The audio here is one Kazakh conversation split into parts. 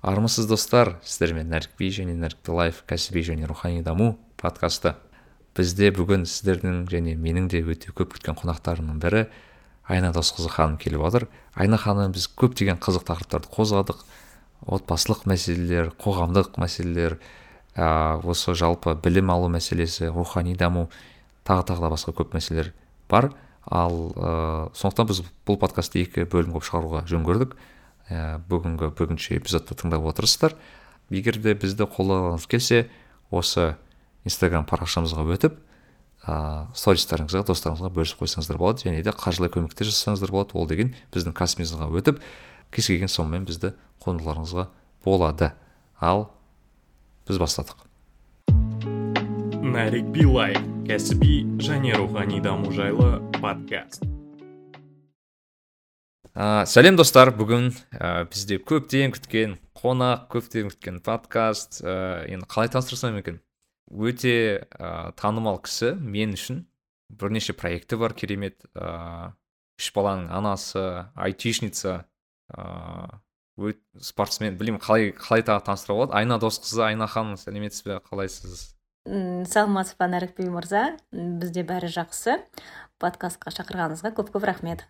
армысыз достар сіздермен нәрікби және нәрікті лайф кәсіби және рухани даму подкасты. Бізде бүгін сіздердің және менің де өте көп күткен қонақтарымның бірі айна досқызы ханым келіп отыр. Айна ханым біз көптеген қызық тақырыптарды қозғадық. Отбасылық мәселелер қоғамдық мәселелер ә, осы жалпы білім алу мәселесі рухани даму тағы тағы да басқа көп мәселелер бар. Ал ә, сондықтан біз бұл подкастты екі бөлім қылып шығаруға жөн көрдік. Бүгінгі бүгінше эпизодты тыңдап отырсыздар. Егер де бізді қолдағыңыз келсе осы инстаграм парақшамызға өтіп ыыы стористарыңызға достарыңызға бөлісіп қойсаңыздар болады және де қаржылай көмектер жасасаңыздар болады. Ол деген біздің каспимызға өтіп кез келген сомамен бізді қолдауларыңызға болады. Ал біз бастадық. Нарик билай кәсіби және рухани даму жайлы подкаст. Ә, сәлем достар. Бүгін ә, бізде көптен күткен қонақ көптен күткен подкаст ә, енді қалай таныстырсам екен? Өте ә, танымал кісі мен үшін бірнеше проекті бар. Керемет ә, үш баланың анасы айтишница ә, спортсмен. Білмеймін қалай қалай тағы таныстыруға болады. Айна досқызы айна ханым сәлеметсіз бе? Қалайсыз? Саламатсыз ба нәрікби мырза? Бізде бәрі жақсы. Подкастқа шақырғаныңызға көп көп рахмет.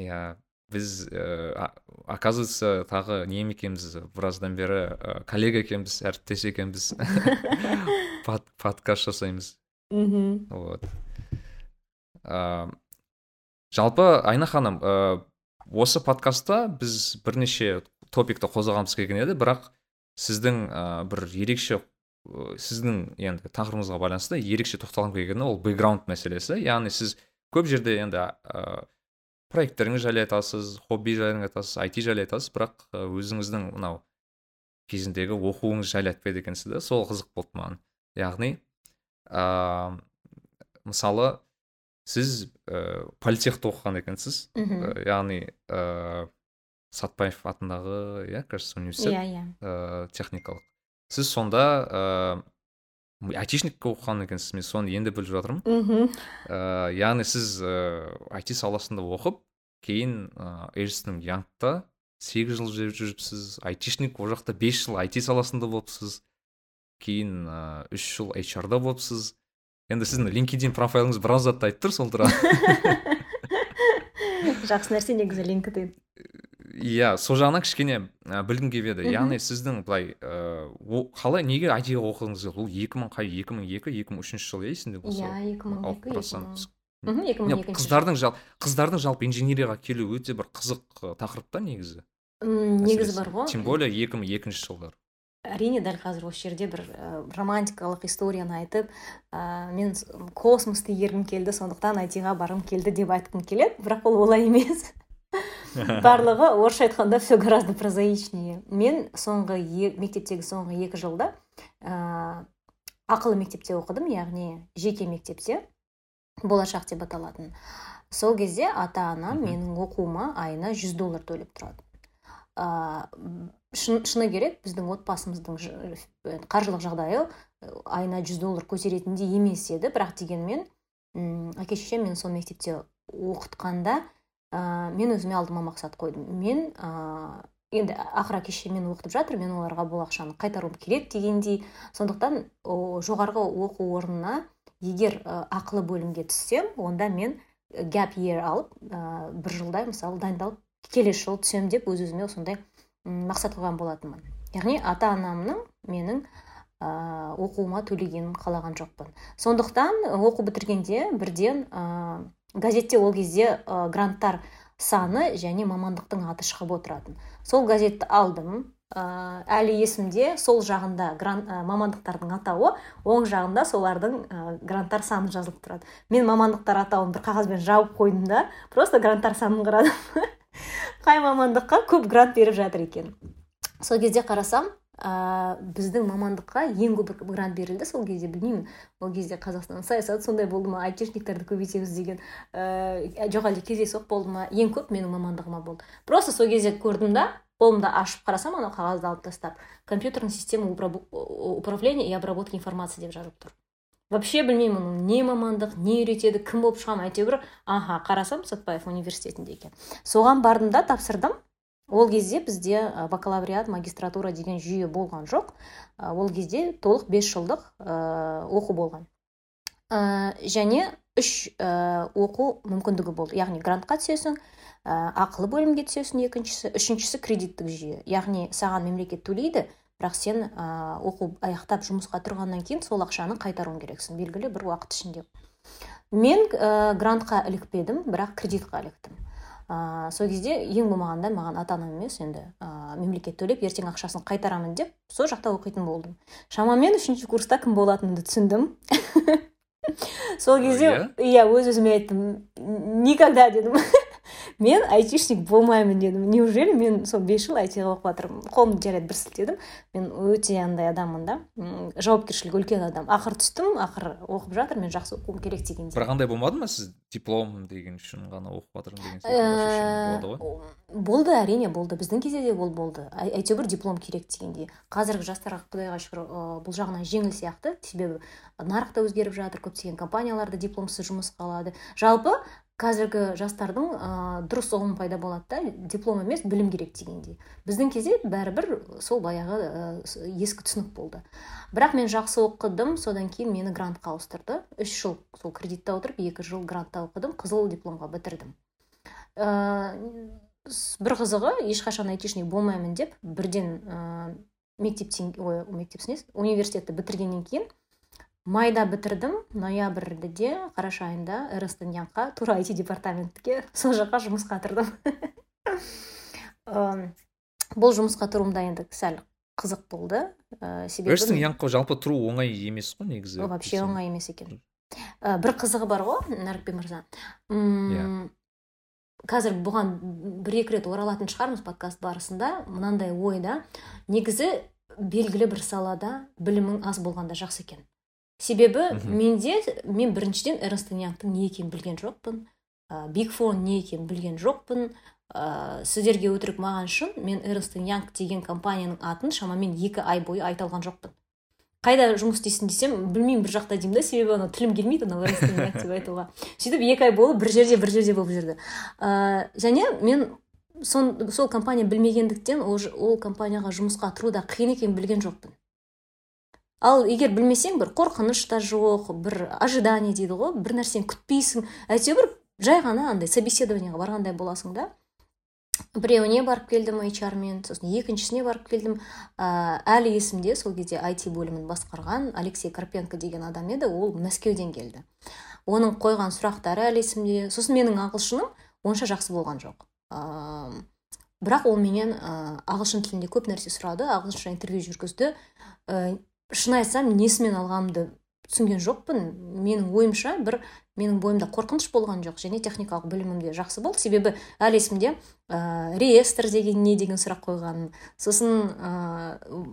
Иә біз ә, оказывается тағы не екенбіз біраздан бері ә, коллега екенбіз әріптес екенбіз. Под, подкаст жасаймыз. Мхм вот. Ә, жалпы айна ханым ә, осы подкастта біз бірнеше топикті қозғағымыз келген еді бірақ сіздің ә, бір ерекше сіздің енді тақырыбыңызға байланысты ерекше тоқталғым келгені ол бэкграунд мәселесі. Яғни сіз көп жерде енді ә, проекттеріңіз жайлы айтасыз хобби жайлы айтасыз айти жайлы айтасыз бірақ өзіңіздің мынау кезіндегі оқуыңыз жайлы айтпайды екенсіз да сол қызық болды маған. Яғни ә, мысалы сіз ә, политехте оқыған екенсіз мхм яғни ә, сатпаев атындағы иә кажется университет иә иә. ә, техникалық. Сіз сонда ә, айтишник оқыған екенсіз мен соны енді біліп жатырмын. Мхм. Ә, яғни сіз ә, айти саласында оқып кейін ә, эрстон янгта сегіз жыл жүріп жүріпсіз айтишник ол жақта бес жыл айти саласында болыпсыз кейін ә, үш жыл HR да болыпсыз. Енді сіздің линкедин профайлыңыз біраз затты айтып тұр сол туралы. Жақсы нәрсе негізі линкдин иә сол жағынан кішкене ә, білгім келіп еді. Яғни сіздің былай ыыы қалай неге айтиға оқығыңыз келді ол екі мың қай екі мың екі екі мың үшінші жыл иә есімде болса? Иә екі мың екі мың. Қыздардың жал қыздардың жалпы инженерияға келуі өте бір қызық тақырып та негізі. Негізі бар ғой. Тем более екі мың екінші жылдар. Әрине дәл қазір осы жерде бір ә, романтикалық историяны айтып ә, мен космосты игергім келді сондықтан айтиға барғым келді деп айтқым келеді бірақ ол олай емес. барлығы орысша айтқанда все гораздо прозаичнее. Мен соңғы е- мектептегі соңғы екі жылда ә, ақылы мектепте оқыдым яғни жеке мектепте болашақ деп аталатын. Сол кезде ата анам менің оқуыма айына 100 доллар төлеп тұрады. Ә, шын, шыны керек біздің отбасымыздың э, қаржылық жағдайы айына 100 доллар көтеретіндей емес еді. Бірақ дегенмен м, әке шешем мен сол мектепте оқытқанда ә, мен өзіме алдыма мақсат қойдым. Мен ә, енді ақыры әке шешем мені оқытып жатыр мен оларға бұл ақшаны қайтаруым керек дегендей. Сондықтан о, жоғарғы оқу орнына егер ә, ақылы бөлімге түссем онда мен gap year алып ә, бір жылдай мысалы дайындалып келесі жылы түсемін деп өз өзіме сондай м, мақсат қойған болатынмын. Яғни ата анамның менің ә, оқуыма төлегенін қалаған жоқпын. Сондықтан оқу бітіргенде бірден газетте ол кезде ә, гранттар саны және мамандықтың аты шығып отыратын. Сол газетті алдым ә, әлі есімде сол жағында грант, ә, мамандықтардың атауы оң жағында солардың ә, гранттар саны жазылып тұрады. Мен мамандықтар атауын бір қағазбен жауып қойдым да просто гранттар санын қарадым қай мамандыққа көп грант беріп жатыр екен. Сол кезде қарасам ә, біздің мамандыққа ең көп грант берілді сол кезде білмеймін. Ол кезде қазақстан саясаты сондай болды ма айтишниктерді көбейтеміз деген ә, жоқ әлде кездейсоқ болды ма? Ең көп менің мамандығыма болды. Просто сол кезде көрдім да қолымды ашып қарасам анау қағазды алып тастап компьютерная система управ- управления и обработки информации деп жазылып тұр. Вообще білмеймін оның не мамандық не үйретеді кім болып шығамын әйтеуір аха қарасам сәтбаев университетінде екен. Соған бардым да тапсырдым. Ол кезде бізде бакалавриат магистратура деген жүйе болған жоқ. Ол кезде толық 5 жылдық оқу болған. Және үш оқу мүмкіндігі болды. Яғни грантқа түсесің ақылы бөлімге түсесің екіншісі. Үшіншісі кредиттік жүйе. Яғни саған мемлекет төлейді бірақ сен оқу аяқтап жұмысқа тұрғаннан кейін сол ақшаны қайтаруың керексің белгілі бір уақыт ішінде. Мен грантқа ілікпедім бірақ кредитқа іліктім. Ә, сол кезде ең болмағанда маған ата анам емес енді ә, мемлекет төлеп ертең ақшасын қайтарамын деп сол жақта оқитын болдым. Шамамен үшінші курста кім болатынымды түсіндім. Сол кезде иә? өз өзіме айттым. Никогда дедім. мен айтишник болмаймын дедім. Неужели мен сол бес жыл айтиға оқып жатырмын? Қолымды жарайды бір сілтедім мен өте андай адаммын да. Жауапкершілігі үлкен адам. Ақыры түстім ақыры оқып жатыр. Мен жақсы оқуым керек дегенде бірақ андай болмады ма сіз диплом деген үшін ғана оқып жатырмын деген болады ғой? болды әрине болды. Біздің кезде де ол болды. Әйтеуір диплом керек дегендей. Қазіргі жастарға құдайға шүкір бұл жағынан жеңіл сияқты. Себебі нарық та өзгеріп жатыр. Көптеген компанияларда дипломсыз жұмысқа алады жалпы қазіргі жастардың ә, дұрыс ұғым пайда болады да диплом емес білім керек дегендей. Біздің кезде бәрібір сол баяғы ә, ескі түсінік болды. Бірақ мен жақсы оқыдым содан кейін мені грантқа ауыстырды. Үш жыл сол кредитте отырып екі жыл грантта оқыдым қызыл дипломға бітірдім. Ә, бір қызығы ешқашан айтишник болмаймын деп бірден ә, мектептен ой мектеп университетті бітіргеннен кейін майда бітірдім ноябрьде қараша айында эрнст янгқа тура айти департаментке сол жаққа жұмысқа тұрдым. Бұл жұмысқа тұруымда енді сәл қызық болды. Ә, себебі эрнст янгқа жалпы тұру оңай емес қой негізі вообще оңай емес екен. Ә, бір қызығы бар ғой нәрікбек мырза. Иә. қазір бұған бір екі рет оралатын шығармыз подкаст барысында. Мынандай ой да. Негізі белгілі бір салада білімің аз болғанда жақсы екен. Себебі менде мен біріншіден эрнст янгтың не екенін білген жоқпын. Ә, биг фон не екенін білген жоқпын. Ә, сіздерге өтірік маған шын мен эрнст янг деген компанияның атын шамамен екі ай бойы айта алған жоқпын. Қайда жұмыс істейсің десем білмеймін бір жақта деймін да себебі анау тілім келмейді анау деп айтуға. Сөйтіп екі ай болып бір жерде бір жерде болып жүрді. Ә, және мен сон, сол компания білмегендіктен ол, ол компанияға жұмысқа тұру да қиын екенін білген жоқпын. Ал егер білмесең бір қорқыныш та жоқ бір ожидание дейді ғой бір нәрсені күтпейсің. Әйтеуір жай ғана андай собеседованиеға барғандай боласың да. Біреуіне барып келдім мен сосын екіншісіне барып келдім. Ә, әлі есімде сол кезде IT бөлімін басқарған алексей карпенко деген адам еді ол мәскеуден келді. Оның қойған сұрақтары әлі есімде. Сосын менің ағылшыным онша жақсы болған жоқ. Ә, бірақ ол менен ә, ағылшын тілінде көп нәрсе сұрады ағылшынша интервью жүргізді. Ә, шын айтсам несімен алғанымды түсінген жоқпын. Менің ойымша бір менің бойымда қорқыныш болған жоқ. Және техникалық білімім де жақсы болды. Себебі әлі есімде ә, реестр деген не деген сұрақ қойған сосын ә,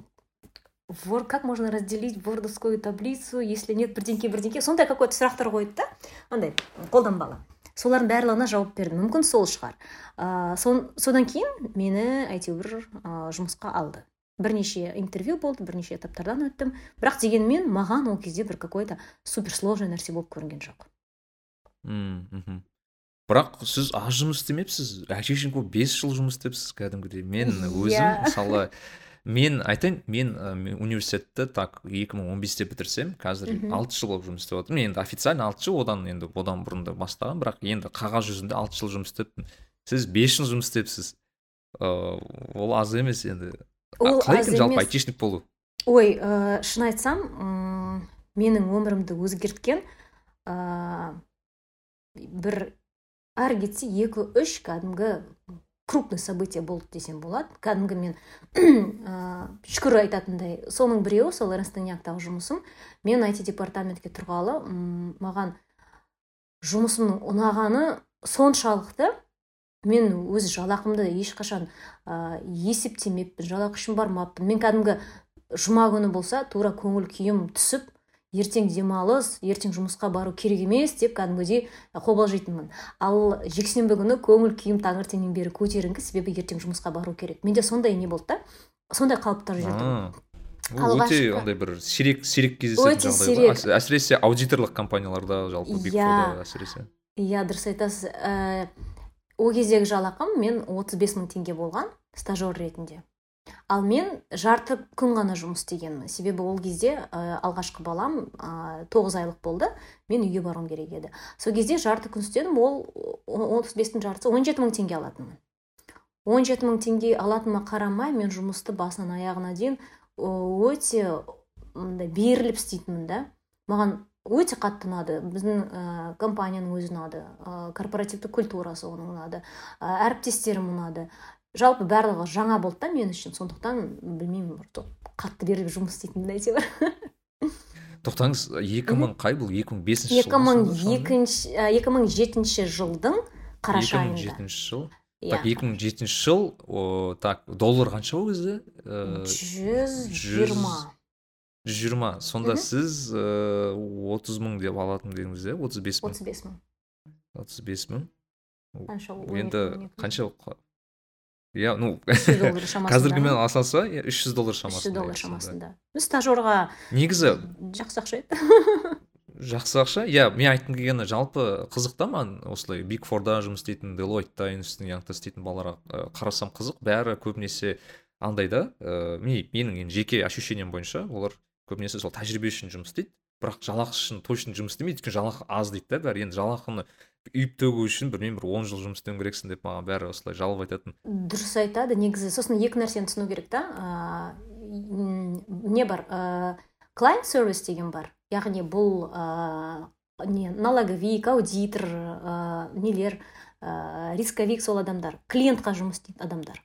вор, как можно разделить вордовскую таблицу если нет бірдеңке бірдеңке? Сондай какой то сұрақтар қойды да. Андай қолданбалы. Солардың барлығына жауап бердім. Мүмкін сол шығар. Ә, сон, содан кейін мені әйтеуір ә, жұмысқа алды. Бірнеше интервью болды бірнеше этаптардан өттім. Бірақ дегенмен маған ол кезде бір какой то суперсложный нәрсе болып көрінген жоқ. Мхм. Бірақ сіз аз жұмыс істемепсіз. Әке бес жыл жұмыс істепсіз кәдімгідей. Мен өзім yeah. мысалы мен айтайын мен, мен университетті так 2015-те бітірсем қазір алты жыл болып жұмыс істеп жатырмын енді официально алты жыл одан енді одан бұрын да бастаған бірақ енді қағаз жүзінде алты жыл жұмыс істеппін. Сіз бес жыл жұмыс істепсіз. Ыыы ол аз емес енді. Ол қалай екен жалпы айтишник болу? Ой ә, шын айтсам менің өмірімді өзгерткен ә, бір ары кетсе екі үш кәдімгі крупный событие болды десем болады. Кәдімгі мен ә, шүкір айтатындай соның біреуі сол эрнст жұмысым. Мен айти департаментке тұрғалы маған жұмысымның ұнағаны соншалықты мен өз жалақымды ешқашан ә, есептемеппін жалақы үшін бармаппын. Мен кәдімгі жұма күні болса тура көңіл күйім түсіп ертең демалыс ертең жұмысқа бару керек емес деп кәдімгідей қобалжитынмын. Ал жексенбі күні көңіл күйім таңертеңнен бері көтеріңкі себебі ертең жұмысқа бару керек. Менде сондай не болды да сондай қалыптар жүрді. Өте андай бір сирек сирек кездесетін жағдай әсіресе аудиторлық компанияларда жалпы иә. Әсіресе. Иә дұрыс айтасыз. Ол кездегі жалақым мен 35 мың теңге болған стажер ретінде. Ал мен жарты күн ғана жұмыс істегенмін. Себебі ол кезде ә, алғашқы балам тоғыз айлық болды. Мен үйге баруым керек еді. Сол кезде жарты күн істедім. Ол отыз бестің жартысы он жеті мың теңге алатынмын. он жеті мың теңге алатыныма қарамай мен жұмысты басынан аяғына дейін өте мындай беріліп істейтінмін да. Маған өте қатты ұнады. Біздің ә, компанияның өзі ұнады. Ә, корпоративтік культурасы оның ұнады. Ә, әріптестерім ұнады. Жалпы барлығы жаңа болды да мен үшін. Сондықтан білмеймін қатты беріліп жұмыс істейтінмін әйтеуір. Тоқтаңыз екі мың қай бұл? Екі мың бесінші екі мың екінші екі мың жетінші жылдың қараша айында екі мың жетінші жыл. Так иә. екі мың жетінші жыл о, так доллар қанша ол кезде? Жүз жиырма. Жүз жиырма. Сонда сіз отыз мың деп алатын дедіңіз иә? Отыз бес мың. Отыз бес мың. Отыз бес мың. Қанша енді қанша иә ну қазіргімен асалса үш жүз доллар шамасында. үш жүз доллар шамасында стажерға негізі жақсы ақша еді. жақсы ақша? Иә мен айтқым келгені жалпы қызық та маған осылай биг форда жұмыс істейтін делойтта институт янгта істейтін балаларға қарасам қызық. Бәрі көбінесе андай да ыыы менің енді жеке ощущением бойынша олар көбінесе сол тәжірибе үшін жұмыс істейді. Бірақ жалақы үшін точно жұмыс істемейді өйткені жалақы аз дейді да бәрі енді жалақыны үйіп төгу үшін білмеймін бір он жыл жұмыс істеуің керексің деп маған бәрі осылай жалып айтатын. Дұрыс айтады. Негізі сосын екі нәрсені түсіну керек та. Ыыы не бар? Ыыы клиент сервис деген бар. Яғни бұл ыыы не налоговик аудитор ыыы нелер ыыы рисковик сол адамдар клиентқа жұмыс істейтін адамдар.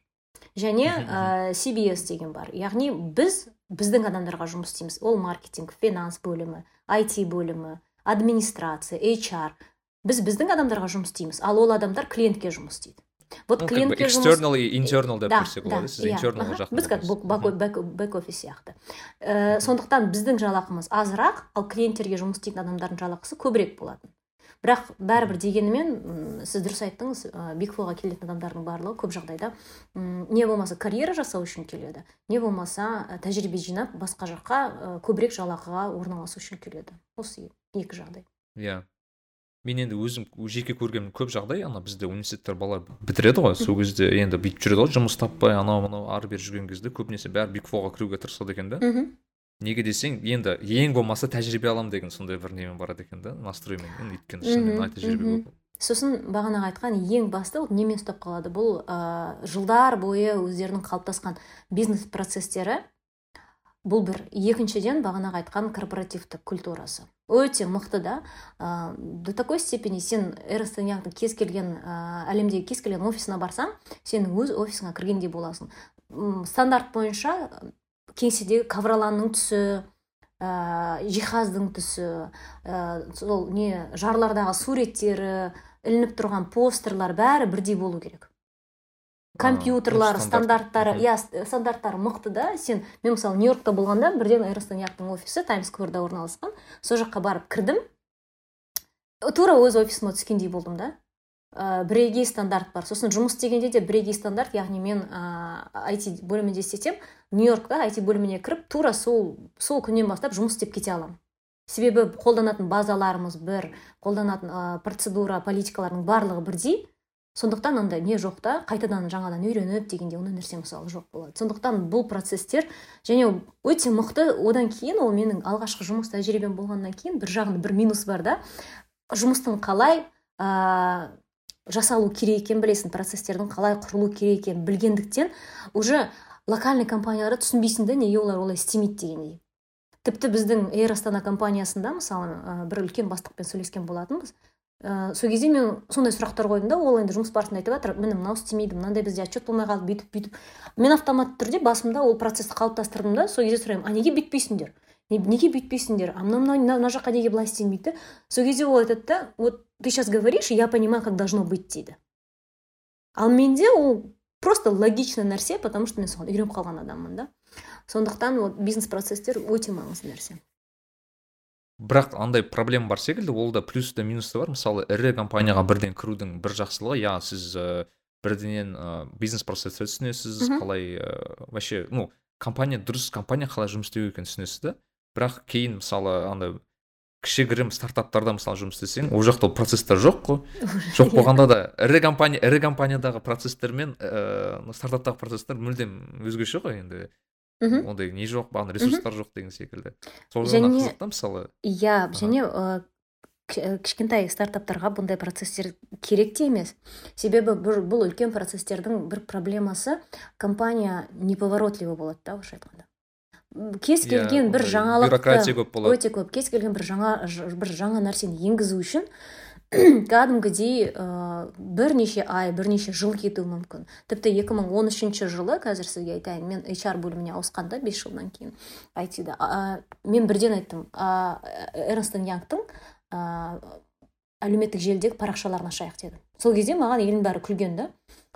Және ә, CBS деген бар. Яғни біз біздің адамдарға жұмыс істейміз. Ол маркетинг финанс бөлімі IT бөлімі администрация HR біз біздің адамдарға жұмыс істейміз ал ол адамдар клиентке жұмыс істейді. Вот клиентке external и internal деп көрсек болады сіз internal жақ біз как бэк офис сияқты. Ә, сондықтан біздің жалақымыз азырақ ал клиенттерге жұмыс істейтін адамдардың жалақысы көбірек болатын. Бірақ бәрібір дегенімен сіз дұрыс айттыңыз биг форға келетін адамдардың барлығы көп жағдайда не болмаса карьера жасау үшін келеді не болмаса тәжірибе жинап басқа жаққа көбірек жалақыға орналасу үшін келеді. Осы екі жағдай. Иә. Мен енді өзім жеке көрген көп жағдай ана бізде университеттер балалар бітіреді ғой. Сол кезде енді бүйтіп жүреді ғой жұмыс таппай анау мынау ары бері жүрген кезде көбінесе бәрі биг форға кіруге тырысады екен да неге десең енді ең болмаса тәжірибе аламын деген сондай бір немен барады екен да настроймен өйткені шынымен тәжірибе көп сосын бағанағы айтқан ең басты ол немен ұстап қалады? Бұл ә, жылдар бойы өздерінің қалыптасқан бизнес процестері. Бұл бір. Екіншіден бағанағы айтқан корпоративтік культурасы. Өте мықты да. Ә, до такой степени сен эрстоньяктың кез келген ә, әлемдегі кез келген офисына барсаң сен өз офисіңа кіргендей боласың. Стандарт бойынша кеңседегі ковроланның түсі ә, жиһаздың түсі ә, сол не жарлардағы суреттері ілініп тұрған постерлар бәрі бірдей болу керек. Компьютерлар стандарттары иә стандарттары мықты да. Сен мен мысалы нью йоркта болғанда бірден эйростон офисі таймс скверда орналасқан. Сол жаққа барып кірдім. Тура өз офисыма түскендей болдым да. Ә, бірегей стандарт бар. Сосын жұмыс істегенде де бірегей стандарт яғни мен ә, IT бөлімінде істесем нью йоркта IT бөліміне кіріп тура сол сол күннен бастап жұмыс істеп кете аламын. Себебі қолданатын базаларымыз бір қолданатын ә, процедура политикалардың барлығы бірдей. Сондықтан андай не жоқ та қайтадан жаңадан үйреніп дегенде ондай нәрсе мысалы жоқ болады. Сондықтан бұл процесстер және өте мықты. Одан кейін ол менің алғашқы жұмыс тәжірибем болғаннан кейін бір жағында бір минус бар да жұмыстың қалай жасалу керек екенін білесің процесстердің қалай құрылу керек екенін білгендіктен уже локальный компанияларды түсінбейсің да неге олар олай істемейді дегендей. Тіпті біздің эйр астана компаниясында мысалы ә, бір үлкен бастықпен сөйлескен болатынбыз. Ә, сол кезде мен сондай сұрақтар қойдым да ол енді жұмыс барысында айтып жатыр міне мынау істемейді мынандай бізде отчет болмай қалды бүйтіп бүйтіп мен автоматты түрде басымда ол процессті қалыптастырдым да сол кезде сұраймын а неге бүйтпейсіңдер? Неге бүйтпейсіңдер? А мынау мынау мына жаққа неге былай істелмейді сол кезде ол айтады да вот ты сейчас говоришь я понимаю как должно быть дейді ал менде ол просто логичный нәрсе потому что мен соған үйреніп қалған адаммын да. Сондықтан вот бизнес процесстер өте маңызды нәрсе. Бірақ андай проблема бар секілді ол да плюс та минус та бар. Мысалы ірі компанияға бірден кірудің бір жақсылығы иә сіз ә, бірденен ә, бизнес процессті түсінесіз қалай ә, вообще ну компания дұрыс компания қалай жұмыс істеу екенін түсінесіз да. Бірақ кейін мысалы андай кішігірім стартаптарда мысалы жұмыс істесең ол жақта ол процесстер жоқ қой. Жоқ болғанда да ірі компания ірі компаниядағы процесстер мен ыыы стартаптағы процесстер мүлдем өзгеше ғой енді. Мхм ондай не жоқ маған ресурстар жоқ деген секілді. Сол жағынан қызық та мысалы. Иә және ә, к- кішкентай стартаптарға бұндай процесстер керек те емес. Себебі бір, бұл үлкен процесстердің бір проблемасы компания неповоротливый болады да орысша айтқанда. Кез Иә, келген бір бюрократия көп болады. өте көп кез келген бір жаңа бір жаңа нәрсені енгізу үшін кәдімгідей ә, бірнеше ай бірнеше жыл кетуі мүмкін. Тіпті 2013 жылы қазір сізге айтайын мен HR бөліміне ауысқанда 5 жылдан кейін IT-да а, мен бірден айттым. А, Эрнст Янгтың а, әлеуметтік желідегі парақшаларын ашайық дедім. Сол кезде маған елдің бәрі күлген да.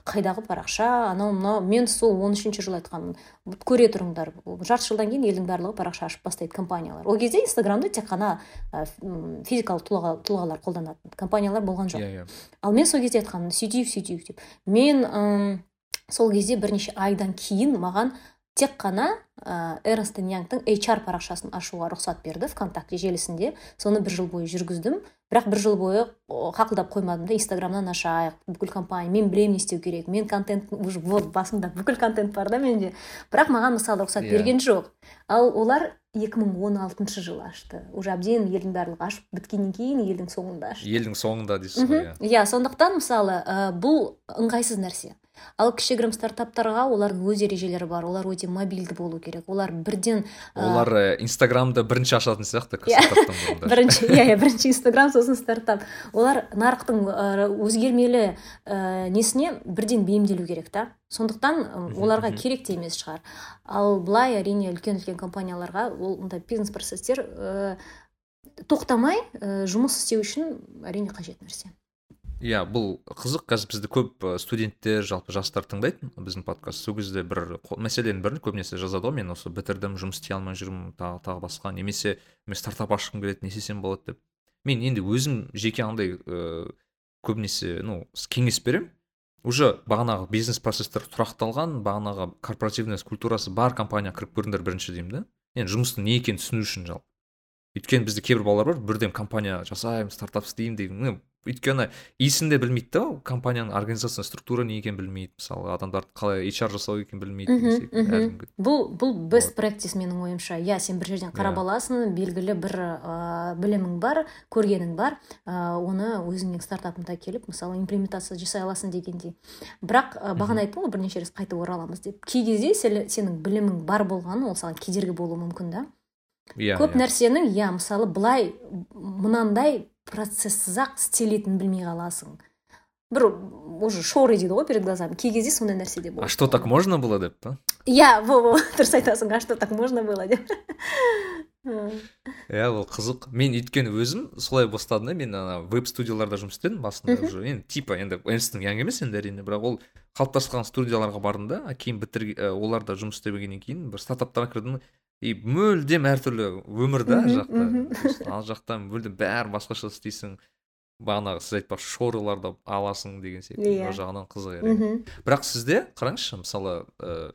Қайдағы парақша анау мынау мен сол он үшінші жылы айтқанмын «Вот көре тұрыңдар жарты жылдан кейін елдің барлығы парақша ашып бастайды компаниялар. Ол кезде инстаграмды тек қана ә, физикалық тұлға, тұлғалар қолданатын компаниялар болған жоқ. Иә иә. Ал мен сол кезде айтқанмын сөйтейік сөйтейік деп. Мен ым, сол кезде бірнеше айдан кейін маған тек қана ә, эрнст янгтың HR парақшасын ашуға рұқсат берді вконтакте желісінде. Соны бір жыл бойы жүргіздім. Бірақ бір жыл бойы қақылдап қоймадым да инстаграмнан ашайық. Бүкіл компания мен білемін не істеу керек. Мен контент уже вот басымда бүкіл контент бар да менде. Бірақ маған мысалы рұқсат Иә. берген жоқ. Ал олар 2016 жылы ашты. Уже әбден елдің барлығы ашып біткеннен кейін елдің соңында ашты. Елдің соңында дейсіз ғой иә. Иә сондықтан мысалы ә, бұл ыңғайсыз нәрсе. Ал кішігірім стартаптарға олардың өз ережелері бар олар өте мобильді болу керек. Олар бірден ә, олар э, инстаграмды бірінші ашатын сияқты Иә. бірінші иә иә бірінші инстаграм сосын стартап. Олар нарықтың өзгермелі ә, несіне бірден бейімделу керек та. Сондықтан оларға керек те емес шығар. Ал былай әрине үлкен үлкен компанияларға ол мындай бизнес процесстер ә, тоқтамай ә, жұмыс істеу үшін әрине қажет нәрсе. Иә бұл қызық. Қазір бізді көп студенттер жалпы жастар тыңдайды біздің подкаст. Сол кезде бір мәселенің бірін көбінесе жазады ғой мен осы бітірдім жұмыс істей алмай жүрмін тағы тағы басқа немесе мен стартап ашқым келеді не істесем болады? деп. Мен енді өзім жеке андай ыыы көбінесе ну кеңес беремін. Уже бағанағы бизнес процесстер тұрақталған бағанағы корпоративный культурасы бар компания кіріп көріңдер бірінші деймін да. Енді жұмыстың не екенін түсіну үшін жалпы. Өйткені бізде кейбір балалар бар бірден компания жасаймын стартап істеймін деген өйткені иісін де білмейді да компанияның организация структура не екенін білмейді мысалы адамдарды қалай HR жасау екенін білмейді мхм бұл бұл best practice менің ойымша. Иә сен бір жерден қарап Иә. аласың белгілі бір ә, білімің бар көргенің бар ә, оны өзіңнің стартапыңда келіп мысалы имплементация жасай аласың дегендей. Бірақ ә, бағана айттым ғой бірнеше рет қайтып ораламыз деп. Кей кезде сенің білімің бар болғаны ол саған кедергі болуы мүмкін да. Иә көп иә. нәрсенің иә мысалы былай мынандай процессіз ақ істелетінін білмей қаласың. Бір уже шоры дейді ғой перед глазами. Кей кезде сондай нәрсе де а болады. что так можно было деп па иә во во дұрыс айтасың. А что так можно было деп? Иә ол қызық. Мен өйткені өзім солай бастадым да. Мен ана веб студияларда жұмыс істедім. Басында уже енді типа енді энстің янг емес енді әрине. Бірақ ол қалыптасқан студияларға бардым да. А кейін бітір оларда жұмыс істегеннен кейін бір стартаптарға кірдім. И мүлдем әртүрлі өмір да Мгм, жақта. ал жақта мүлдем бәрі басқаша істейсің. Бағанағы сіз айтпақшы шорыларды аласың деген секілді Иә. ол жағынан қызық әрине бірақ сізде қараңызшы мысалы ә,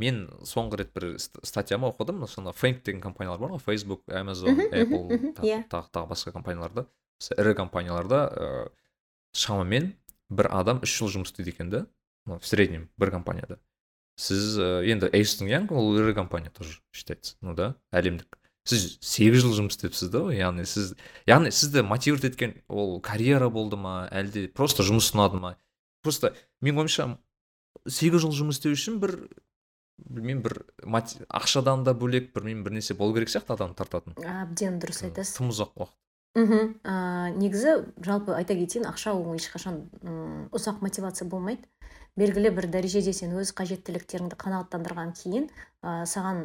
мен соңғы рет бір ст- статьяма оқыдым. Сонда фэнк деген компаниялар бар ғой facebook amazon apple тағы иә. тағы тағы басқа компанияларда. Ірі компанияларда ә, шамамен бір адам үш жыл жұмыс істейді екен да. Ну, в среднем бір компанияда. Сіз ә, енді эйстон янг ол ірі компания тоже считается ну да әлемдік. Сіз сегіз жыл жұмыс істепсіз да ғой яғни сіз яғни сізді мотивировать еткен ол карьера болды ма әлде просто жұмыс ұнады ма? Просто менің ойымша сегіз жыл жұмыс істеу үшін бір білмеймін бір ақшадан да бөлек білмеймін бір нәрсе болу керек сияқты адамды тартатын. Әбден дұрыс айтасыз. тым ұзақ уақыт. Мхм ә, негізі жалпы айта кетейін ақша ол ешқашан ұзақ мотивация болмайды. Белгілі бір дәрежеде сен өз қажеттіліктеріңді қанағаттандырған кейін ә, саған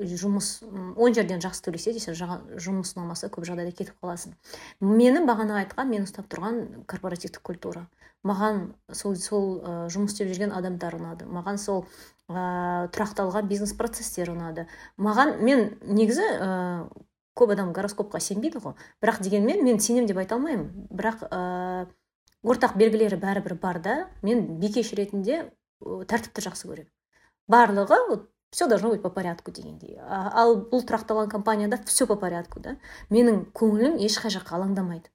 жұмыс он жерден жақсы төлесе де сен жұмыс ұнамаса көп жағдайда кетіп қаласың. Мені бағана айтқан мен ұстап тұрған корпоративтік культура. Маған сол сол ә, жұмыс істеп жүрген адамдар ұнады. Маған сол ә, тұрақталған бизнес процесстер ұнады. Маған мен негізі ә, көп адам гороскопқа сенбейді ғой. Бірақ дегенмен мен сенемін деп айта алмаймын. Бірақ ортақ белгілері бәрібір бар да мен бикеш ретінде тәртіпті жақсы көремін. Барлығы вот все должно быть по порядку дегендей. Ал бұл тұрақталған компанияда все по порядку да. Менің көңілім ешқай жаққа алаңдамайды.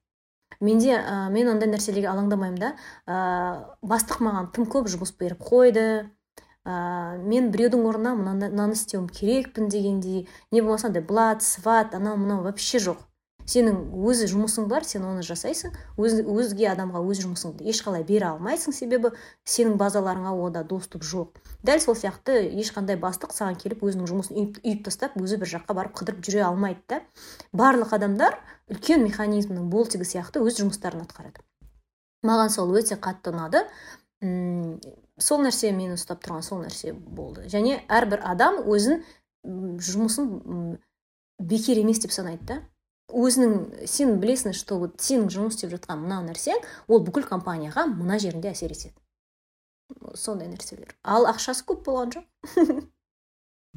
Менде ә, мен ондай нәрселерге алаңдамаймын да ә, бастық маған тым көп жұмыс беріп қойды. Ә, мен біреудің орнына мынаны істеуім керекпін дегендей. Не болмаса андай блат сват анау мынау вообще жоқ. Сенің өзі жұмысың бар сен оны жасайсың өз, өзге адамға өз жұмысыңды ешқалай бере алмайсың себебі сенің базаларыңа ода доступ жоқ. Дәл сол сияқты ешқандай бастық саған келіп өзінің жұмысын үйіп, тастап өзі бір жаққа барып қыдырып жүре алмайды да. Барлық адамдар үлкен механизмнің болтигі сияқты өз жұмыстарын атқарады. Маған сол өте қатты ұнады. М, сол нәрсе мені ұстап тұрған сол нәрсе болды. Және әрбір адам өзін жұмысын бекер емес деп санайды да. Өзінің сен білесің что вот сенің жұмыс істеп жатқан мына нәрсең ол бүкіл компанияға мына жерінде әсер етеді. Сондай нәрселер. Ал ақшасы көп болған жоқ.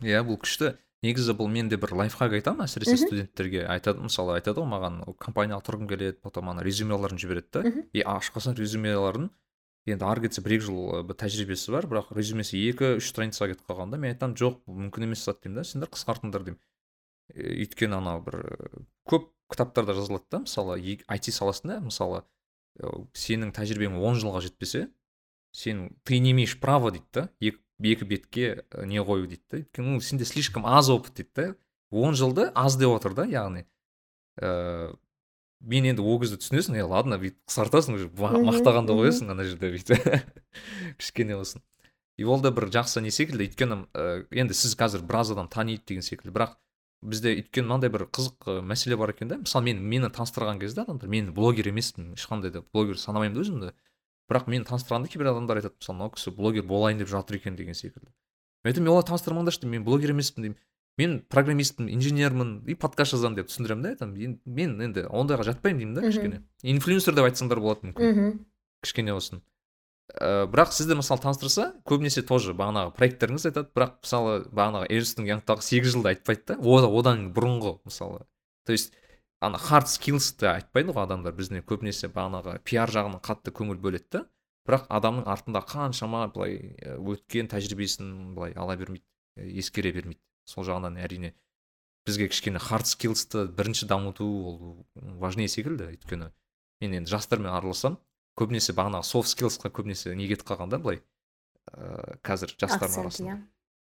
Иә бұл күшті. Негізі бұл мен де бір лайфхак айтамын әсіресе студенттерге. Айтады мысалы айтады ғой маған компанияға тұрғым келеді потом ана резюмеларын жібереді да. И ашып қалсаң резюмеларын енді ары кетсе бір екі жыл тәжірибесі бар бірақ резюмесі екі үш страницаға кетіп қалғанда мен айтамын жоқ мүмкін емес зат деймін да сендер қысқартыңдар деймін. Өйткені анау бір көп кітаптарда жазылады да мысалы IT саласында мысалы ы, сенің тәжірибең он жылға жетпесе сен ты не имеешь права дейді да екі, екі бетке ы, не қою дейді да. Өйткені ну, сенде слишком аз опыт дейді да. Он жылды аз деп отыр да яғни ыыы мен енді ол кезде түсінесің е ладно бүйтіп қысқартасың уже мақтағанды қоясың ана жерде бүйтіп. Кішкене болсын. И ол да бір жақсы не секілді өйткені ә, енді сіз қазір біраз адам таниды деген секілді бірақ бізде өйткені мынандай бір қызық мәселе бар екен да. Мысалы мен мені таныстырған кезде адамдар мен блогер емеспін ешқандай да блогер санамаймын да өзімді. Бірақ мені таныстырғанда кейбір адамдар айтады мысалы мынау кісі блогер болайын деп жатыр екен деген секілді. Мен айтамын олар таныстырмаңдаршы деймін мен блогер емеспін деймін. Мен программистпін инженермін и подкаст жазамын деп түсіндіремін да айтамын. «Ен- мен енді ондайға жатпаймын деймін да кішкене. Инфлюенсер деп айтсаңдар болады мүмкін. Кішкене болсын. Ә, бірақ сізді мысалы таныстырса көбінесе тоже бағанағы проекттеріңіз айтады. Бірақ мысалы бағанағы эрнстің янгтағы сегіз жылды айтпайды да. Одан бұрынғы мысалы. То есть ана хард скиллсты айтпайды ғой адамдар бізде көбінесе бағанағы пиар жағына қатты көңіл бөледі бірақ адамның артында қаншама былай ә, өткен тәжірибесін былай ала бермейді ә, ескере бермейді. Сол жағынан әрине бізге кішкене хард скиллсты бірінші дамыту ол важнее секілді өйткені мен енді жастармен араласамын көбінесе бағанағы софт скиллсқа көбінесе не кетіп қалған да былай. Ыыы қазір жастардың арасында. иә.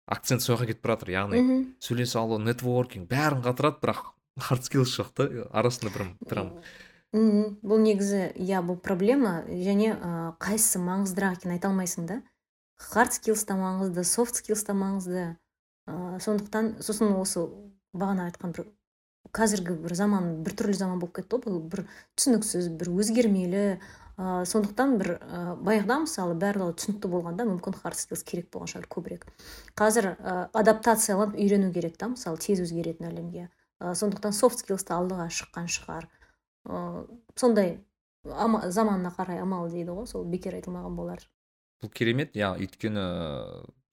Акцент сол жаққа кетіп бара жатыр яғни мхм сөйлесе алу нетворкинг бәрін қатырады бірақ хард скиллс жоқ та арасында бір прям мхм бұл негізі иә бұл проблема. Және ә, қайсысы маңыздырақ екенін айта алмайсың да. Хард скиллс та маңызды софт скиллс та маңызды. Ә, сондықтан сосын осы бағана айтқан бір қазіргі бір заман біртүрлі заман болып кетті ғой бұл бір түсініксіз бір өзгермелі ә, сондықтан бір ә, баяғыда мысалы барлығы түсінікті болғанда мүмкін хард скиллс керек болған шығар көбірек. Қазір ә, адаптацияланып үйрену керек та мысалы тез өзгеретін әлемге. Ә, сондықтан софт скиллс та алдыға шыққан шығар. Ыыы сондай ама, заманына қарай амал дейді ғой сол бекер айтылмаған болар. Бұл керемет иә өйткені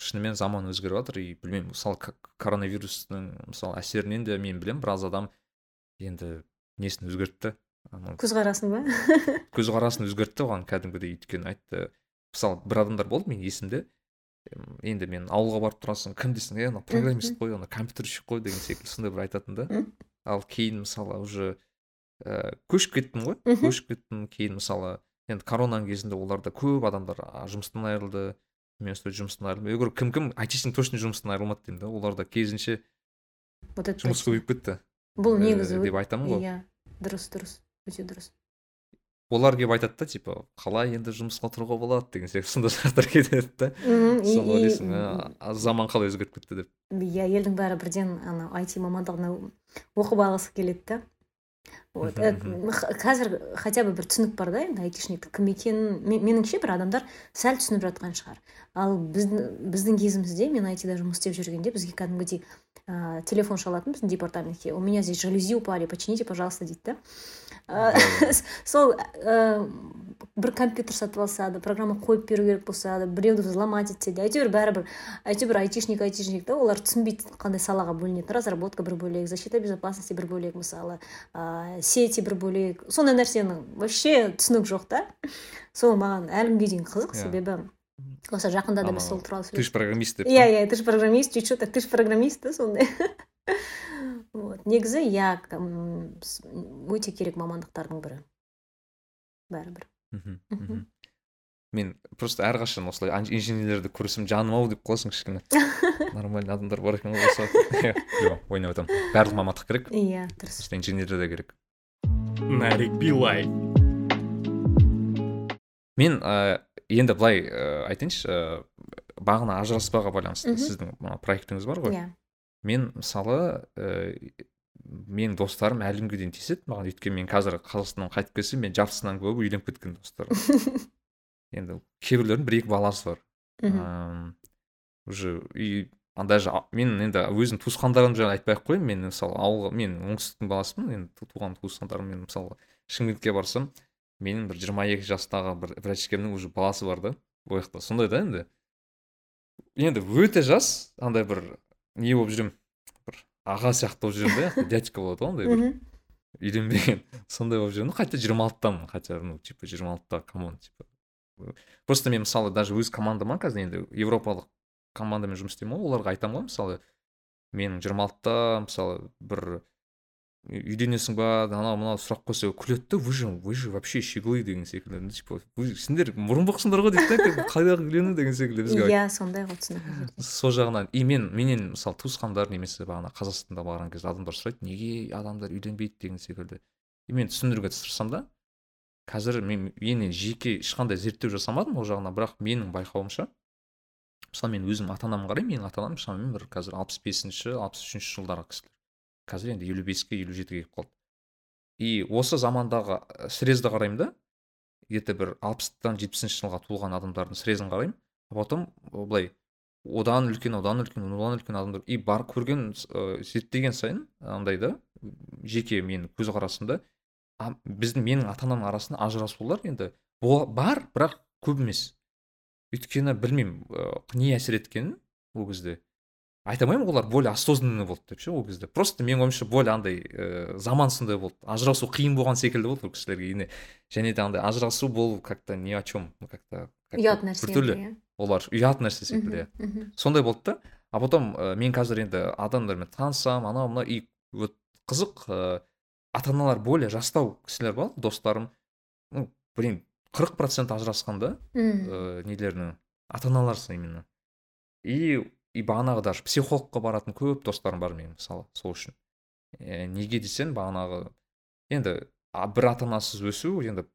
шынымен заман өзгеріп жатыр и білмеймін мысалы коронавирустың мысалы әсерінен де мен білемін біраз адам енді несін өзгертті? Көзқарасын ба? көзқарасын өзгертті оған кәдімгідей өйткені айтты. Мысалы бір адамдар болды мен есімде. Енді мен ауылға барып тұрасың кім дейсің? Е анау программист қой ана компьютерщик қой деген секілді сондай бір айтатын да. Ал кейін мысалы уже ә, көшіп кеттім ғой. Көшіп кеттім. Кейін мысалы енді коронаның кезінде оларда көп адамдар жұмыстан айырылды. Мен сол жұмыстан айырылдым. Я говорю кім кім айтишник точно жұмыстан айырылмады деймін да. Оларда керісінше жұмыс көбейіп кетті. Бұл Э, негізі деп айтамын ғой. иә дұрыс дұрыс. Өте дұрыс. Олар келіп айтады да типа қалай енді жұмысқа тұруға болады? деген сияқты сондай сұрақтар кетеді да соны ойлайсың «А, а заман қалай өзгеріп кетті? деп. иә елдің бәрі бірден ана айти мамандығына оқып алғысы келеді да. Вот қазір хотя бы бір түсінік бар да енді айтишниктің кім екенін ме- меніңше бір адамдар сәл түсініп жатқан шығар. Ал біздің біздің кезімізде мен айтида жұмыс істеп жүргенде бізге кәдімгідей ә, телефон шалатын біздің департаментке. У меня здесь жалюзи упали почините пожалуйста дейді да. сол ә, бір компьютер сатып алса да программа қойып беру керек болса да біреуді взломать етсе де әйтеуір бәрібір әйтеуір айтишник айтишник та олар түсінбейді қандай салаға бөлінетінін разработка бір бөлек защита безопасности бір бөлек мысалы ә, сети бір бөлек. Сондай нәрсенің вообще түсінік жоқ та. Сол маған әлі күнге дейін қызық Иә. себебі осы жақында да біз сол туралы ты ж программист деп иә иә ты ж программист чуть чуть ты ж программист да сондай. вот. Негізі иә өте керек мамандықтардың бірі. Бәрібір. Мхм, мен просто әрқашан осылай инженерлерді көрсем жаным ау деп қаласың кішкене. Нормальный адамдар бар екен ғой осы жоқ ойнап жатамын барлық мамандық керек. Иә дұрыс. Инженерлер де керек. Нарик билай мен ә, енді былай ә, айтайыншы ә, бағана ажыраспаға байланысты сіздің мына проектіңіз бар ғой. Иә. Мен мысалы ә, менің достарым әлі күнге дейін тиіседі. Маған өйткені мен қазір қазақстаннан қайтып келсем мен жартысынан көбі үйленіп кеткен достарым. Енді кейбіреулердің бір екі баласы бар. Мхм. Уже и даже мен енді өзім туысқандарым жайлы айтпай ақ қояйын. Мен мысалы ауылға мен оңтүстіктің баласымын. Енді ту- туған туысқандарым мен мысалы шымкентке барсам менің бір жиырма екі жастағы бір врачкемнің уже баласы бар да. Ол жақта сондай да енді. Енді өте жас андай бір не болып жүремін бір аға сияқты болып жүремін да дядька болады ғой андай бір. Үйленбеген сондай болып жүрмін хотя жиырма алтыдамын хотя ну типа жиырма алтыда камон типа. Просто мен мысалы даже өз командама қазір енді европалық командамен жұмыс істеймін ғой оларға айтамын ғой мысалы. Менің жиырма алтыда мысалы бір үйленесің ба? анау мынау сұрақ қойса күледі да вы же вы же вообще щеглы деген секілді. Типа сендер мұрынбоқсыңдар ғой дейді да қайдағы үйлену деген секілді бізге иә сондай ғой түсінікті сол жағынан. И мен менен мысалы туысқандар немесе бағана қазақстанда барған кезде адамдар сұрайды неге адамдар үйленбейді? деген секілді. И мен түсіндіруге тырысамын да қазір мен мен жеке ешқандай зерттеу жасамадым ол жағынан бірақ менің байқауымша мысалы мен өзім ата анамды қараймын менің ата анам шамамен бір қазір алпыс бесінші алпыс үшінші жылдағы кісілер. Қазір енді елу беске елу жетіге келіп қалды. И осы замандағы э, срезді қараймын да где то бір алпыстан жетпісінші жылға туылған адамдардың срезін қараймын. А потом э, былай одан үлкен одан үлкен одан үлкен адамдар и бар көрген ә, зерттеген сайын андай да жеке менің көзқарасымда біздің менің ата анамның арасында ажырасулар енді бар бірақ көп емес. Өйткені білмеймін ә, не әсер еткенін ол кезде. Айта алмаймын олар более осознанный болды деп ше ол кезде. Просто менің ойымша более андай ә, заман сондай болды. Ажырасу қиын болған секілді болды ол кісілерге и және де андай ажырасу бұл как то ни о чем как то ұят нәрсе біртүрлі. иә. Олар ұят нәрсе секілді иә. сондай болды да. А потом ә, мен қазір енді адамдармен таныссам анау мынау и вот қызық ә, ата аналар более жастау кісілер бар достарым. Ну блин қырық процент ажырасқан да ә, нелерінің ата аналарсы именно. И и бағанағы даже психологқа баратын көп достарым бар менің мысалы сол үшін ә, неге десең бағанағы енді а, бір ата анасыз өсу енді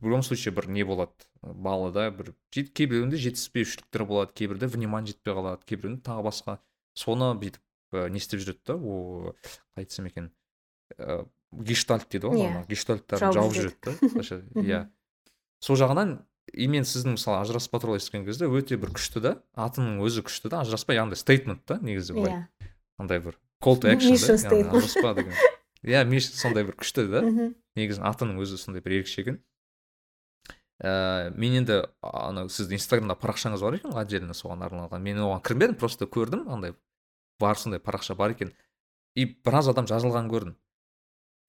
в любом случае бір не болады балада бір жет- кейбіреуінде жетіспеушіліктер болады кейбірде внимание жетпей қалады кейбіреуінде тағы басқа соны бүйтіп ә, не істеп жүреді да ол қалай айтсам екен ә, гештальт дейді ғой Иә. гештальттарын Жауып жүреді. да иә сол жағынан и мен сіздің мысалы ажыраспа туралы естіген кезде өте бір күшті да атының өзі күшті да ажыраспа яғни стейтмент та негізі былай. Иә. Андай бір call to action да ажыраспа деген. Иә миш- сондай бір күшті да. Негізі атының өзі сондай бір ерекше екен ә, мен енді ана сіздің инстаграмда парақшаңыз бар екен ғой отдельно соған арналған. Мен оған кірмедім просто көрдім андай бар сондай парақша бар екен. И біраз адам жазылғанын көрдім.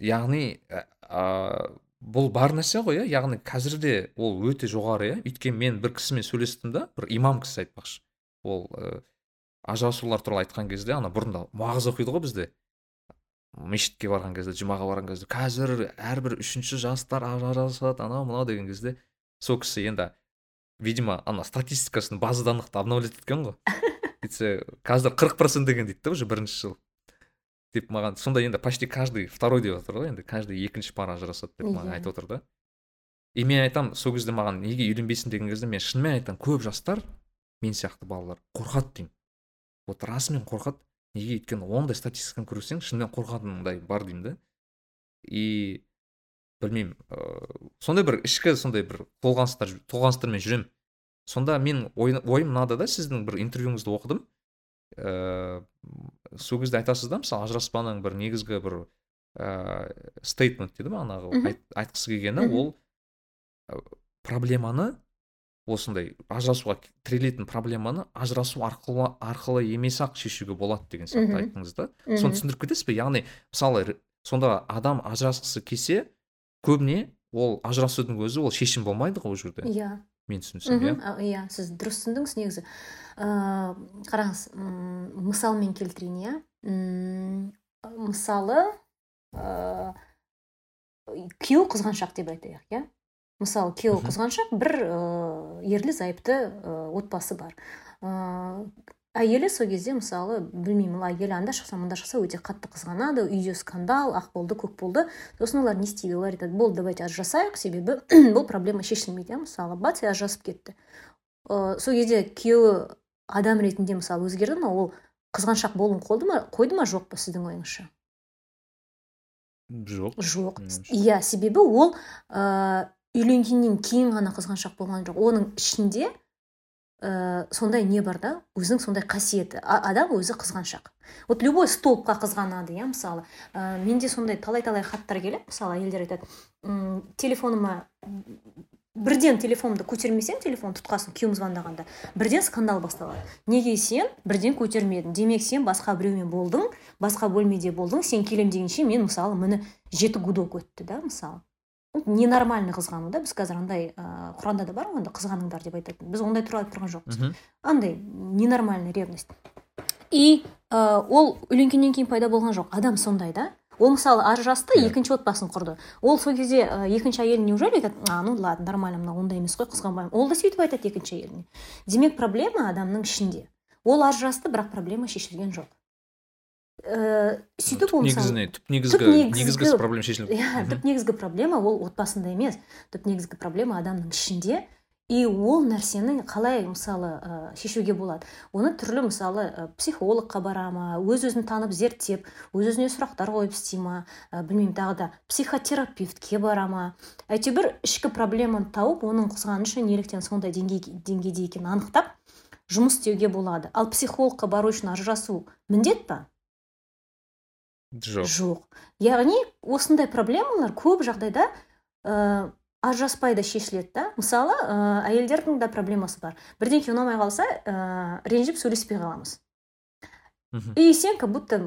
Яғни а, бұл бар нәрсе ғой иә. Яғни қазір де ол өте жоғары иә. Өйткені мен бір кісімен сөйлестім да бір имам кісі айтпақшы. Ол ә, ажырасулар туралы айтқан кезде ана бұрында уағыз оқиды ғой бізде. Мешітке барған кезде жұмаға барған кезде қазір әрбір үшінші жастар ажырасады анау мынау деген кезде сол кісі енді видимо ана статистикасын база даннықты обновлять еткен ғой. Сөйтсе қазір қырық процент деген дейді да уже бірінші жыл. Деп маған сонда енді почти каждый второй деп жатыр ғой енді каждый екінші пара ажырасады деп маған Иә. айтып отыр да. И мен айтамын сол кезде маған неге үйленбейсің деген кезде мен шынымен айтамын көп жастар мен сияқты балалар қорқады деймін. Вот расымен қорқады. Неге өйткені ондай статистиканы көрсең шынымен қорқатындай бар деймін да. И білмеймін ыыы сондай бір ішкі сондай бір толғаныстар толғаныстармен жүремін. Сонда мен ой, ойым мынада да сіздің бір интервьюңызды оқыдым. Ыыы сол кезде айтасыз да мысалы ажыраспаның бір негізгі бір ыыы стейтмент дейді ма анағы айт, айтқысы келгені ол проблеманы осындай ажырасуға тірелетін проблеманы ажырасу арқылы арқылы емес ақ шешуге болады деген сияқты айттыңыз да. Соны түсіндіріп кетесіз бе? Яғни мысалы сонда адам ажырасқысы келсе көбіне ол ажырасудың өзі ол шешім болмайды ғой ол жерде. Иә. Мен түсінсем иә. Иә сіз дұрыс түсіндіңіз негізі. Ыыы қараңыз м, мысалмен келтірейін иә. М, мысалы ыыы күйеу қызғаншақ деп айтайық иә. Мысалы күйеуі қызғаншақ бір ыыы ерлі зайыпты ы, отбасы бар. Ыыы әйелі сол кезде мысалы білмеймін ол әйелі анда шықса мында шықса өте қатты қызғанады үйде скандал ақ болды көк болды. Сосын олар не істейді? Олар айтады болды давайте ажырасайық себебі бұл проблема шешілмейді иә мысалы. Бац и ажырасып кетті. Ыыы сол кезде күйеуі адам ретінде мысалы өзгерді ма? Ол қызғаншақ болуын қойды ма? Қойды ма? Жоқ па сіздің ойыңызша? Жоқ жоқ. иә себебі ол ыыы үйленгеннен кейін ғана қызғаншақ болған жоқ. Оның ішінде ә, сондай не бар да өзінің сондай қасиеті. А- адам өзі қызғаншақ. Вот любой столбқа қызғанады иә мысалы. Ә, менде сондай талай талай хаттар келеді. Мысалы әйелдер айтады «М, телефоныма бірден телефонымды көтермесем телефон тұтқасын күйеуім звондағанда бірден скандал басталады. Неге сен бірден көтермедің? Демек сен басқа біреумен болдың басқа бөлмеде болдың сен келем дегенше мен мысалы міне жеті гудок өтті да мысалы Ну, ненормальный қызғану да біз қазір андай ыыы құранда да бар ғой андай қызғаныңдар деп айтатын. Біз ондай туралы айтып тұрған жоқпыз. Андай ненормальный ревность. И ә, ол үйленгеннен кейін пайда болған жоқ. Адам сондай да. Ол мысалы ажырасты Иә. екінші отбасын құрды. Ол сол кезде ә, екінші әйелі неужели айтады а ну ладно нормально мынау ондай емес қой қызғанбаймын ол да сөйтіп айтады екінші әйеліне. Демек проблема адамның ішінде. Ол ажырасты бірақ проблема шешілген жоқ. Ііі сөйтіп ол негізіне түп негізгі негізгі- проблема шешілді иә түп негізгі проблема ол отбасында емес. Түп негізгі проблема адамның ішінде. И ол нәрсені қалай мысалы ә, шешуге болады? Оны түрлі мысалы ә, психологқа бара ма өз өзін танып зерттеп өз өзіне сұрақтар қойып істей ма ә, білмеймін тағы да психотерапевтке бара ма. Әйтеуір ішкі проблеманы тауып оның қызғанышы неліктен сондай деңгей, деңгейде екенін анықтап жұмыс істеуге болады. Ал психологқа бару үшін ажырасу міндет па? Жоқ. Жоқ. Яғни осындай проблемалар көп жағдайда ә, ажыраспай да шешіледі да. Мысалы ә, әйелдердің да проблемасы бар. Бірдеңке ұнамай қалса ә, ренжіп сөйлеспей қаламыз. Мхм. и сен как будто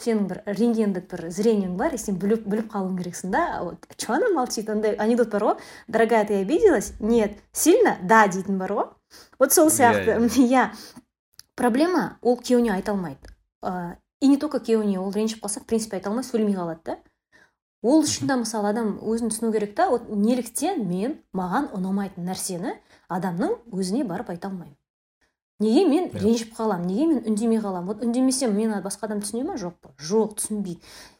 сенің бір рентгендік бір зрениең бар и сен біліп, біліп қалуың керексің да. Вот. Че она молчит? Андай анекдот бар ғой дорогая ты обиделась? Нет сильно? Да дейтін бар ғой вот сол Иә, сияқты. иә проблема ол күйеуіне айта алмайды. И не только күйеуіне ол ренжіп қалса в принципе айта алмай сөйлемей қалады да. Ол үшін да мысалы адам өзін түсіну керек та вот неліктен мен маған ұнамайтын нәрсені адамның өзіне барып айта алмаймын. Неге мен ренжіп қаламын неге мен үндемей қаламын вот үндемесем мені басқа адам түсіне ма жоқ па? Жоқ түсінбейді.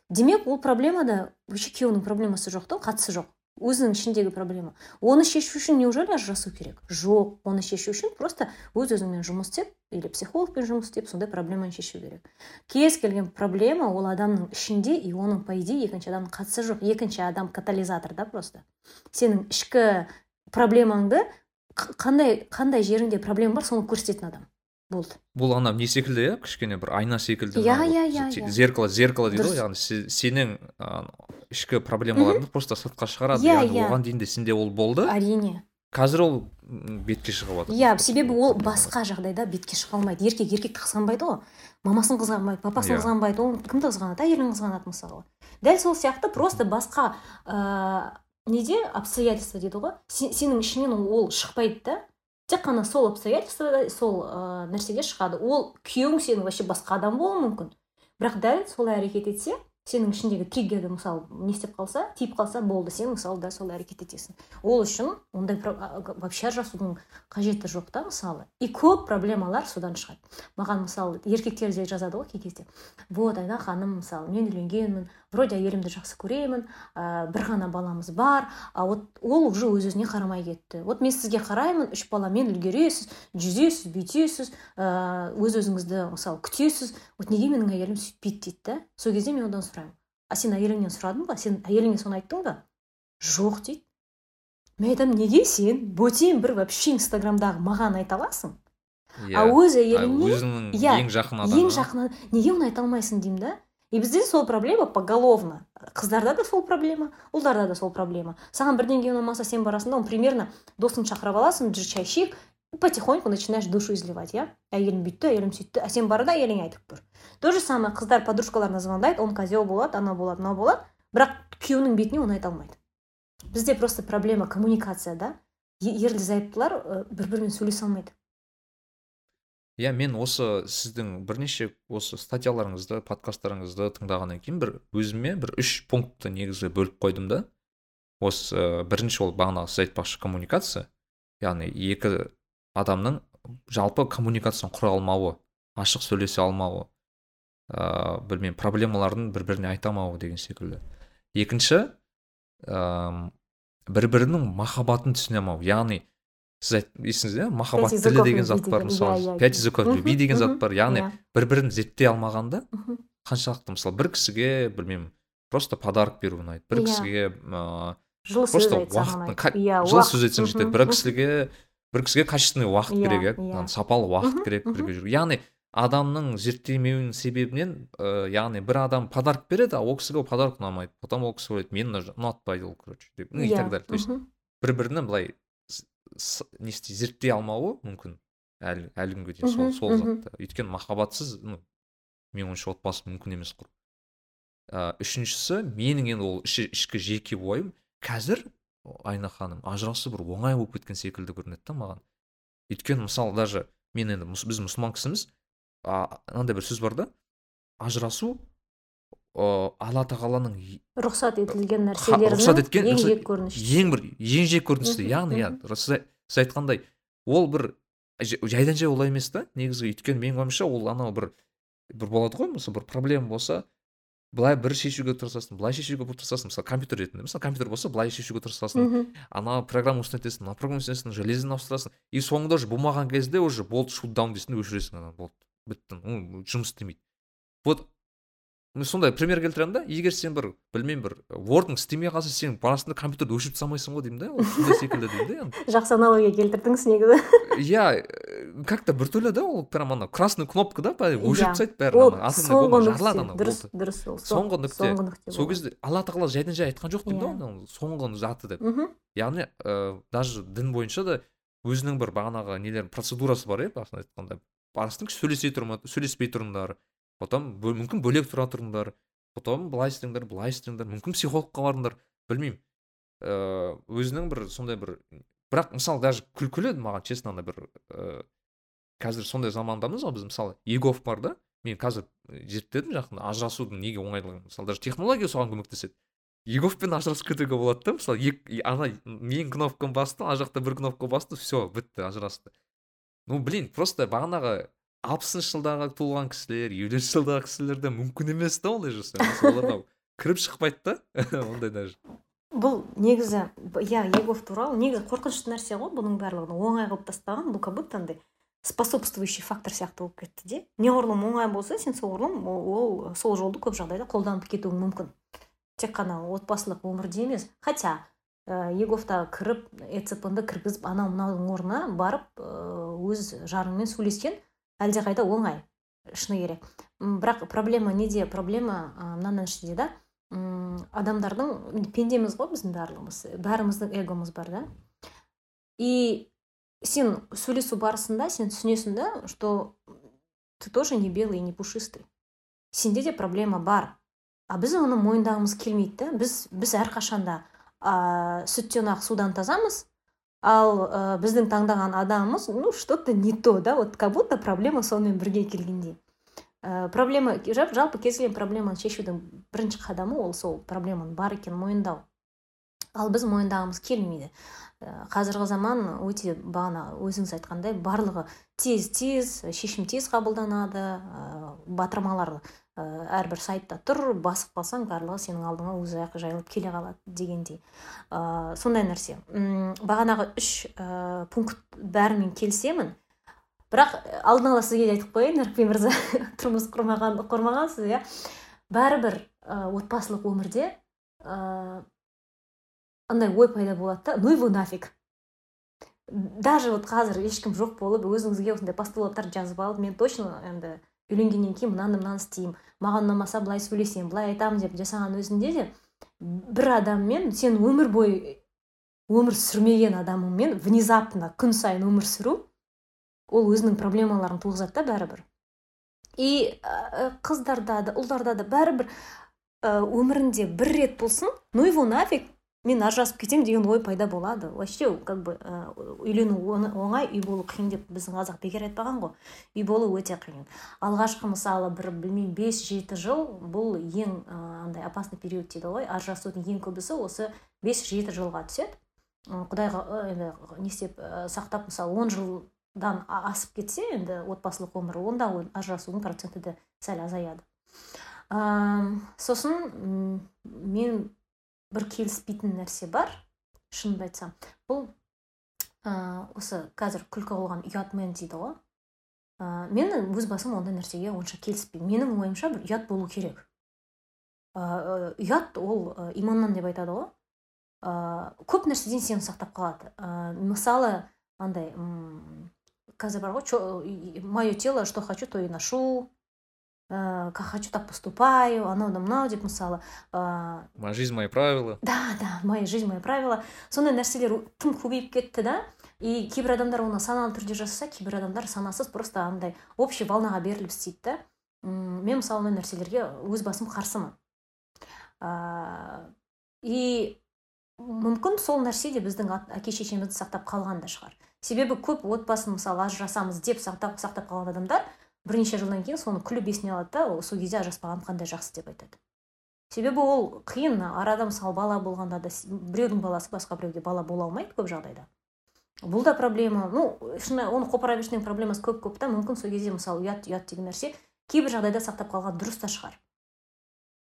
Демек ол проблемада вообще күйеуінің проблемасы жоқ та қатысы жоқ. Өзінің ішіндегі проблема. Оны шешу үшін неужели ажырасу керек жоқ оны шешу үшін просто өз өзіңмен жұмыс істеп или психологпен жұмыс істеп сондай проблеманы шешу керек кез келген проблема ол адамның ішінде и оның по идее екінші адамның қатысы жоқ екінші адам катализатор да просто. Сенің ішкі проблемаңды қандай қандай жеріңде проблема бар соны көрсететін адам. Болды. Бұл ана не секілді иә? Кішкене бір айна секілді Иә, иә, иә, иә. зеркало зеркало дейді ғой яғни се- сенің ішкі проблемаларыңды просто сыртқа шығарады Иә, яғни иә. оған дейін де сенде ол болды. Әрине. Қазір ол бетке шығып жатыр иә себебі ол басқа жағдайда бетке шыға алмайды. Еркек еркекті қызғанбайды ғой. Мамасын қызғанбайды папасын Иә. қызғанбайды ол кімді қызғанады әйелін қызғанады мысалы дәл сол сияқты просто басқа ыыы неде? Обстоятельства дейді ғой. Сен- сенің ішіңнен ол шықпайды да. Тек қана сол обстоятельствода сол ыыы нәрседе шығады. Ол күйеуің сенің вообще басқа адам болуы мүмкін. Бірақ дәл солай әрекет етсе сенің ішіндегі триггерді мысалы не істеп қалса тиіп қалса болды. Сен мысалы дәл солай әрекет етесің. Ол үшін ондай вообще ажырасудың қажеті жоқ та мысалы. И көп проблемалар содан шығады. Маған мысалы еркектер де жазады ғой кей кезде. Вот айна ханым мысалы мен үйленгенмін вроде әйелімді жақсы көремін ә, бір ғана баламыз бар а вот ол уже өз өзіне қарамай кетті. Вот мен сізге қараймын үш баламен үлгересіз жүзесіз бүйтесіз ә, өз өзіңізді мысалы күтесіз. Вот неге менің әйелім сөйтпейді? дейді да. Сол кезде мен одан а сен әйеліңнен сұрадың ба? Сен әйеліңе соны айттың ба? Жоқ дейді. Мен айтамын неге сен бөтен бір вообще инстаграмдағы маған айта аласың? А өз әйеліңе Иә. өзіңнің иә, ең жақын адамы? ең жақын неге оны айта алмайсың? деймін да. И бізде сол проблема поголовно. Қыздарда да сол проблема ұлдарда да сол проблема. Саған бірдеңе ұнамаса сен барасың да оны примерно досыңды шақырып аласың жүр шай ішейік потихоньку начинаешь душу изливать иә әйелім бүйтті әйелім сөйтті а сен бар да әйеліңе айтып көр то же самое қыздар подружкаларына звондайды он козел болады ана болады мынау болады бірақ күйеуінің бетіне оны айта алмайды бізде просто проблема коммуникация да? Ерлі зайыптылар ә, бір бірімен сөйлесе алмайды иә мен осы сіздің бірнеше осы статьяларыңызды подкасттарыңызды тыңдағаннан кейін бір өзіме бір үш пунктты негізі бөліп қойдым да. Осы ә, бірінші ол бағанағы сіз айтпақшы коммуникация яғни екі адамның жалпы коммуникацияны құра алмауы ашық сөйлесе алмауы ыыы білмеймін проблемаларын бір біріне айта алмауы деген секілді. Екінші ыыы бір бірінің махаббатын түсіне алмау. Яғни сіз есіңізде махаббат Пять тілі деген зат бар мысалы. иә, иә, пять иә. языков любви деген зат бар. Яғни иә. бір бірін зерттей алмағанда қаншалықты мысалы бір кісіге білмеймін просто подарок беру ұнайды бір Иә. кісіге ыыы жылы сөз айтсаң Иә, жылы сөз айтсаң жетеді. Бір кісіге бір кісіге качественный уақыт Иә, керек иә. иә. яғни сапалы уақыт керек бірге жүру. Яғни адамның зерттемеуінің себебінен ыыы яғни бір адам подарок береді а ол кісіге ол подарок ұнамайды. Потом ол кісі ойлайды мені ұнатпайды ол короче деп ну и Иә, так далее. То есть бір бірін былай не істей зерттей алмауы мүмкін әлі әлі күнге дейін сол сол затты өйткені махаббатсыз ну менің ойымша отбасы мүмкін емес құру ыыы үшіншісі менің енді ол ішкі жеке ойым қазір айна ханым ажырасу бір оңай болып кеткен секілді көрінеді да маған. Өйткені мысалы даже мен енді біз мұсылман кісіміз мынандай бір сөз бар да ажырасу ыыы алла тағаланың рұқсат етілген нәрселердің еткен ең жек көрініші. ең бір ең жек көріністі Мхм, яғни иә сіз ай- сіз айтқандай ол бір жа- жайдан жай олай емес та негізі. Өйткені менің ойымша ол анау бір бір болады ғой мысалы бір проблема болса былай бір шешуге тырысасың былай шешуге тырысасың мысалы компьютер ретінде мысалы компьютер болса былай шешуге тырысасың. Мгм. ана программа установить етесің мына программа установить етесің железоны ауыстырасың. И соңында уже болмаған кезде уже болды шутдаун дейсің өшіресің ана болды бітті ну, жұмыс істемейді. Вот мен сондай пример келтіремін да. Егер сен бір білмеймін бір wordың істемей қалса сен барасың да компьютерді өшіріп тастамайсың ғой деймін да секілді деймін да жақсы аналогия келтірдіңіз негізі. Иә как то біртүрлі да ол прям ана красный кнопка да былай өшіріп тастайды бәрін ана соңғы жарылады ана дұрыс дұрыс ол соңғы нүкте. сол кезде алла тағала жайдан жай айтқан жоқ деймін да Иә. соңғы заты деп. Яғни ә, даже дін бойынша да өзінің бір бағанағы нелер процедурасы бар иә басында айтқанда. Барасың сөйлесе сөйлеспей тұрыңдар потом мүмкін бөлек тұра тұрыңдар потом былай істеңдер былай істеңдер мүмкін психологқа барыңдар білмеймін. Ыыы өзінің бір сондай бір бірақ мысалы даже күлкілі маған честно ана бір ыыы қазір сондай замандамыз ғой біз мысалы егов бар да. Мен қазір зерттедім жақында ажырасудың неге оңайлығын мысалы даже технология соған көмектеседі. Еговпен ажырасып кетуге болады да мысалы ек- ана менің кнопкам басты ана жақта бір кнопка басты все бітті ажырасты. Ну блин просто бағанағы алпысыншы жылдағы туылған кісілер елуінші жылдағы кісілерде мүмкін емес та ондай жасау оларға кіріп шықпайды да ондай даже. Бұл негізі иә егов туралы негізі қорқынышты нәрсе ғой бұның барлығын оңай қылып тастаған бұл как будто андай способствующий фактор сияқты болып кетті де. Неғұрлым оңай болса сен соғұрлым ол, ол сол жолды көп жағдайда қолданып кетуің мүмкін. Тек қана отбасылық өмірде емес. Хотя ә, еговта кіріп эцп кіргізіп анау мынаудың орнына барып ә, өз жарыңмен сөйлескен әлдеқайда оңай шыны керек. Бірақ проблема неде проблема мынаның ішінде да адамдардың пендеміз ғой біздің барлығымыз бәріміздің эгомыз бар да. И сен сөйлесу барысында сен түсінесің да что ты тоже не белый и не пушистый. Сенде де проблема бар. А біз оны мойындағымыз келмейді да. Біз біз әрқашанда ә, сүттен ақ судан тазамыз. Ал ә, біздің таңдаған адамымыз ну что то не то да. Вот как будто проблема сонымен бірге келгендей. Ә, проблема жалпы кез келген проблеманы шешудің бірінші қадамы ол сол проблеманың бар екенін мойындау. Ал біз мойындағымыз келмейді. Қазіргі заман өте бағана өзіңіз айтқандай барлығы тез тез шешім тез қабылданады. Ә, батырмалар ә, әрбір сайтта тұр басып қалсаң барлығы сенің алдыңа өзі ақ жайылып келе қалады дегендей. Ә, сондай нәрсе. М, бағанағы үш ә, пункт бәрімен келісемін. Бірақ алдын ала сізге де айтып қояйын әріпбай мырза тұрмыс құрмаған құрмағансыз иә. Бәрібір ә, отбасылық өмірде ә, андай ой пайда болады да ну его нафиг. Даже вот қазір ешкім жоқ болып өзіңізге осындай постулаттар жазып алып мен точно енді үйленгеннен кейін мынаны мынаны істеймін маған ұнамаса былай сөйлесемін былай айтамын деп жасаған өзінде де бір адаммен сен өмір бойы өмір сүрмеген адамыңмен внезапно күн сайын өмір сүру ол өзінің проблемаларын туғызады да бәрібір. И ә, қыздарда да ұлдарда да бәрібір ә, өмірінде бір рет болсын ну его нафиг мен ажырасып кетемін деген ой пайда болады. Вообще как бы үйлену оңай үй болу қиын деп біздің қазақ бекер айтпаған ғой. Үй болу өте қиын. Алғашқы мысалы бір білмеймін бес жеті жыл бұл ең андай опасный период дейді ғой. Ажырасудың ең көбісі осы бес жеті жылға түседі. Құдайға енді не істеп сақтап мысалы он жылдан асып кетсе енді отбасылық өмір онда ажырасудың проценті де сәл азаяды. Сосын мен бір келіспейтін нәрсе бар. Шынымды айтсам бұл ә, осы қазір күлкі қылған ұятмен дейді ғой. Ә, мен өз басым ондай нәрсеге онша келіспеймін. Менің ойымша бір ұят болу керек. Ә, ұят ол ә, иманнан деп айтады ғой. Ә, көп нәрседен сені сақтап қалады. Ә, мысалы андай қазір бар ғой мое тело что хочу то и ношу. Ә, как хочу так поступаю анау да мынау деп мысалы ә, моя жизнь мои правила. Да да моя жизнь мои правила. Сондай нәрселер тым көбейіп кетті да? И кейбір адамдар оны саналы түрде жасаса кейбір адамдар санасыз просто андай общий волнаға беріліп істейді да. Мен мысалы ондай нәрселерге өз басым қарсымын. Ә, и мүмкін сол нәрсе де біздің әке шешемізді сақтап қалған да шығар. Себебі көп отбасын мысалы ажырасамыз деп сақтап, сақтап қалған адамдар бірнеше жылдан кейін соны күліп есіне алады да сол кезде ажыраспағаным қандай жақсы деп айтады. Себебі ол қиын арада мысалы бала болғанда да біреудің баласы басқа біреуге бала бола алмайды көп жағдайда. Бұл да проблема. Ну шыны оны қопара берсең проблемасы көп көп та мүмкін сол кезде мысалы ұят ұят деген нәрсе кейбір жағдайда сақтап қалған дұрыс та шығар.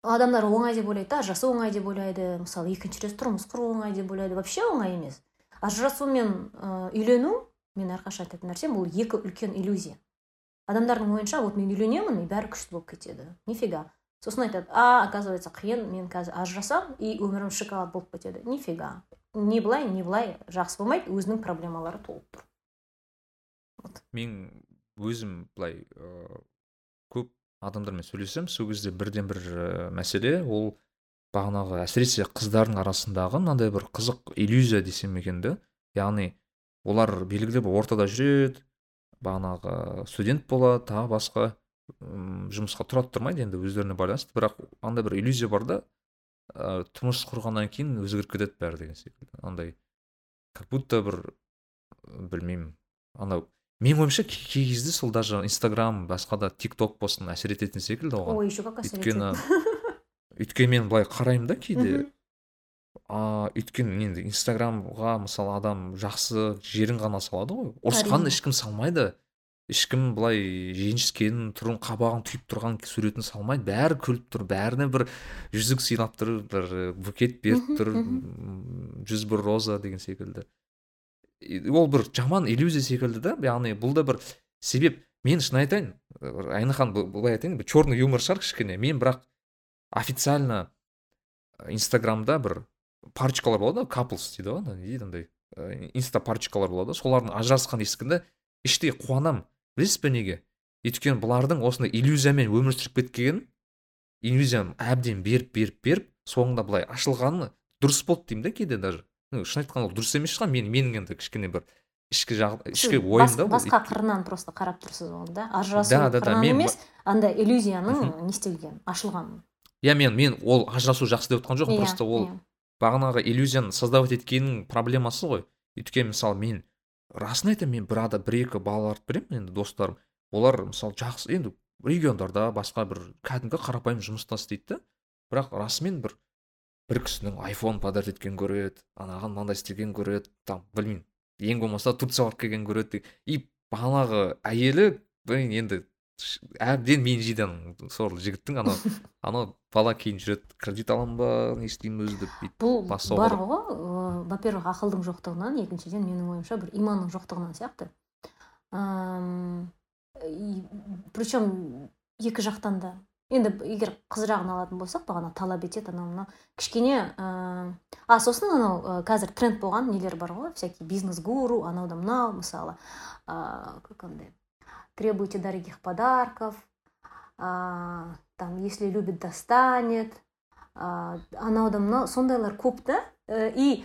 Адамдар оңай деп ойлайды да ажырасу оңай деп ойлайды мысалы екінші рет тұрмыс құру оңай деп ойлайды вообще оңай емес. Ажырасу мен ә, үйлену мен әрқашан айтатын нәрсем бұл екі үлкен иллюзия. Адамдардың ойынша вот мен үйленемін и бәрі күшті болып кетеді. Нифига. Сосын айтады а оказывается қиын мен қазір ажырасам и өмірім шоколад болып кетеді нифига. Не былай не былай жақсы болмайды өзінің проблемалары толып тұр. Вот. мен өзім былай ыыы көп адамдармен сөйлесемін сол кезде бірден бір мәселе ол бағанағы әсіресе қыздардың арасындағы мынандай бір қызық иллюзия десем екен да яғни олар белгілі бір ортада жүреді бағанағы студент болады тағы басқа жұмысқа тұрады тұрмайды енді өздеріне байланысты. Бірақ андай бір иллюзия бар да ә, тұрмыс құрғаннан кейін өзгеріп кетеді бәрі деген секілді. Андай как будто бір білмеймін. Анау менің ойымша кей кезде сол даже инстаграм басқа да тик ток болсын әсер ететін секілді оған. Ой еще как өйткені өйткені мен былай қараймын да кейде. А өйткені енді инстаграмға мысалы адам жақсы жерін ғана салады ғой. Ұрысқанын ешкім салмайды. Ешкім былай ренжіскенін түрін қабағын түйіп тұрған суретін салмайды. Бәрі күліп тұр бәріне бір жүзік сыйлап тұр бір букет беріп тұр жүз бір роза деген секілді. Ол бір жаман иллюзия секілді да яғни бұл да бір себеп. Мен шын айтайын айнахан былай айтайын черный юмор шығар кішкене. Мен бірақ официально инстаграмда бір парочкалар болады ғой каплс дейді ғой не дейді андай инста парочкалар болады ғой солардың ажырасқанын ескенде іштей қуанамын. Білесіз бе неге? Өйткені бұлардың осындай иллюзиямен өмір сүріп кеткенін иллюзияны әбден беріп беріп беріп соңында былай ашылғаны дұрыс болды деймін да кейде даже. Шын айтқанда ол дұрыс емес шығар мен менің енді кішкене бір ішкі жақ ішкі ойым да басқа қырынан просто қарап тұрсыз оны да. Ажырасу да, да, да, мен... емес андай иллюзияның не істелгенін ашылғанын. Иә мен мен ол ажырасу жақсы деп отқан жоқпын просто ол бағанағы иллюзияны создавать еткеннің проблемасы ғой. Өйткені мысалы мен расын айтамын мен бір ада бір екі балаларды білемін енді достарым. Олар мысалы жақсы енді региондарда басқа бір кәдімгі қарапайым жұмыста істейді да. Бірақ расымен бір бір кісінің айфон подарить еткен көреді анаған мынандай істеген көреді там білмеймін ең болмаса турцияға барып келген көреді. И бағанағы әйелі блин енді әбден менжиді ана сорлы жігіттің анау анау бала кейін жүреді кредит аламын ба не істеймін өзі деп бүйтіп бұл бар ғой во первых ақылдың жоқтығынан екіншіден менің ойымша бір иманның жоқтығынан сияқты. Причем екі жақтан да. Енді егер қыз жағын алатын болсақ бағана талап етеді анау мынау. Кішкене ә, а сосын анау ә, қазір тренд болған нелер бар ғой всякий бизнес гуру анау да мынау мысалы ә, как андай требуйте дорогих подарков ә, там если любит достанет. Ә, анау да? Мынау сондайлар көп та и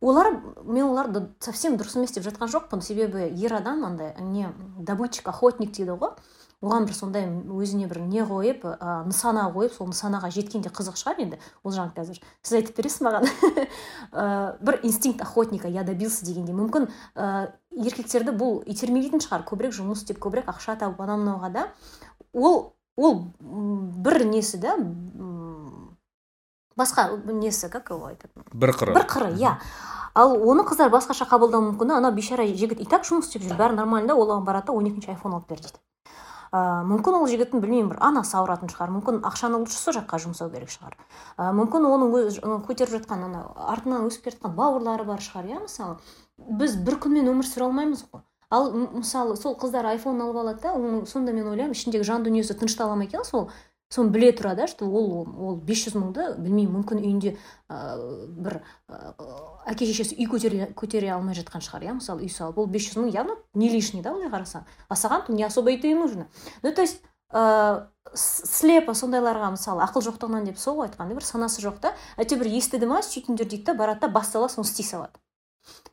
олар мен оларды совсем дұрыс емес деп жатқан жоқпын себебі ер адам андай не добытчик охотник дейді ғой. Оған бір сондай өзіне бір не қойып ә, нысана қойып сол нысанаға жеткенде қызық шығар енді олжан қазір. Сіз айтып бересіз маған? Ә, бір инстинкт охотника я добился дегенде мүмкін ә, еркектерді бұл итермелейтін шығар. Көбірек жұмыс істеп көбірек ақша тауып анау мынауға да. Ол ол бір несі да басқа несі как его айтады? Бір қыры. Бір қыры иә. Ал оны қыздар басқаша қабылдауы мүмкін. Да ана бейшара жігіт и так жұмыс істеп жүр. Бәрі нормально да ол оған барады да он екінші айфон алып бер дейді. Ә, мүмкін ол жігіттің білмеймін бір анасы ауыратын шығар. Мүмкін ақшаны лучше сол жаққа жұмсау керек шығар. Ә, мүмкін оның өз көтеріп жатқан ана артынан өсіп келе жатқан бауырлары бар шығар иә мысалы. Біз бір күнмен өмір сүре алмаймыз ғой. Ал мысалы сол қыздар айфон алып алады да сонда мен ойлаймын ішіндегі жан дүниесі тыныштала ма? екен сол соны біле тұра да что ол ол бес жүз мыңды білмеймін мүмкін үйінде ә, бір ә, әке шешесі үй көтере, көтере алмай жатқан шығар иә мысалы үй салып. Ол бес жүз мың явно не лишний да былай қарасаң. А саған не особо и нужно. Ну то есть ә, слепо сондайларға мысалы ақыл жоқтығынан деп сол ғой айтқан бір санасы жоқ та. Әйтеуір естіді ма сөйтіңдер дейді да барады да бас сала соны істей салады.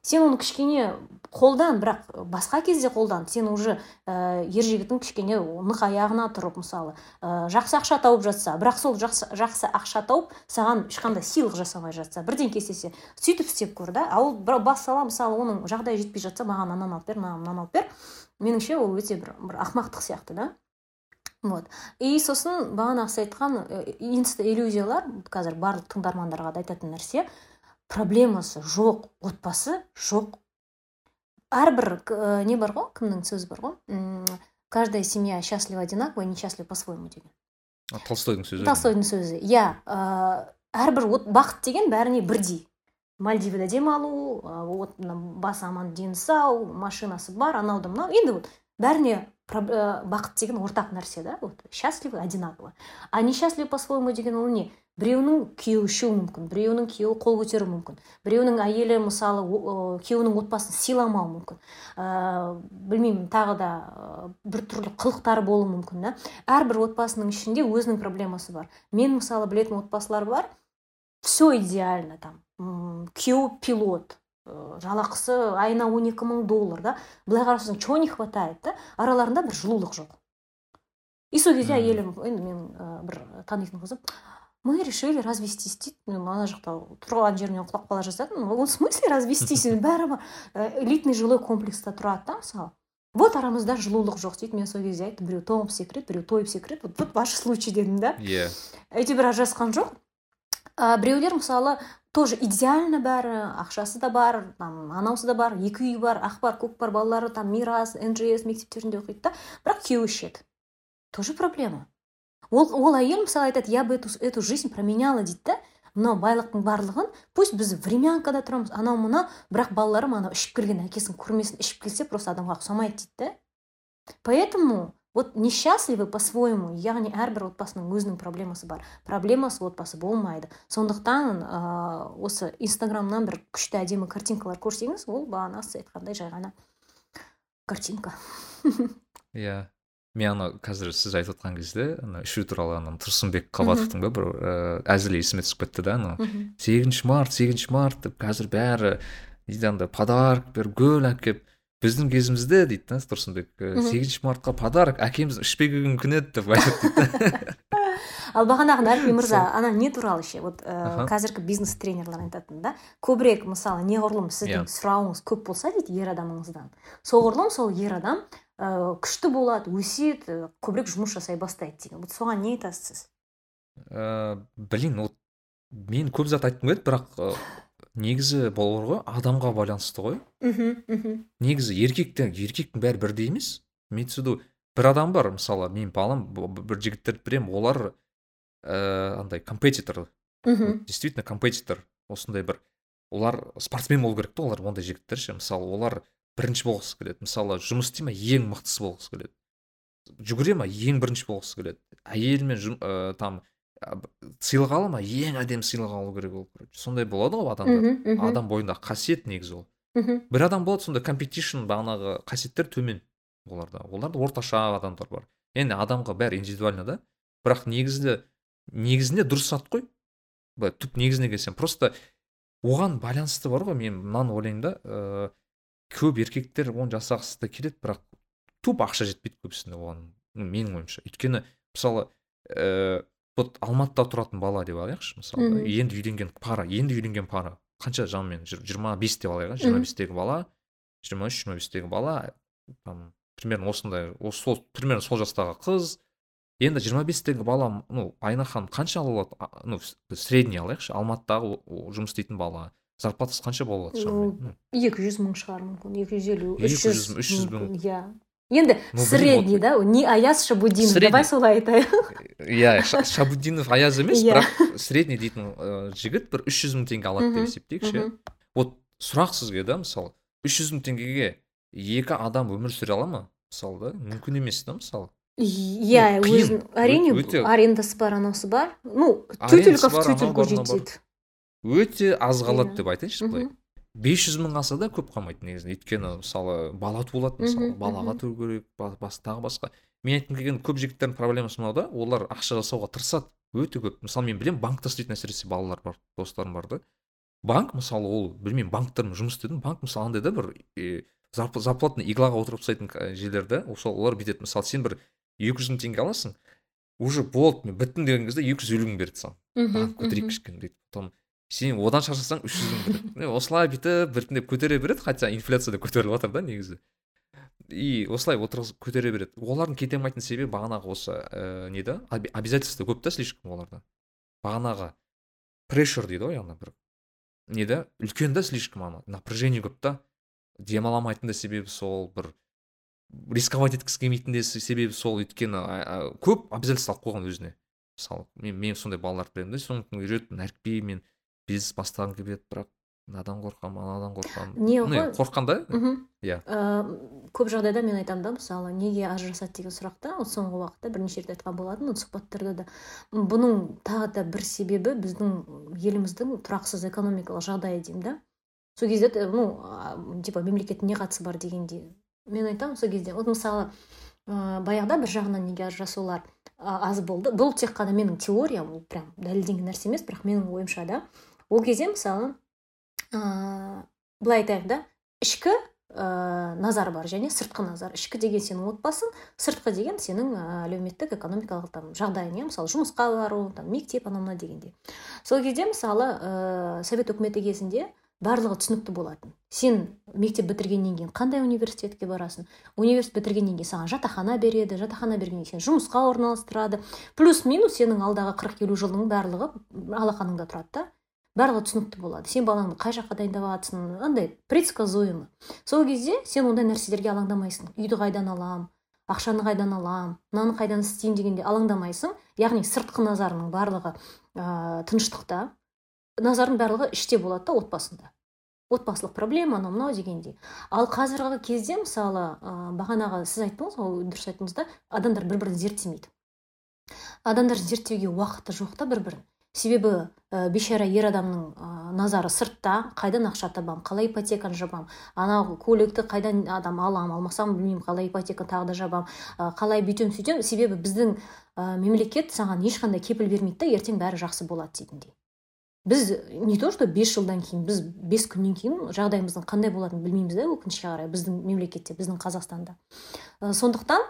Сен оны кішкене қолдан бірақ басқа кезде қолдан сен уже ә, ер жігітің кішкене нық аяғына тұрып мысалы ә, жақсы ақша тауып жатса бірақ сол жақсы, жақсы ақша тауып саған ешқандай сыйлық жасамай жатса бірдеңке істесе сөйтіп істеп көр да ал бас сала мысалы оның жағдайы жетпей жатса маған ананы алып бер маған мынаны алып бер меніңше ол өте бір, бір ақымақтық сияқты да. Вот. И сосын бағанағы сіз айтқан инста иллюзиялар қазір барлық тыңдармандарға да айтатын нәрсе проблемасы жоқ отбасы жоқ. Әрбір ә, не бар ғой кімнің сөзі бар ғой? Каждая семья счастлива одинаково несчастлива по своему деген толстойдың сөзі? Толстойдың сөзі иә. Ә, әрбір от, бақыт деген бәріне бірдей. Мальдивада демалу вот басы аман дені сау машинасы бар анау да мынау. Енді вот бәріне бақыт деген ортақ нәрсе да вот счастливы одинаково. А несчастливы по своему деген ол не? Біреуінің күйеуі ішуі мүмкін біреуінің күйеуі қол көтеруі мүмкін біреуінің әйелі мысалы күйеуінің отбасын сыйламауы мүмкін. Ә, білмеймін тағы да біртүрлі қылықтары болуы мүмкін да. Әрбір отбасының ішінде өзінің проблемасы бар. Мен мысалы білетін отбасылар бар. Все идеально там. Күйеуі пилот жалақысы айына он екі мың доллар да. Былай қарасаң чего не хватает да? Араларында бір жылулық жоқ. И сол кезде әйелім енді мен бір танитын қызым мы решили развестись дейді. Ана жақта тұрған жерінен құлап қала жаздадым в смысле развестись? Бәрі бар элитный жилой комплекста тұрады да мысалы вот арамызда жылулық жоқ дейді. Мен сол кезде айттым біреу тоңып секіреді біреу тойып секіреді вот, вот ваш случай дедім да. Иә. Әйтеуір ажырасқан жоқ. Ә, біреулер мысалы тоже идеально бәрі ақшасы да бар там анаусы да бар екі үйі бар ақ бар көк бар балалары там мирас нжс мектептерінде оқиды да бірақ күйеуі ішеді. Тоже проблема. Ол ол әйел мысалы айтады я бы эту, эту жизнь променяла дейді да. Мынау байлықтың барлығын пусть біз времянкада тұрамыз анау мынау бірақ балаларым анау ішіп келген әкесін көрмесін ішіп келсе просто адамға ұқсамайды дейді да. Поэтому вот несчастливы по своему яғни әрбір отбасының өзінің проблемасы бар проблемасы отбасы болмайды сондықтан ә, осы инстаграмнан бір күшті әдемі картинкалар көрсеңіз ол бағана сіз айтқандай жай ғана картинка. Иә. Мен ана қазір сіз айтып отқан кезде ана ішу туралы ана тұрсынбек қабатовтың ба бір ііі әзілі есіме түсіп кетті да анау сегізінші март сегізінші март деп қазір бәрі дейді андай подарок бір гүл әкеліп біздің кезімізде дейді да тұрсынбек сегізінші мартқа подарок әкеміз ішпей келген күн еді деп айтады дейді ал бағанағы нәрби мырза ана не туралы ше? Вот ә, қазіргі бизнес тренерлар айтатын да. Көбірек мысалы неғұрлым сіздің yeah. сұрауыңыз көп болса дейді ер адамыңыздан. Соғұрлым сол ер адам ә, күшті болады өседі көбірек жұмыс жасай бастайды деген. Вот соған не айтасыз сіз? Ә, блин вот мен көп зат айтқым келеді бірақ негізі болар ғой адамға байланысты ғой. Мхм мхм. Негізі еркекте еркектің бәрі бірдей емес. В виду бір адам бар мысалы менің балам бір жігіттерді білемін олар ә, андай компетитор. Мхм. Действительно компетитор осындай бір. Олар спортсмен болу керек та олар ондай жігіттер ше мысалы олар бірінші болғысы келеді. Мысалы жұмыс істей ма ең мықтысы болғысы келеді. Жүгіре ма ең бірінші болғысы келеді. Әйелімен ә, там сыйлық ала ма? Ең әдемі сыйлық алу керек ол короче. Сондай болады ғой адамдар адам бойындағы қасиет негізі ол. Мхм бір адам болады сондай компетишн бағанағы қасиеттер төмен оларда. Оларда орташа адамдар бар. Енді адамға бәрі индивидуально да. Бірақ негізі негізінде дұрыс зат қой. Былай түп негізіне келсем просто оған байланысты бар ғой мен мынаны ойлаймын да. Ыыы көп еркектер оны жасағысы да келеді бірақ туп ақша жетпейді көбісінде оған. Менің ойымша. Өйткені мысалы ііі вот алматыда тұратын бала деп алайықшы мысалы енді үйленген пара енді үйленген пара. Қанша шамамен жиырма бес деп алайық иә жиырма бестегі бала жиырма үш жиырма бестегі бала там примерно осындай осы сол примерно сол жастағы қыз. Енді жиырма бестегі бала ну айна ханым қанша ала алады ну средний алайықшы. Алматыдағы жұмыс істейтін бала. Зарплатасы қанша бола алады шамамен екі жүз мың шығар мүмкін. Екі жүз елу 200, 300 мың. иә. Енді средний да? Не аяз шабудин Средний. давай солай айтайық иә Ша- шабудинов аяз емес бірақ средний дейтін ә, жігіт бір үш жүз мың теңге алады деп есептейікші. Вот сұрақ сізге да мысалы үш жүз мың теңгеге екі адам өмір сүре ала ма? Мысалы да мүмкін емес та мысалы? Иә өзін әрине Өте- арендасы бар анаусы бар. Ну бар, анау тютельку жетеді өте аз қалады Иә. деп айтайыншы былай. Бес жүз мың алса да көп қалмайды негізі өйткені мысалы бала туылады мысалы. балаға мхм. тұру керек ба- бас тағы басқа. Мен айтқым келгені көп жігіттердің проблемасы мынау да олар ақша жасауға тырысады өте көп. Мысалы мен білемін банкта істейтін әсіресе балалар бар достарым бар да. Банк мысалы ол білмеймін банктермен жұмыс істедім. Банк мысалы андай да бір зарп- зарплатный иглаға отырып тастайтын жерлер да. Сол олар бүйтеді. Мысалы сен бір екі жүз мың теңге аласың уже болды мен біттім деген кезде екі жүз елу мың береді саған. Банк көтерейік кішкене дейді. Потом сен одан шаршасаң үш жүз мың береді Е, осылай бүйтіп біртіндеп көтере береді хотя инфляция да көтеріліп жатыр да негізі. И осылай отырғызып көтере береді. Олардың кете алмайтын себебі бағанағы осы ә, не да обязательство көп та слишком оларда. Бағанағы прешер дейді ғой ана бір не да үлкен да слишком ана напряжение көп та. Демала алмайтын да себебі сол бір рисковать еткісі келмейтін де се- себебі сол өйткені көп обязательство алып қойған өзіне. Мысалы мен мен сондай балаларды білемін да сондықтан үйретіп нәрікпей мен бизнес бастағым келіп еді бірақ мынадан қорқамын анадан қорқамын. Не ғой? қорыққан да? Мхм Иә. Ә, көп жағдайда мен айтамын да мысалы неге ажырасады деген сұрақта соңғы уақытта бірнеше рет айтқан болатынмын сұхбаттарда да. Бұның тағы да бір себебі біздің еліміздің тұрақсыз экономикалық жағдайы деймін да. Сол кезде ну типа мемлекеттің не қатысы бар дегенде. Мен айтамын сол кезде. Вот мысалы ә, баяғыда бір жағынан неге ажырасулар аз болды. Бұл тек қана менің теориям ол прям дәлелденген нәрсе емес бірақ менің ойымша да. Ол кезде мысалы ыыы былай айтайық да ішкі ә, назар бар және сыртқы назар. Ішкі деген сенің отбасың сыртқы деген сенің әлеуметтік экономикалық там жағдайың иә? Мысалы жұмысқа бару там мектеп анау мынау дегендей сол кезде мысалы ә, совет үкіметі кезінде барлығы түсінікті болатын. Сен мектеп бітіргеннен кейін қандай университетке барасың? Университет бітіргеннен кейін саған жатақхана береді жатақхана бергеннен кейін жұмысқа орналастырады. Плюс минус сенің алдағы қырық елу жылдың барлығы алақаныңда тұрады да. Барлығы түсінікті болады. Сен балаңды қай жаққа дайындап жатрсың андай предсказуемо. Сол кезде сен ондай нәрселерге алаңдамайсың. Үйді қайдан алам ақшаны қайдан алам мынаны қайдан істеймін дегенде алаңдамайсың. Яғни сыртқы назарының барлығы ә, тыныштықта назардың барлығы іште болады да отбасында. Отбасылық проблема анау мынау дегендей. Ал қазіргі кезде мысалы ә, бағанағы сіз айттыңыз ғой дұрыс айттыңыз да адамдар бір бірін зерттемейді. Адамдар зерттеуге уақыты жоқ та бір бірін себебі ә, бейшара ер адамның ә, назары сыртта қайдан ақша табамын қалай ипотеканы жабамын анау көлікті қайдан адам аламын алмасам білмеймін қалай ипотека тағы да жабамын ә, қалай бүйтемін сөйтемін. Себебі біздің ә, мемлекет саған ешқандай кепіл бермейді да ертең бәрі жақсы болады дейтіндей. Біз не то что бес жылдан кейін біз бес күннен кейін жағдайымыздың қандай болатынын білмейміз да өкінішке қарай біздің мемлекетте біздің қазақстанда. Ә, сондықтан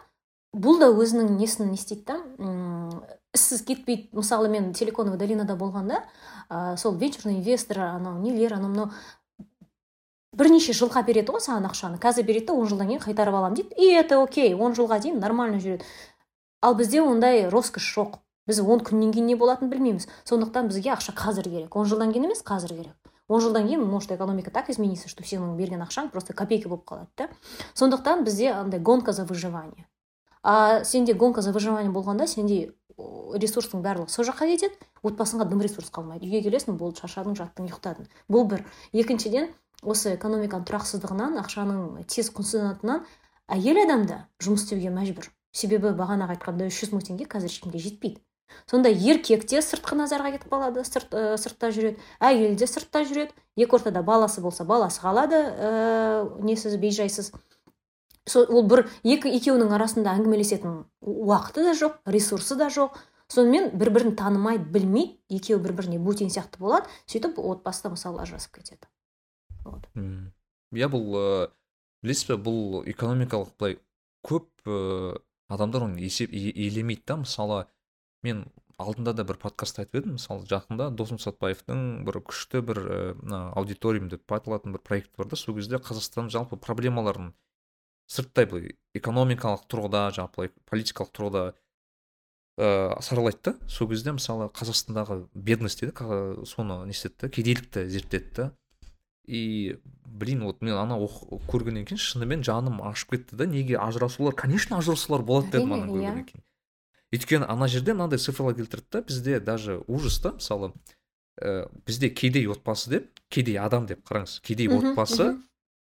бұл да өзінің несін не істейді да іссіз кетпейді мысалы мен силиконовая долинада болғанда ә, сол венчурный инвестор анау нелер анау мынау бірнеше жылға береді ғой саған ақшаны. Қазір береді да он жылдан кейін қайтарып аламын дейді. И это окей он жылға дейін нормально жүреді. Ал бізде ондай роскошь жоқ. Біз он күннен кейін не болатынын білмейміз. Сондықтан бізге ақша қазір керек. Он жылдан кейін емес қазір керек. Он жылдан кейін может экономика так изменится что сенің берген ақшаң просто копейка болып қалады да? Сондықтан бізде андай гонка за выживание. А сенде гонка за выживание болғанда сенде ресурстың барлығы сол жаққа кетеді отбасыңа дым ресурс қалмайды үйге келесің болды шаршадың жаттың ұйықтадың бұл бір. Екіншіден осы экономиканың тұрақсыздығынан ақшаның тез құнсызданатынынан әйел адам да жұмыс істеуге мәжбүр. Себебі бағанағы айтқандай үш жүз мың теңге қазір ешкімге жетпейді. Сонда еркек те сыртқы назарға кетіп қалады сырт, ә, сыртта жүреді әйел де сыртта жүреді. Екі ортада баласы болса баласы қалады ә, несіз бейжайсыз. Сол ол бір екі екеуінің арасында әңгімелесетін уақыты да жоқ ресурсы да жоқ. Сонымен бір бірін танымайды білмейді екеуі бір біріне бөтен сияқты болады. Сөйтіп отбасыда мысалы ажырасып кетеді. Вот. Иә бұл ыыы білесіз бе бұл экономикалық былай көп ыыы адамдар оны есеп елемейді да. Мысалы мен алдында да бір подкастта айтып едім. Мысалы жақында досым сатпаевтың бір күшті бір ііі мына аудиториум деп айтылатын бір проект бар да. Сол кезде қазақстан жалпы проблемаларын сырттай былай экономикалық тұрғыда жалпы былай политикалық тұрғыда ыыы саралайды да. Сол кезде мысалы қазақстандағы бедность дейді соны не істеді да кедейлікті зерттеді да. И блин вот мен ана оқ- көргеннен кейін шынымен жаным ашып кетті да. Неге ажырасулар? Конечно ажырасулар болады дедім Әрине, ана иә. көргеннен кейін. Өйткені ана жерде мынандай цифрлар келтірді да бізде даже ужас та. Мысалы ә, бізде кедей отбасы деп кедей адам деп қараңыз. Кедей отбасы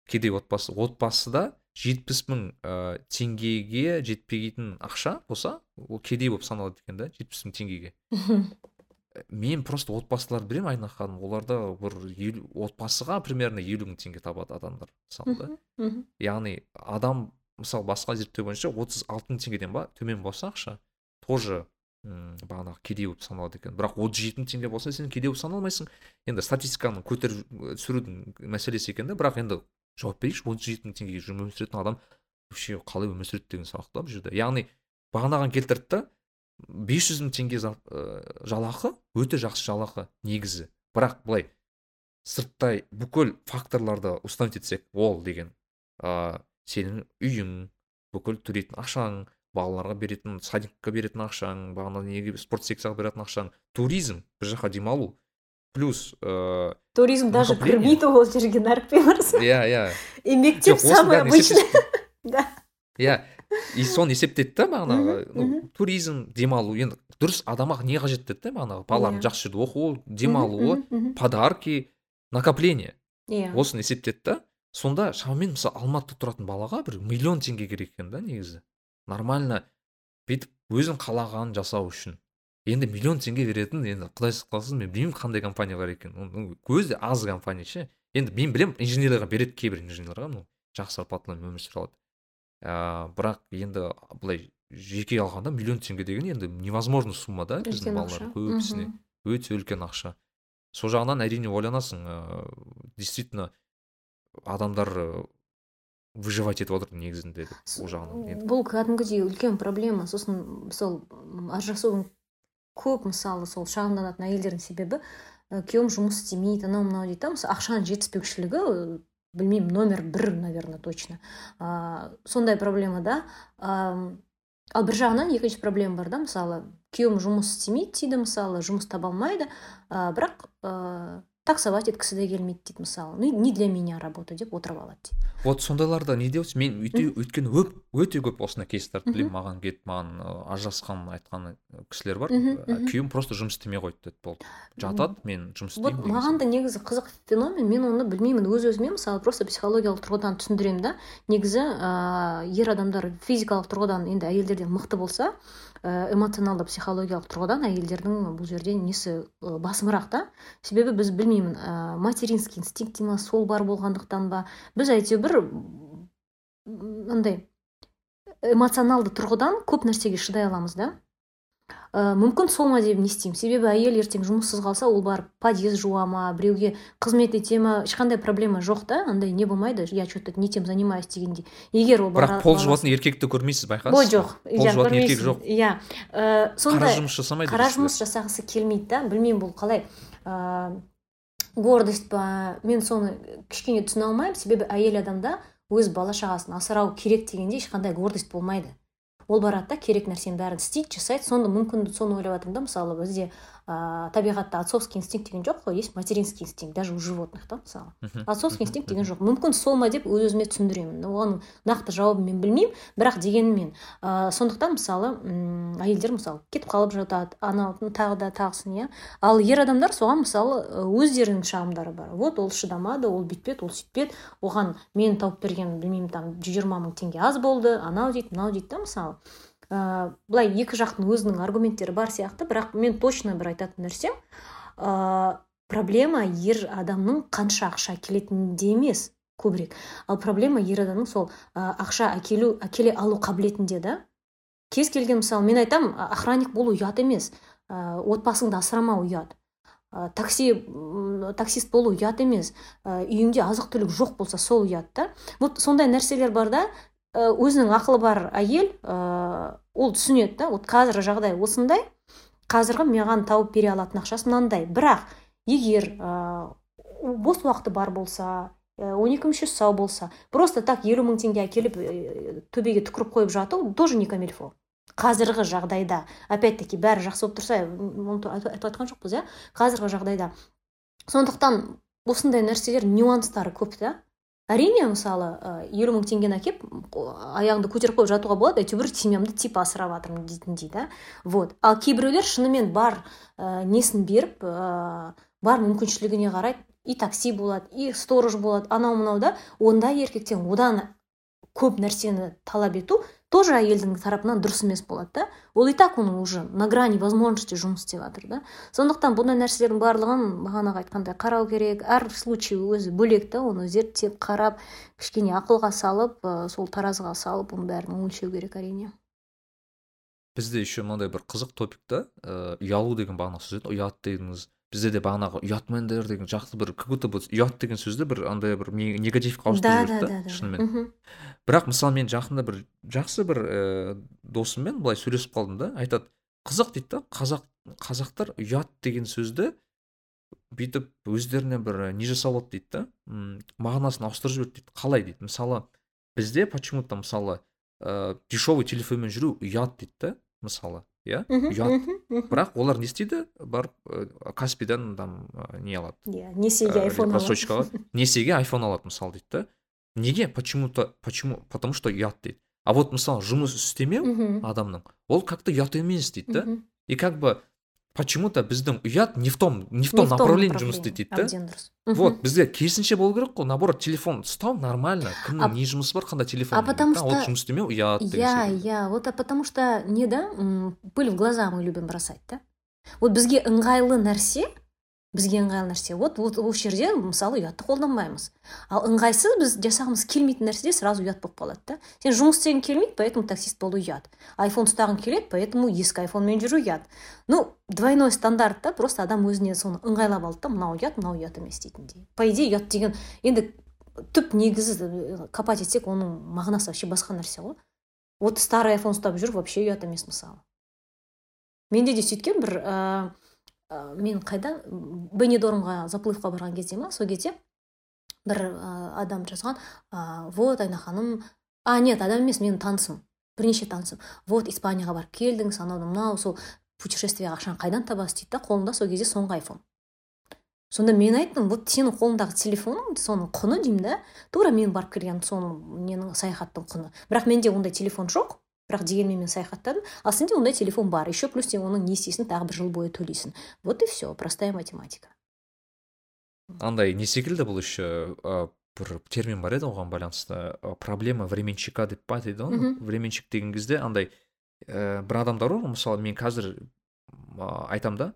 кедей отбасы отбасыда жетпіс мың ә, теңгеге жетпейтін ақша болса ол кедей болып саналады екен да жетпіс мың теңгеге. Мен просто отбасыларды білемін айна ханым. Оларда бір елу отбасыға примерно елу мың теңге табады адамдар мысалы да. Яғни адам мысалы басқа зерттеу бойынша отыз алты мың теңгеден ба төмен болса ақша тоже м бағанағы кедей болып саналады екен. Бірақ отыз жеті мың теңге болса сен кедей болып саналмайсың. Енді статистиканы көтеріп і, түсірудің мәселесі екен да. Бірақ енді жауап берейікші отыз жеті мың теңгеге өмір сүретін адам вообще қалай өмір сүреді деген сұрақ та бұл жерде. Яғни бағанаған келтірді да бес жүз мың теңге жалақы өте жақсы жалақы негізі. Бірақ былай сырттай бүкіл факторларды установить етсек ол деген ә, сенің үйің бүкіл төлейтін ақшаң балаларға беретін садикқа беретін ақшаң бағана неге спорт секцияға беретін ақшаң туризм бір жаққа демалу плюс ыыы туризм даже кірмейді ол жерге нарықпен барса иә иә и мектеп самый обычный да иә и соны есептеді да бағанағы ну, туризм демалу енді дұрыс адамға не қажет деді да бағанағы балалардың Иә. жақсы жерде оқуы демалуы подарки накопление. Иә. Осыны есептеді да сонда шамамен мысалы алматыда тұратын балаға бір миллион теңге керек екен да негізі. Нормально бүйтіп өзің қалағанын жасау үшін. Енді миллион теңге беретін енді құдай сақтасын мен білмеймін қандай компания бар екенін. Өзі аз компания ше. Енді мен білемін инженерлерға береді кейбір инженерлерға ну жақсы зарплатамен өмір сүре алады. Ыыы бірақ енді былай жеке алғанда миллион теңге деген енді невозможно сумма да біздің балалардың ақша. Көбісіне өте үлкен ақша. Сол жағынан әрине ойланасың ыыы действительно адамдар выживать етіп отыр негізінде ол жағынан. Енді бұл кәдімгідей үлкен проблема. Сосын сол ажырасудың көп мысалы сол шағымданатын әйелдердің себебі ә, күйеуім жұмыс істемейді анау мынау дейді да мысалы ақшаның жетіспеушілігі ә, білмеймін номер бір наверное точно. Ә, сондай проблема да. Ам, ал бір жағынан екінші проблема бар да мысалы күйеуім жұмыс істемейді дейді мысалы жұмыс таба алмайды. Ә, бірақ ә, таксовать еткісі де келмейді дейді мысалы. Ну не для меня работа деп отырып алады дейді. Вот сондайларда не дейсіз мен өте өйткені өп, өте көп осындай кейстарды білемін. Маған келіп маған ажырасқан айтқан кісілер бар. Мгм. күйеуім просто жұмыс істемей қойды деді болды. Жатады мен жұмыс вот істеймін деген маған да негізі қызық феномен мен оны білмеймін өз өзіме мысалы просто психологиялық тұрғыдан түсіндіремін да. Негізі ыыы ер адамдар физикалық тұрғыдан енді әйелдерден мықты болса ә, эмоционалды психологиялық тұрғыдан әйелдердің бұл жерде несі ы, басымырақ та? Себебі біз білмеймін ә, материнский инстинкт дей ма сол бар болғандықтан ба? Біз әйтеуір андай эмоционалды тұрғыдан көп нәрсеге шыдай аламыз да. Ә, мүмкін сол ма деп не істеймін. Себебі әйел ертең жұмыссыз қалса ол барып подъезд жуа ма біреуге қызмет ете ма ешқандай проблема жоқ та андай не болмайды. Я че то не тем занимаюсь дегендей. Егер ол бірақ пол жуатын еркекті көрмейсіз байқадыңыз ой жоқ. Пол жуатын еркек жоқ. Иә Ә, қара сондай жұмыс жасамайды қара жұмыс жасағысы келмейді да білмеймін бұл қалай. Ыыы гордость па мен соны кішкене түсіне алмаймын. Себебі әйел адамда өз бала шағасын асырау керек дегенде ешқандай гордость болмайды. Ол барады да керек нәрсенің бәрін істейді жасайды. Сонда мүмкін соны ойлап жатырмын да мысалы бізде ыыы табиғатта отцовский инстинкт деген жоқ қой есть материнский инстинкт даже у животных да мысалы отцовский инстинкт деген жоқ. Мүмкін сол ма деп өз өзіме түсіндіремін. Оған нақты жауабын мен білмеймін бірақ дегенмен ә, сондықтан мысалы м, әйелдер мысалы кетіп қалып жатады анау тағы да тағысын иә. Ал ер адамдар соған мысалы өздерінің шағымдары бар. Вот ол шыдамады ол бүйтпеді ол сөйтпеді оған мен тауып берген білмеймін там жүз жиырма мың теңге аз болды анау дейді мынау дейді да мысалы. Ә, былай екі жақтың өзінің аргументтері бар сияқты бірақ мен точно бір айтатын нәрсем ә, проблема ер адамның қанша ақша әкелетінінде емес көбірек. Ал проблема ер адамның сол ә, ақша әкелу әкеле алу қабілетінде да. Кез келген мысалы мен айтамын а- охранник болу ұят емес. Ә, отбасыңды асырамау ұят. Ә, такси м, таксист болу ұят емес. Ә, үйіңде азық түлік жоқ болса сол ұят та. Вот сондай нәрселер бар да өзінің ақылы бар әйел ә, ол түсінеді да вот қазіргі жағдай осындай қазіргі маған тауып бере алатын ақшасы мынандай. Бірақ егер ә, бос уақыты бар болса он екі мүшесі сау болса просто так елу мың теңге әкеліп төбеге түкіріп қойып жату тоже не камильфо. Қазіргі жағдайда опять таки бәрі жақсы болып тұрса айтып жатқан жоқпыз иә? Қазіргі жағдайда. Сондықтан осындай нәрселер нюанстары көп та әрине мысалы елу мың теңгені әкеліп аяғыңды көтеріп қойып жатуға болады әйтеуір семьямды типа асырап жатырмын дейтіндей да. Вот. Ал кейбіреулер шынымен бар ә, несін беріп ә, бар мүмкіншілігіне қарай и такси болады и сторож болады анау мынау да. Ондай еркектен одан көп нәрсені талап ету тоже әйелдің тарапынан дұрыс емес болады да. Ол и так оның уже на грани возможности жұмыс істеп жатыр да. Сондықтан бұндай нәрселердің барлығын бағанағы айтқандай қарау керек. Әр случай өзі бөлек та оны зерттеп қарап кішкене ақылға салып ә, сол таразыға салып оның бәрін өлшеу керек әрине. Бізде еще мынандай бір қызық топик та ә, ұялу деген бағанағы сөз ұят дедіңіз бізде де бағанағы ұятмендер деген жақсы бір как будто бы ұят деген сөзді бір андай бір негативке ауыстырып жіберді да шынымен. Бірақ мысалы мен жақында бір жақсы бір ііі досыммен былай сөйлесіп қалдым да айтады қызық дейді да қазақ қазақтар ұят деген сөзді бүйтіп өздеріне бір не жасап алады дейді да мағынасын ауыстырып жіберді дейді қалай? дейді. Мысалы бізде почему то мысалы ыыы дешевый телефонмен жүру ұят дейді да мысалы. Иә? Ұят. бірақ олар не істейді? Барып каспидан там не алады? Иә несиеге айфон алады. несиеге айфон алады мысалы дейді да. Неге? Почему то почему? Потому что ұят дейді. А вот мысалы жұмыс істемеу адамның ол как то ұят емес дейді да. И как бы почему то біздің ұят не в том не в том направлении жұмыс істейді дейді да вот бізге керісінше болу керек қой наоборот телефон ұстау нормально кімнің не жұмысы бар қандай телефон а потому что ол жұмыс істемеу ұят иә иә вот потому что не да пыль в глаза мы любим бросать да? Вот бізге ыңғайлы нәрсе бізге ыңғайлы нәрсе. Вот осы жерде мысалы ұятты қолданбаймыз. Ал ыңғайсыз біз жасағымыз келмейтін нәрседе сразу ұят болып қалады да. Сен жұмыс істегің келмейді поэтому таксист болу ұят. айфон ұстағың келеді поэтому ескі айфонмен жүру ұят. Ну двойной стандарт та просто адам өзіне соны ыңғайлап алды да мынау ұят мынау ұят емес дейтіндей по идее ұят деген енді түп негізі копать етсек оның мағынасы вообще басқа нәрсе ғой. Вот старый айфон ұстап жүру вообще ұят емес мысалы. Менде де сөйткен бір ә, мен қайда бенедормға заплывқа барған кезде ма сол кезде бір ә, адам жазған ә, вот айна ханым а нет адам емес менің танысым бірнеше танысым вот испанияға барып келдіңіз анау мынау сол путешествияға ақшаны қайдан табасыз? дейді да қолында сол кезде соңғы айфон. Сонда мен айттым вот сенің қолыңдағы телефоның соның құны деймін да. Тура мен барып келген соның ненің саяхаттың құны. Бірақ менде ондай телефон жоқ. Бірақ дегенмен мен саяхаттадым. Ал сенде ондай телефон бар. Еще плюс сен оның несиесін тағы бір жыл бойы төлейсің. Вот и все простая математика. Андай не секілді бұл еще бір термин бар еді оған байланысты? Проблема временщика деп па дейді ғой? Временщик деген кезде андай ә, бір адамдар бар мысалы мен қазір айтам да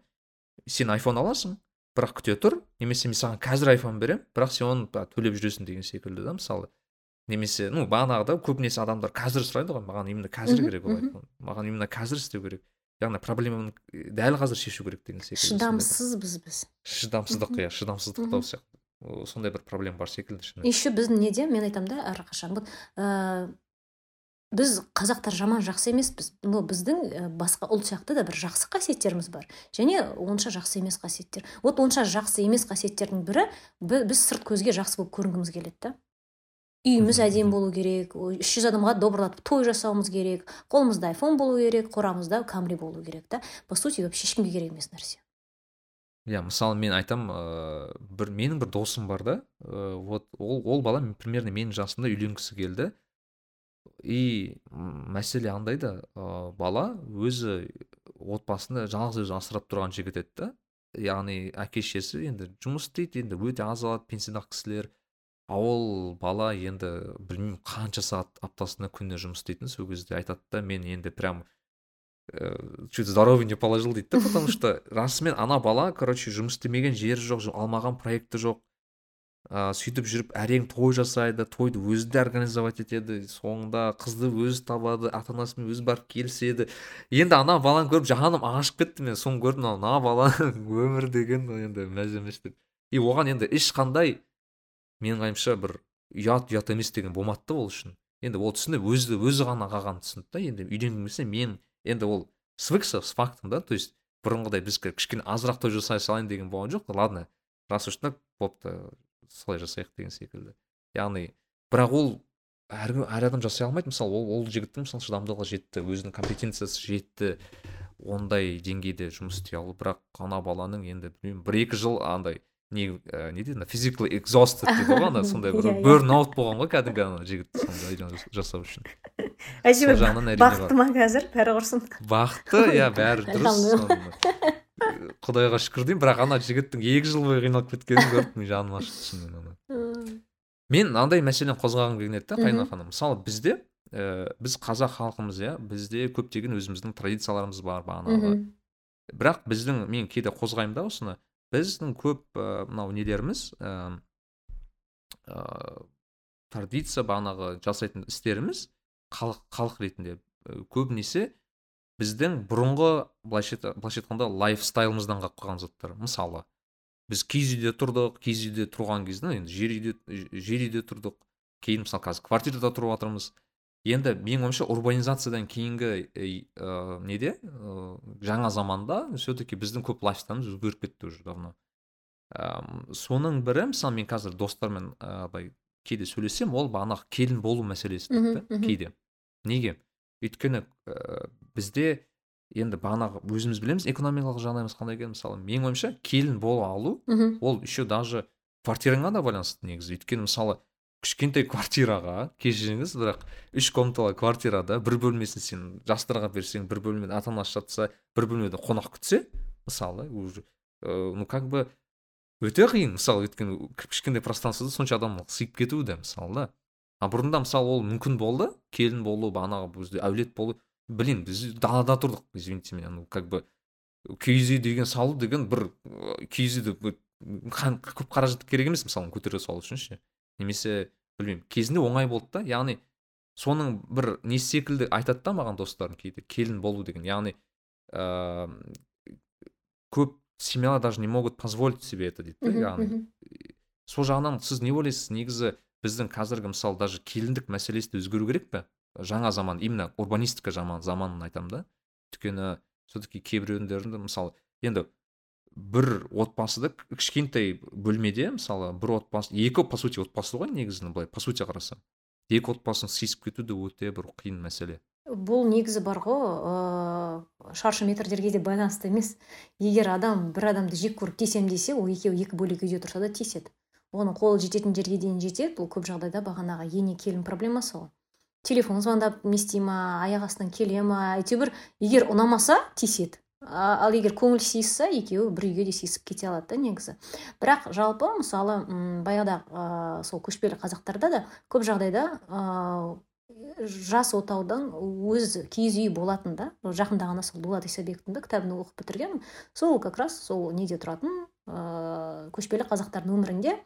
сен айфон аласың бірақ күте тұр немесе мен саған қазір айфон беремін бірақ сен оны төлеп жүресің деген секілді да мысалы. Немесе ну бағанағыда көбінесе адамдар қазір сұрайды ғой маған именно қазір керек ол айфон маған именно қазір істеу керек. Яғни проблеманы дәл қазір шешу керек деген секілді шыдамсызбыз біз. Шыдамсыздық иә шыдамсыздықтау сияқты. Сондай бір проблема бар секілді шынымен. Еще біздің неде мен айтамын да әрқашан вот ә, біз қазақтар жаман жақсы емеспіз. Но біздің басқа ұлт сияқты да бір жақсы қасиеттеріміз бар. Және онша жақсы емес қасиеттер. Вот онша жақсы емес қасиеттердің бірі біз сырт көзге жақсы болып көрінгіміз келеді да. Үйіміз әдемі болу керек үш жүз адамға добырлатып той жасауымыз керек қолымызда айфон болу керек қорамызда камри болу керек та. По сути вообще ешкімге керек емес нәрсе. Иә мысалы мен айтам ыыы бір менің бір досым бар да ыыы вот ол ол бала примерно менің жасымда үйленгісі келді. И мәселе андай да ыыы бала өзі отбасында жалғыз өзі асырап тұрған жігіт еді да. Яғни әке шешесі енді жұмыс істейді енді өте аз алады пенсиядағы кісілер. А ол бала енді білмеймін қанша сағат аптасына күніне жұмыс істейтін сол кезде айтады да мен енді прям ә, чуть здоровье не положил дейді да потому что расымен ана бала короче жұмыс істемеген жері жоқ алмаған проекті жоқ. Ә, сөйтіп жүріп әрең той жасайды тойды өзі де организовать етеді соңында қызды өзі табады ата анасымен өзі барып келіседі. Енді ана баланы көріп жаным ашып кетті мен соны көрдім ана баланың өмір деген енді мәз емес деп. И оған енді ешқандай менің ойымша бір ұят ұят емес деген болмады да ол үшін. Енді ол түсініп өзі өзі ғана қалғанын түсінді да. Енді үйленгім келсе мен енді ол свыкся с фактом да. То есть бұрынғыдай біз кішкене азырақ той жасай салайын деген болған жоқ ладно раз уж так бопты солай жасайық деген секілді. Яғни бірақ ол әр, әр адам жасай алмайды. Мысалы ол ол жігіттің мысалы шыдамдылығы жетті өзінің компетенциясы жетті ондай деңгейде жұмыс істей алу. Бірақ ана баланың енді білмеймін бір екі жыл андай не ә, не дейді physically exhausted дейді ғой ана сондай бір Иә, иә. burn out болған ғой кәдімгі ана жігіт сондай жас- жасау үшін. Әрине бақытты ма қазір? Бәрі құрсын бақытты иә бәрі дұрыс. Соны, құдайға шүкір деймін бірақ ана жігіттің екі жыл бойы қиналып кеткенін көріп мен жаным ашыды шынымен ана. Мен мынандай мәселені қозғағым келеді да қайна ханым мысалы бізде ә, біз қазақ халқымыз иә бізде көптеген өзіміздің традицияларымыз бар бағанағы. Бірақ біздің мен кейде қозғаймын да осыны біздің көп мынау нелеріміз традиция бағанағы жасайтын істеріміз халық халық ретінде көбінесе біздің бұрынғы былайша айтқанда лайфстайлымыздан қалып қалған заттар. Мысалы біз киіз үйде тұрдық киіз үйде тұрған кезде енді жер үйде жер үйде тұрдық. Кейін мысалы қазір квартирада тұрып жатырмыз енді менің ойымша урбанизациядан кейінгі ә, ә, неде? Ә, жаңа заманда все таки біздің көп лайфстайлымыз өзгеріп кетті уже давно. Әм, соның бірі мысалы мен қазір достармен ә, былай кейде сөйлесем ол бағанағы келін болу мәселесі дейді кейде. Неге? Өйткені ә, бізде енді бағанағы өзіміз білеміз экономикалық жағдайымыз қандай екенін. Мысалы менің ойымша келін бола алу ол еще даже квартираңа да байланысты негізі. Өйткені мысалы кішкентай квартираға кешіріңіз бірақ үш комнаталы квартирада бір бөлмесін сен жастарға берсең бір бөлмеде ата анасы жатса бір бөлмеде қонақ күтсе мысалы уже ә, ну как бы өте қиын. Мысалы өйткені кішкентай пространствода сонша адам сыйып кетуі де мысалы да. А бұрында мысалы ол мүмкін болды келін болу бағанағы бізде әулет болу. Блин біз далада тұрдық извините меня ну как бы киіз үй деген салу деген бір ы, киіз үйді көп қаражат керек емес мысалы көтере салу үшін ше. Немесе білмеймін кезінде оңай болды да. Яғни соның бір несі секілді айтады да маған достарым кейде келін болу деген. Яғни ыыы көп семьялар даже не могут позволить себе это дейді да яғни. сол жағынан сіз не ойлайсыз негізі біздің қазіргі мысалы даже келіндік мәселесі де өзгеру керек пе? Жаңа заман именно урбанистика заман заманын айтамын да. Өйткені все таки кейбіреулерінде мысалы енді бір отбасыда кішкентай бөлмеде мысалы бір отбасы екі по сути отбасы ғой негізінен былай по сути қарасаң. Екі отбасын сыйысып кету де өте бір қиын мәселе. Бұл негізі бар ғой ыыы шаршы метрлерге де байланысты емес. Егер адам бір адамды жек көріп тиісемін десе ол екеуі екі бөлек үйде тұрса да тиіседі оның қолы жететін жерге дейін жетеді бұл көп жағдайда бағанағы ене келін проблемасы ғой. Телефон звондап не істей ма аяқ астынан келе ма әйтеуір егер ұнамаса тиіседі ал егер көңіл сыйысса екеуі бір үйге де сыйысып кете алады да негізі. Бірақ жалпы мысалы баяғыда сол көшпелі қазақтарда да көп жағдайда жас отаудан өз киіз үй болатын да жақында ғана сол дулат исабековтың да кітабын оқып бітіргенмін сол как раз сол неде тұратын ыыы көшпелі қазақтардың өмірінде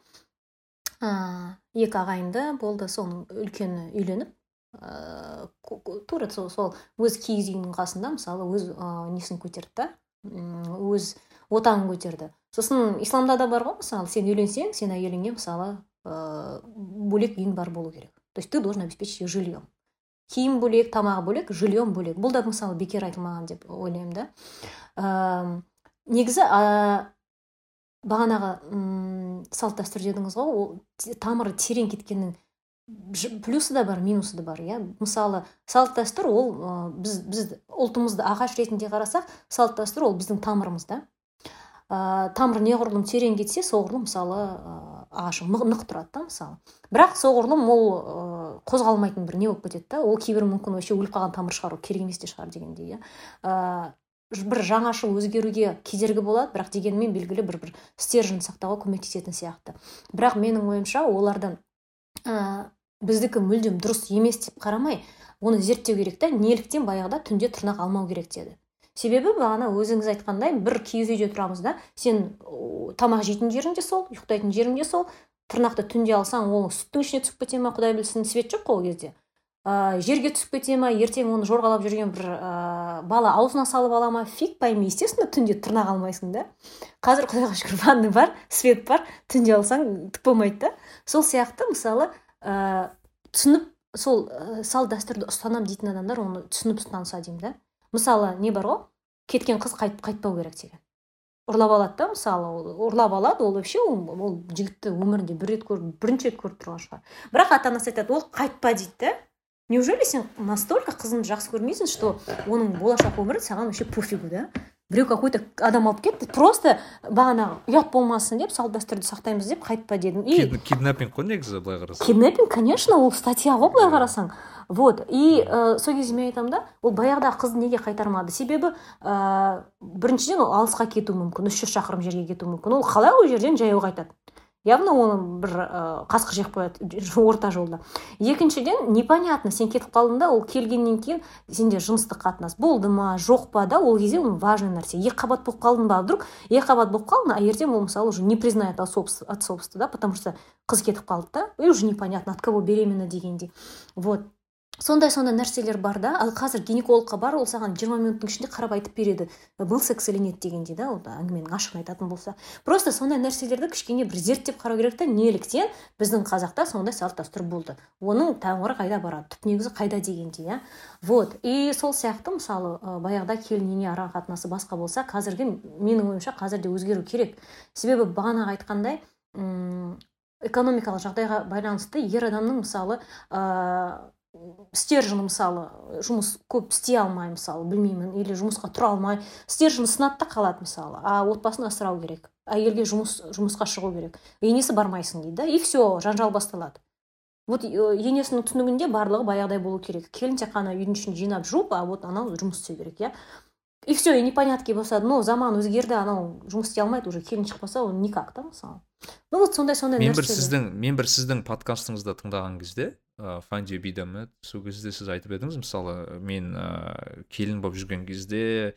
ыыы екі ағайынды болды. Соның үлкені үйленіп ыыы ку- тура сол өз киіз үйінің қасында мысалы өз ыыы несін көтерді да өз отанын көтерді. Сосын исламда да бар ғой мысалы сен үйленсең сен әйеліңе мысалы ыыы бөлек үйің бар болу керек. То есть ты должен обеспечить ее жильем киім бөлек тамағы бөлек жильем бөлек. Бұл да мысалы бекер айтылмаған деп ойлаймын да. Эм, негізі ә, бағанағы м, салт дәстүр дедіңіз ғой ол тамыры терең кеткеннің плюсы да бар минусы да бар иә. Мысалы салт дәстүр ол ә, біз біз ұлтымызды ағаш ретінде қарасақ салт дәстүр ол біздің тамырымыз да. Ә, тамыр неғұрлым терең кетсе соғұрлым мысалы ә, ағашы нық тұрады да мысалы. Бірақ соғұрлым ол ә, қозғалмайтын бір не болып кетеді да. Ол кейбір мүмкін вообще өліп қалған тамыр шығар ол керек емес те шығар дегендей иә. Ә, бір жаңашыл өзгеруге кедергі болады бірақ дегенмен белгілі бір бір стержень сақтауға көмектесетін сияқты. Бірақ менің ойымша оларды ә, біздікі мүлдем дұрыс емес деп қарамай оны зерттеу керек та неліктен баяғыда түнде тырнақ алмау керек деді. Себебі бағана өзіңіз айтқандай бір киіз үйде тұрамыз да сен тамақ жейтін жерің де сол ұйықтайтын жерің де сол тырнақты түнде алсаң ол сүттің ішіне түсіп кете ма құдай білсін свет жоқ қой ол кезде. Ә, жерге түсіп кете ма ертең оны жорғалап жүрген бір ә, бала аузына салып ала ма фиг пойми естественно түнде тырнақ алмайсың да? Қазір құдайға шүкір ванна бар свет бар түнде алсаң түк болмайды да. Сол сияқты мысалы ә, түсініп сол ә, салт дәстүрді ұстанамын дейтін адамдар оны түсініп ұстанса деймін да. Мысалы не бар ғой кеткен қыз қайтып қайтпау керек деген. Ұрлап алады да мысалы ол ұрлап алады ол вообще ол, ол жігітті өмірінде бір рет көріп бірінші рет көріп тұрған шығар. Бірақ ата анасы айтады ол қайтпа дейді да. Неужели сен настолько қызыңды жақсы көрмейсің что оның болашақ өмірі саған вообще пофигу да? Біреу какой то адам алып кетті просто бағанағы ұят болмасын деп салт дәстүрді сақтаймыз деп қайтпа дедім. И киднаппинг қой негізі былай қарасаң. Киднеппинг конечно ол статья ғой былай қарасаң. Вот и ә, сол кезде мен айтамын да ол баяғыдағы қызды неге қайтармады? Себебі ә, біріншіден ол алысқа кетуі мүмкін үш жүз шақырым жерге кетуі мүмкін. Ол қалай ол жерден жаяу қайтады? Явно оны бір ә, қасқыр жеп қояды орта жолда. Екіншіден непонятно сен кетіп қалдың да ол келгеннен кейін сенде жыныстық қатынас болды ма жоқ па да ол кезде ол важный нәрсе. Екі қабат болып қалдың ба вдруг? Екі қабат болып қалдың а ертең ол мысалы уже не признает отцовство да потому что қыз кетіп қалды да и уже непонятно от кого беременна дегендей. Вот. Сондай сондай нәрселер бар да. Ал қазір гинекологқа бар ол саған жиырма минуттың ішінде қарап айтып береді. Был секс или нет дегендей да ол әңгіменің ашығын айтатын болса. Просто сондай нәрселерді кішкене бір зерттеп қарау керек та. Неліктен біздің қазақта сондай салт дәстүр болды. Оның тәңірі қайда барады? Түп негізі қайда дегендей иә? Вот. И сол сияқты мысалы баяғыда келін ене ара қатынасы басқа болса қазіргі менің ойымша қазір де өзгеру керек. Себебі бағанағы айтқандай экономикалық жағдайға байланысты ер адамның мысалы стержені мысалы жұмыс көп істей алмай мысалы білмеймін или жұмысқа тұра алмай стержені сынады да қалады мысалы а отбасын асырау керек әйелге жұмыс жұмысқа шығу керек. Енесі бармайсың дейді да и все жанжал басталады. Вот енесінің түсінігінде барлығы баяғыдай болу керек. Келін тек қана үйдің ішін жинап жуып а вот анау жұмыс істеу керек иә. И все и непонятки болса но заман өзгерді анау жұмыс істей алмайды уже келін шықпаса ол никак та мысалы ну вот сондай сондай мен бір сіздің мен бір сіздің подкастыңызды тыңдаған кезде ыыы фанди бидамет сол кезде сіз айтып едіңіз мысалы мен ыыы келін болып жүрген кезде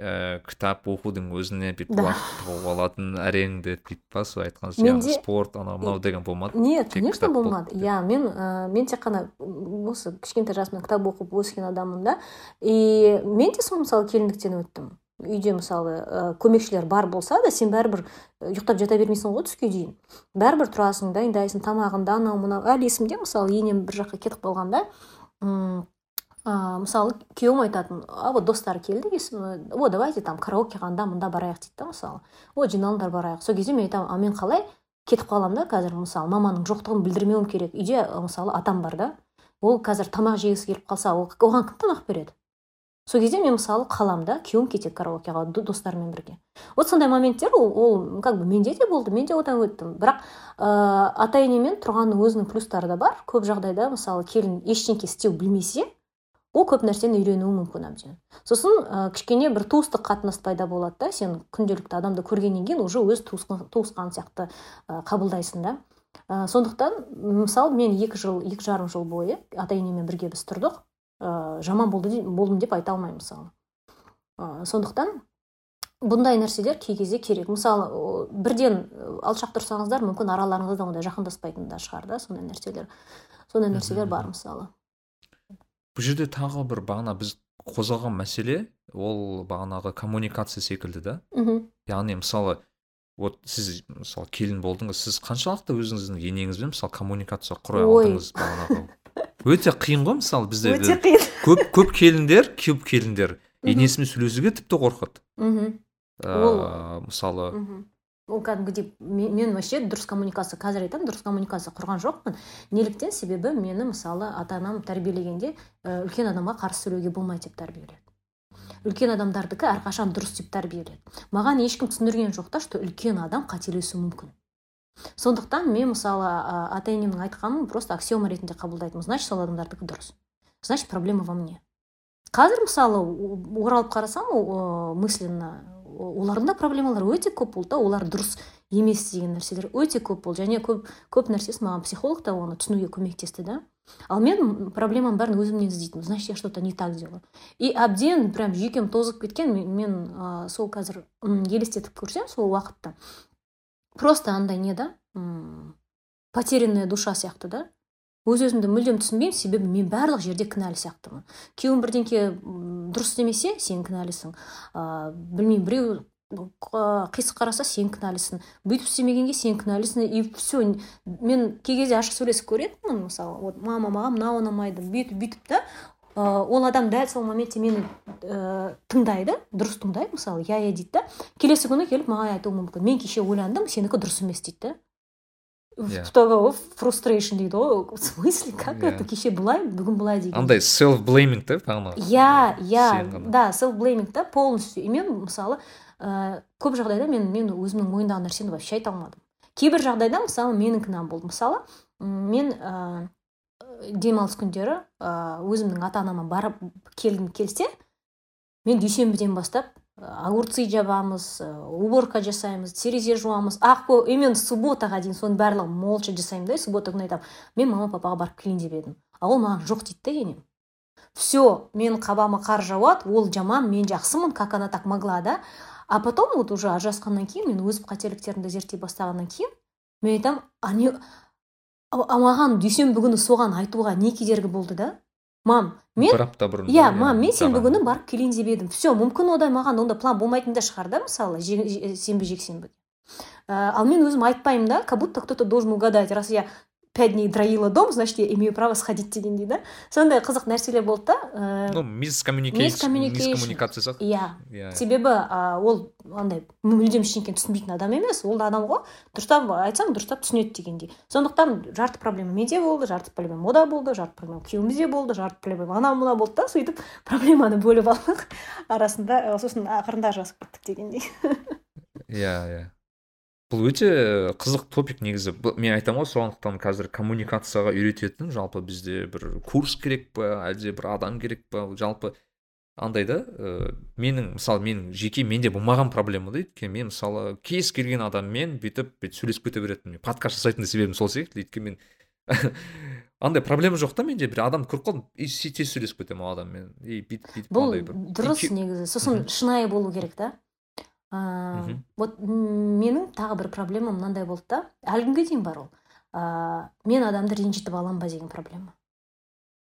ііі кітап оқудың өзіне бүйтіп уақыт тауып алатын әрең деп бүйтіп па сол айтқан спорт анау мынау деген болмады нет конечно болмады. иә мен ә, мен тек қана осы кішкентай жасымнан кітап оқып өскен адаммын да. И мен де сол мысалы келіндіктен өттім. Үйде мысалы ә, көмекшілер бар болса да сен бәрібір ұйықтап жата бермейсің ғой түске дейін. Бәрібір тұрасың дайындайсың тамағыңды анау мынау. Әлі есімде мысалы енем бір жаққа кетіп қалғанда ә, мысалы күйеуім айтатын а вот достары келді есім о давайте там караокеға анда мында барайық дейді да мысалы. О жиналыңдар барайық сол кезде мен айтамын а мен қалай кетіп қаламын да қазір мысалы маманың жоқтығын білдірмеуім керек үйде мысалы атам бар да. Ол қазір тамақ жегісі келіп қалса оған кім тамақ береді? Сол кезде мен мысалы қаламын да күйеуім кетеді караокеға достарымен бірге. Вот сондай моменттер ол, ол как бы менде де болды мен де одан өттім. Бірақ ә, ата енемен тұрғанның өзінің плюстары да бар. Көп жағдайда мысалы келін ештеңке істеу білмесе ол көп нәрсені үйренуі мүмкін әбден. Сосын ә, кішкене бір туыстық қатынас пайда болады да сен күнделікті адамды көргеннен кейін уже өз туысқан сияқты ә, қабылдайсың да. Ә, сондықтан мысалы мен екі жыл екі жарым жыл бойы ата енеммен бірге біз тұрдық ә, жаман болды болдым деп айта алмаймын мысалы. Ә, сондықтан бұндай нәрселер кей кезде керек. Мысалы бірден алшақ тұрсаңыздар мүмкін араларыңызда ондай жақындаспайтын да шығар да сондай нәрселер. Сондай нәрселер бар мысалы. Бұл жерде тағы бір бағана біз қозғаған мәселе ол бағанағы коммуникация секілді да. Мхм. Яғни мысалы вот сіз мысалы келін болдыңыз сіз қаншалықты өзіңіздің енеңізбен мысалы коммуникация құра алдыңыз бағанағы? Өте қиын ғой мысалы бізде өте қиын. Көп көп келіндер көп келіндер. Енесімен сөйлесуге тіпті қорқады. Мхм. Ыыы мысалы ол кәдімгідей мен вообще дұрыс коммуникация қазір айтамын дұрыс коммуникация құрған жоқпын. Неліктен себебі мені мысалы ата анам тәрбиелегенде үлкен адамға қарсы сөйлеуге болмайды деп тәрбиеледі. Үлкен адамдардікі әрқашан дұрыс деп тәрбиеледі. Маған ешкім түсіндірген жоқ та что үлкен адам қателесуі мүмкін. Сондықтан мен мысалы ата енемнің айтқанын просто аксиома ретінде қабылдайтынмын. Значит сол адамдардікі дұрыс. Значит проблема во мне. Қазір мысалы оралып қарасам мысленно олардың да проблемалары өте көп болды да олар дұрыс емес деген нәрселер өте көп болды. Және көп көп нәрсесі маған психолог та оны түсінуге көмектесті да. Ал мен проблеманың бәрін өзімнен іздейтінмін. Значит я что то не так делаю. И әбден прям жүйкем тозып кеткен мен, мен ә, сол қазір елестетіп көрсем сол уақытта. Просто андай не да потерянная душа сияқты да. Өз өзімді мүлдем түсінбеймін себебі мен барлық жерде кінәлі сияқтымын. Күйеуім бірдеңке дұрыс істемесе сен кінәлісің. Ыыы білмеймін біреу қисық қараса сен кінәлісің. Бүйтіп істемегенге сен кінәлісің. И все мен кей кезде ашық сөйлесіп көретінмін мысалы вот мама маған мынау ұнамайды бүйтіп бүйтіп та ол адам дәл сол моментте мені ә, тыңдайды дұрыс тыңдайды. Мысалы иә иә дейді да. Келесі күні келіп маған айтуы мүмкін. Мен кеше ойландым сенікі дұрыс емес дейді да. Фрустрейшн дейді ғой в смысле как это кеше былай бүгін былай деген андай селф блейминг да иә иә да селф блейминг да полностью. И мен мысалы ә, көп жағдайда мен мен өзімнің мойындаған нәрсені вообще айта алмадым кейбір жағдайда мысалы менің кінәм болды. Мысалы мен ә, демалыс күндері ә, өзімнің ата анама барып келгім келсе мен дүйсенбіден бастап огурцы жабамыз ә, уборка жасаймыз терезе жуамыз. Ақ именно субботаға дейін соның барлығын молча жасаймын да суббота күні айтамын. Мен мама папаға барып келейін деп едім. А ол маған жоқ дейді да енем. Все менің қабама қар жауады ол жаман мен жақсымын как она так могла да. А потом вот уже ажырасқаннан кейін мен өз қателіктерімді зерттей бастағаннан кейін мен айтамын а не а маған дүйсенбі күні соған айтуға не кедергі болды да? Мам мен бір апта бұрын иә мам мен сенбі саған. күні барып келейін деп едім. Все мүмкін одан маған онда план болмайтын да шығар да мысалы сенбі жексенбі ә, ал мен өзім айтпаймын да как будто кто то должен угадать раз я пять дней дроила дом значит я имею право сходить дегендей да? Сондай қызық нәрселер болды да ну мискоммуникация иә иә себебі ол андай мүлдем ештеңені түсінбейтін адам емес ол да адам ғой дұрыстап айтсаң дұрыстап түсінеді дегендей. Сондықтан жарты проблема менде болды жарты проблема ода болды жарты проблема күйеуімізде болды жарты проблема анау мынау болды да сөйтіп проблеманы бөліп алдық. Арасында ә, сосын ақырында ажырасып кеттік дегендей. Иә иә бұл өте қызық топик негізі. Бұл- мен айтамын ғой сондықтан қазір коммуникацияға үйрететін жалпы бізде бір курс керек па әлде бір адам керек па? Жалпы андай да ә, менің мысалы менің жеке менде болмаған проблема да өйткені мен мысалы кез келген адаммен бүйтіп бүйтіп сөйлесіп кете беретінмін. Мен подкаст жасайтын себебім сол секілді өйткені мен андай проблема жоқ та менде. Бір адамды көріп қалдым и тез сөйлесіп кетемін ол адаммен. И бүйтіп бүйтіп бұл дұрыс негізі. Сосын шынайы болу керек та? Мгм. вот менің тағы бір проблемам мынандай болды да. Әлі күнге дейін бар ол. Ә, мен адамды ренжітіп аламын ба деген проблема.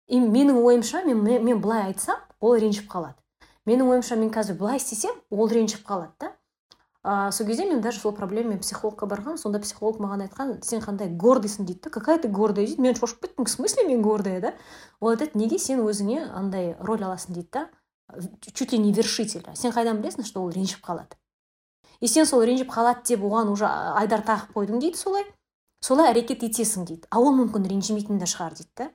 И менің ойымша мен, мен, мен былай айтсам ол ренжіп қалады. Менің ойымша мен қазір былай істесем ол ренжіп қалады да. Ә, сол кезде мен даже сол проблемамен психологқа барғанмын сонда психолог маған айтқан сен қандай гордыйсың дейді да. Какая ты гордая дейді. Мен шошып кеттім в смысле мен гордая? да. Ол айтады неге сен өзіңе андай роль аласың? дейді да. Чуть ли не вершитель. Сен қайдан білесің что ол ренжіп қалады? И сен сол ренжіп қалады деп оған уже айдар тағып қойдың дейді солай. Солай әрекет етесің дейді. А ол мүмкін ренжімейтін де шығар дейді да.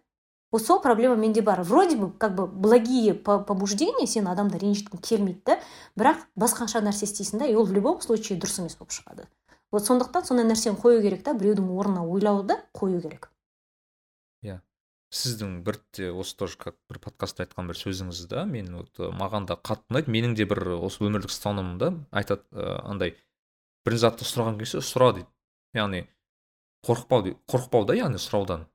Вот сол проблема менде бар. Вроде бы как бы благие по- побуждения сен адамды ренжіткің келмейді да. Бірақ басқаша нәрсе істейсің да и ол в любом случае дұрыс емес болып шығады. Вот сондықтан сондай нәрсені қою керек та біреудің орнына ойлауды қою керек. Сіздің бір де осы тоже как бір подкастта айтқан бір сөзіңіз да мен вот э, маған да қатты ұнайды. Менің де бір осы өмірлік ұстанымымда айтады ә, андай бір затты сұраған кезде сұра дейді. Яғни қорықпау дейді. Қорықпау да яғни сұраудан.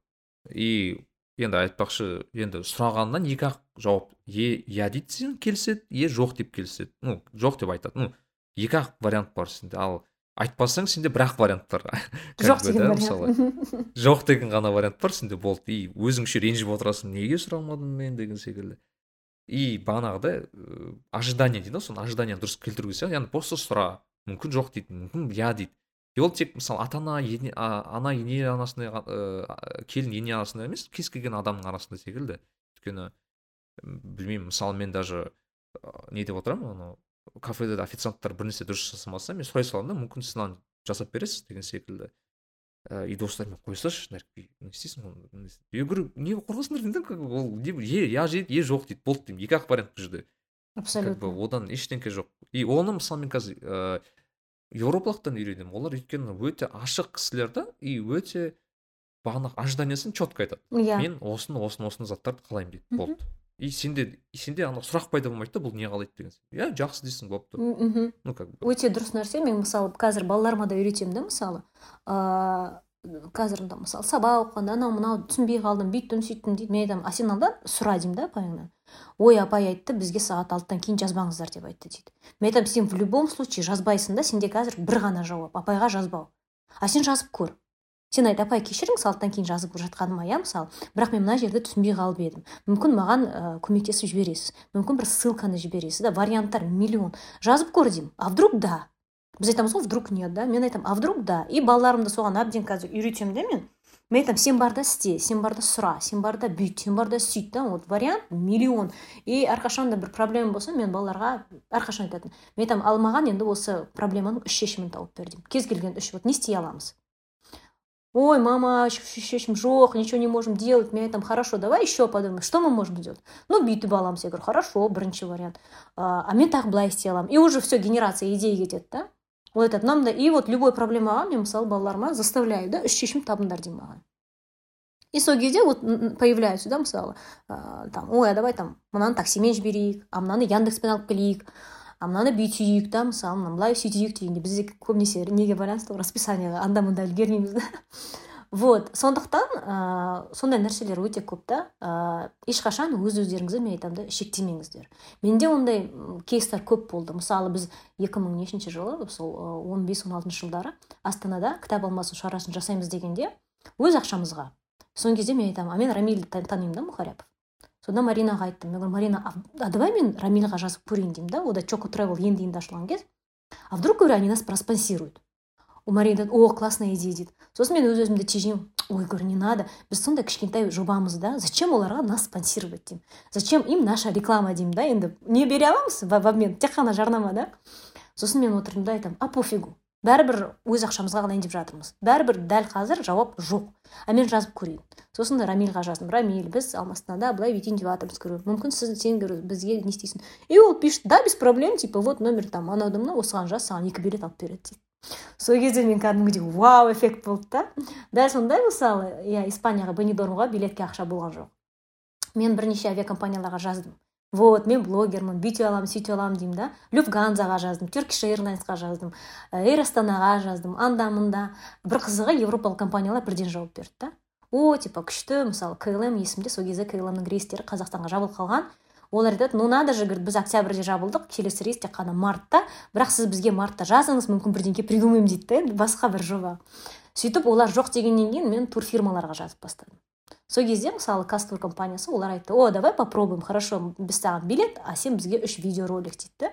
И енді айтпақшы енді сұрағаннан екі ақ жауап. Е иә дейді сен келіседі е жоқ деп келіседі. Ну жоқ деп айтады. Ну екі ақ вариант бар сенде. Ал айтпасаң сенде бір ақ вариант бар жоқ деген мысалы. Жоқ деген ғана вариант бар сенде болды и өзіңше ренжіп отырасың неге сұрамадым мен деген секілді. И бағанағыдай ыыы ожидание дейді ғой соны ожиданияны дұрыс келтіру керек сияқты яғни просто сұра мүмкін жоқ дейді мүмкін иә дейді. И ол тек мысалы ата ана ене, ана ене анасына ға- ыыы, келін ене анасына емес кез келген адамның арасында секілді. Өйткені білмеймін мысалы мен даже ы, не деп отырамын анау кафеде официанттар бір нәрсе дұрыс жасамаса мен сұрай саламын да мүмкін сіз мынаны жасап бересіз деген секілді. Ә, и достарым қоя салшы нәрікби не істейсің оны не істейсің?» я говорю неге қорқасыңдар деймін да ол не е иә дейді е жоқ дейді болды деймін екі ақ вариант бұл жерде как бы абсолютно. одан ештеңке жоқ. И оны мысалы мен қазір ыыы еуропалықтан үйренемін олар өйткені өте ашық кісілер да и өте бағанағы ожиданиясын четко айтады. Иә. Мен осыны осыны осыны заттарды қалаймын дейді. Болды. И сенде и сенде ана сұрақ пайда болмайды да бұл не қалайды деген сияқты иә жақсы дейсің болыпты мхм. Ну как бы. Өте дұрыс нәрсе. Мен мысалы қазір балаларыма да үйретемін да мысалы. Ыыы қазір да мысалы сабақ оқығанда анау мынау түсінбей қалдым бүйттім сөйттім дейді. Мен айтамын а сен алда сұра деймін да апайыңнан. Ой апай айтты бізге сағат алтыдан кейін жазбаңыздар деп айтты дейді. Мен айтамын сен в любом случае жазбайсың да сенде қазір бір ғана жауап. Апайға жазбау. А сен жазып көр. Сен айт апай кешіріңіз салттан кейін жазып жатқаныма иә мысалы. Бірақ мен мына жерді түсінбей қалып едім. Мүмкін маған ә, көмектесіп жібересіз. Мүмкін бір ссылканы жібересіз да варианттар миллион. Жазып көр деймін. А вдруг да? Біз айтамыз ғой вдруг нет да? Мен айтамын а вдруг да? И балаларымды соған әбден қазір үйретемін да мен. Мен айтамын сен бар да істе сен бар да сұра сен бар да бүйт сен бар да сөйт да вот вариант миллион. И әрқашан да бір проблема болса мен балаларға әрқашан айтатынмын мен айтамын ал маған енді осы проблеманың үш шешімін тауып бер деймін. Кез келген үш вот не істей аламыз. ой мама шешім жоқ ничего не можем делать мен айтамын хорошо давай еще подумай что мы можем сделать ну бүйтіп аламыз я говорю хорошо бірінші вариант а мен тағы былай істей аламын и уже все генерация идея кетеді да ол айтады мынандай и вот любой проблемаға мен мысалы балаларыма заставляю да үш шешім табыңдар деймін маған и сол кезде вот появляются да мысалы ә, там ой а давай там мынаны таксимен жіберейік а мынаны яндекспен алып келейік а мынаны бүйтейік да мысалы мынаны былай сөйтейік дегенде бізде көбінесе неге байланысты расписаниеға анда мында үлгермейміз да. Вот сондықтан ә, сондай нәрселер өте көп та ә, ешқашан өз өздеріңізді мен айтамын да шектемеңіздер. Менде ондай кейстер көп болды. Мысалы біз 2000 мың нешінші жылы сол он бес он алтыншы жылдары астанада кітап алмасу шарасын жасаймыз дегенде өз ақшамызға сол кезде мен айтамын а мен рамильді танимын да мұхаряпов сонда маринаға айттым. Мен марина а давай мен рамильға жазып көрейін деймін да ода чоко тревел енді енді ашылған кез а вдруг говорю они нас проспонсируют. У марина о классная идея дейді сосын мен өз өзімді тежеймін. Ой говорю не надо. Біз сондай кішкентай жобамыз да зачем оларға нас спонсировать деймін? Зачем им наша реклама деймін да енді не бере аламыз в обмен тек қана жарнама да? Сосын мен отырдым да айтамын а пофигу бәрібір өз ақшамызға қалайын деп жатырмыз. Бәрібір дәл қазір жауап жоқ. А мен жазып көрейін. Сосын рамильға жаздым. Рамиль біз алмастынада былай бүйтейін деп жатырмыз говорю мүмкін сіз сен бізге не істейсің. И ол пишет да без проблем типа вот номер там анауды мына осыған жаз саған екі билет алып береді дейді. Сол кезде мен кәдімгідей вау эффект болды да. Дәл сондай мысалы иә испанияға бенидормға билетке ақша болған жоқ. Мен бірнеше авиакомпанияларға жаздым. Вот мен блогермін бүйтіп аламын сөйтіп аламын деймін да. Люфганзаға жаздым turkish airlinesқа жаздым эйр астанаға жаздым анда мында. Бір қызығы европалық компаниялар бірден жауап берді да. О типа күшті мысалы клм есімде сол кезде клмнің рейстері қазақстанға жабылып қалған. Олар айтады ну надо же говорит біз октябрьде жабылдық келесі рейс тек қана мартта. Бірақ сіз бізге мартта жазыңыз мүмкін бірдеңке придумаем дейді да енді басқа бір жоба. Сөйтіп олар жоқ дегеннен кейін мен турфирмаларға жазып бастадым. Сол кезде мысалы казтур компаниясы олар айтты о давай попробуем хорошо біз саған билет а сен бізге үш видеоролик дейді да?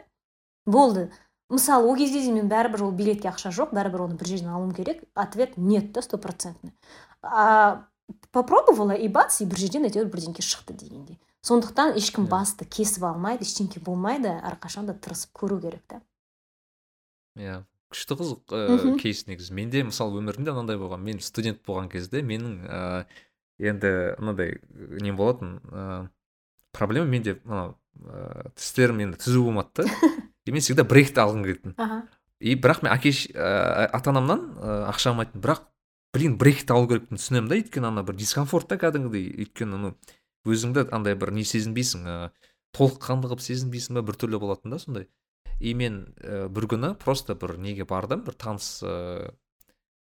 Болды. Мысалы ол кезде де мен бәрібір ол билетке ақша жоқ бәрібір оны бір жерден алуым керек ответ нет та стопроцентный. А попробовала и бац и бір жерден әйтеуір бірдеңке шықты дегендей. Сондықтан ешкім басты кесіп алмайды ештеңке болмайды әрқашан да тырысып көру керек та иә күшті қызық ыыы кейс негізі. Менде мысалы өмірімде мынандай болған. Мен студент болған кезде менің ыыы енді мынандай нем болатын ыыы проблема менде мынау ыыы тістерім енді түзу болмады да? И мен всегда бректі алғым келетін и бірақ мен әке ата анамнан ақша алмайтын бірақ блин брекет алу керекпін түсінемін да өйткені ана бір дискомфорт та кәдімгідей өйткені ну өзіңді андай бір не сезінбейсің ыыы толыққанды қылып сезінбейсің ба біртүрлі болатын да сондай. И мен ә, бір күні просто бір неге бардым бір таныс ыыы ә,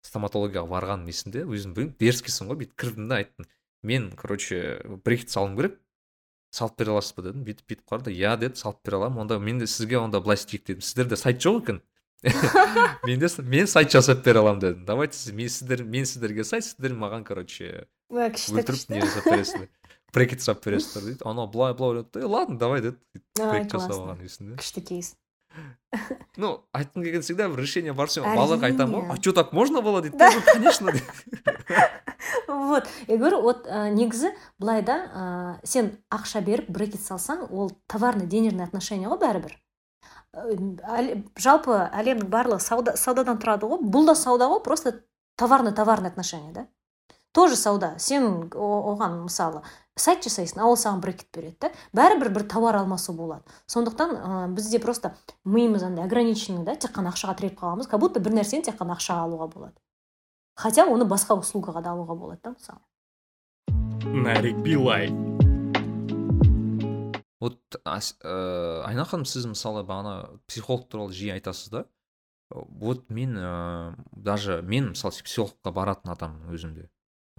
стоматологияға барғаным есімде өзім білмеймін дерзкийсің ғой бүйтіп кірдім да айттым. Мен короче брекет салуым керек салып бере аласыз ба дедім бүйтіп бүйтіп қарады. Иә деді салып бере аламын. Онда мен де сізге онда былай істейік дедім. Сіздерде сайт жоқ екен. Менде мен сайт жасап бере аламын дедім. Давайте мен сіздер мен сіздерге сайт сіздер маған короче өлтіріп не жасап бересіздер. Брекет жасап бересіздер дейді. Анау былай былай ойлады ладно давай деді. Брекет жасап алған есімде. Күшті кейс. ну айтқым келген всегда бір решение бар сен балаларға айтамын ғой а что так можно было дейді да конечно вот. Я говорю вот негізі былай да сен ақша беріп брекет салсаң ол товарный денежный отношение ғой бәрібір. Жалпы әлемнің барлығы сауда саудадан тұрады ғой. Бұл да сауда ғой просто товарный товарный отношение да. Тоже сауда. Сен оған мысалы сайт жасайсың а ол саған брекет береді да. Бәрібір бір товар алмасу болады. Сондықтан ә, бізде просто миымыз андай ограниченный да тек қана ақшаға тіреліп қалғанбыз как будто бір нәрсені тек қана ақшаға алуға болады. Хотя оны басқа услугаға да алуға болады да мысалы. Нарик билай вот ә, айна ханым сіз мысалы бағана психолог туралы жиі айтасыз да. Вот мен ә, даже мен мысалы психологқа баратын адаммын өзімде.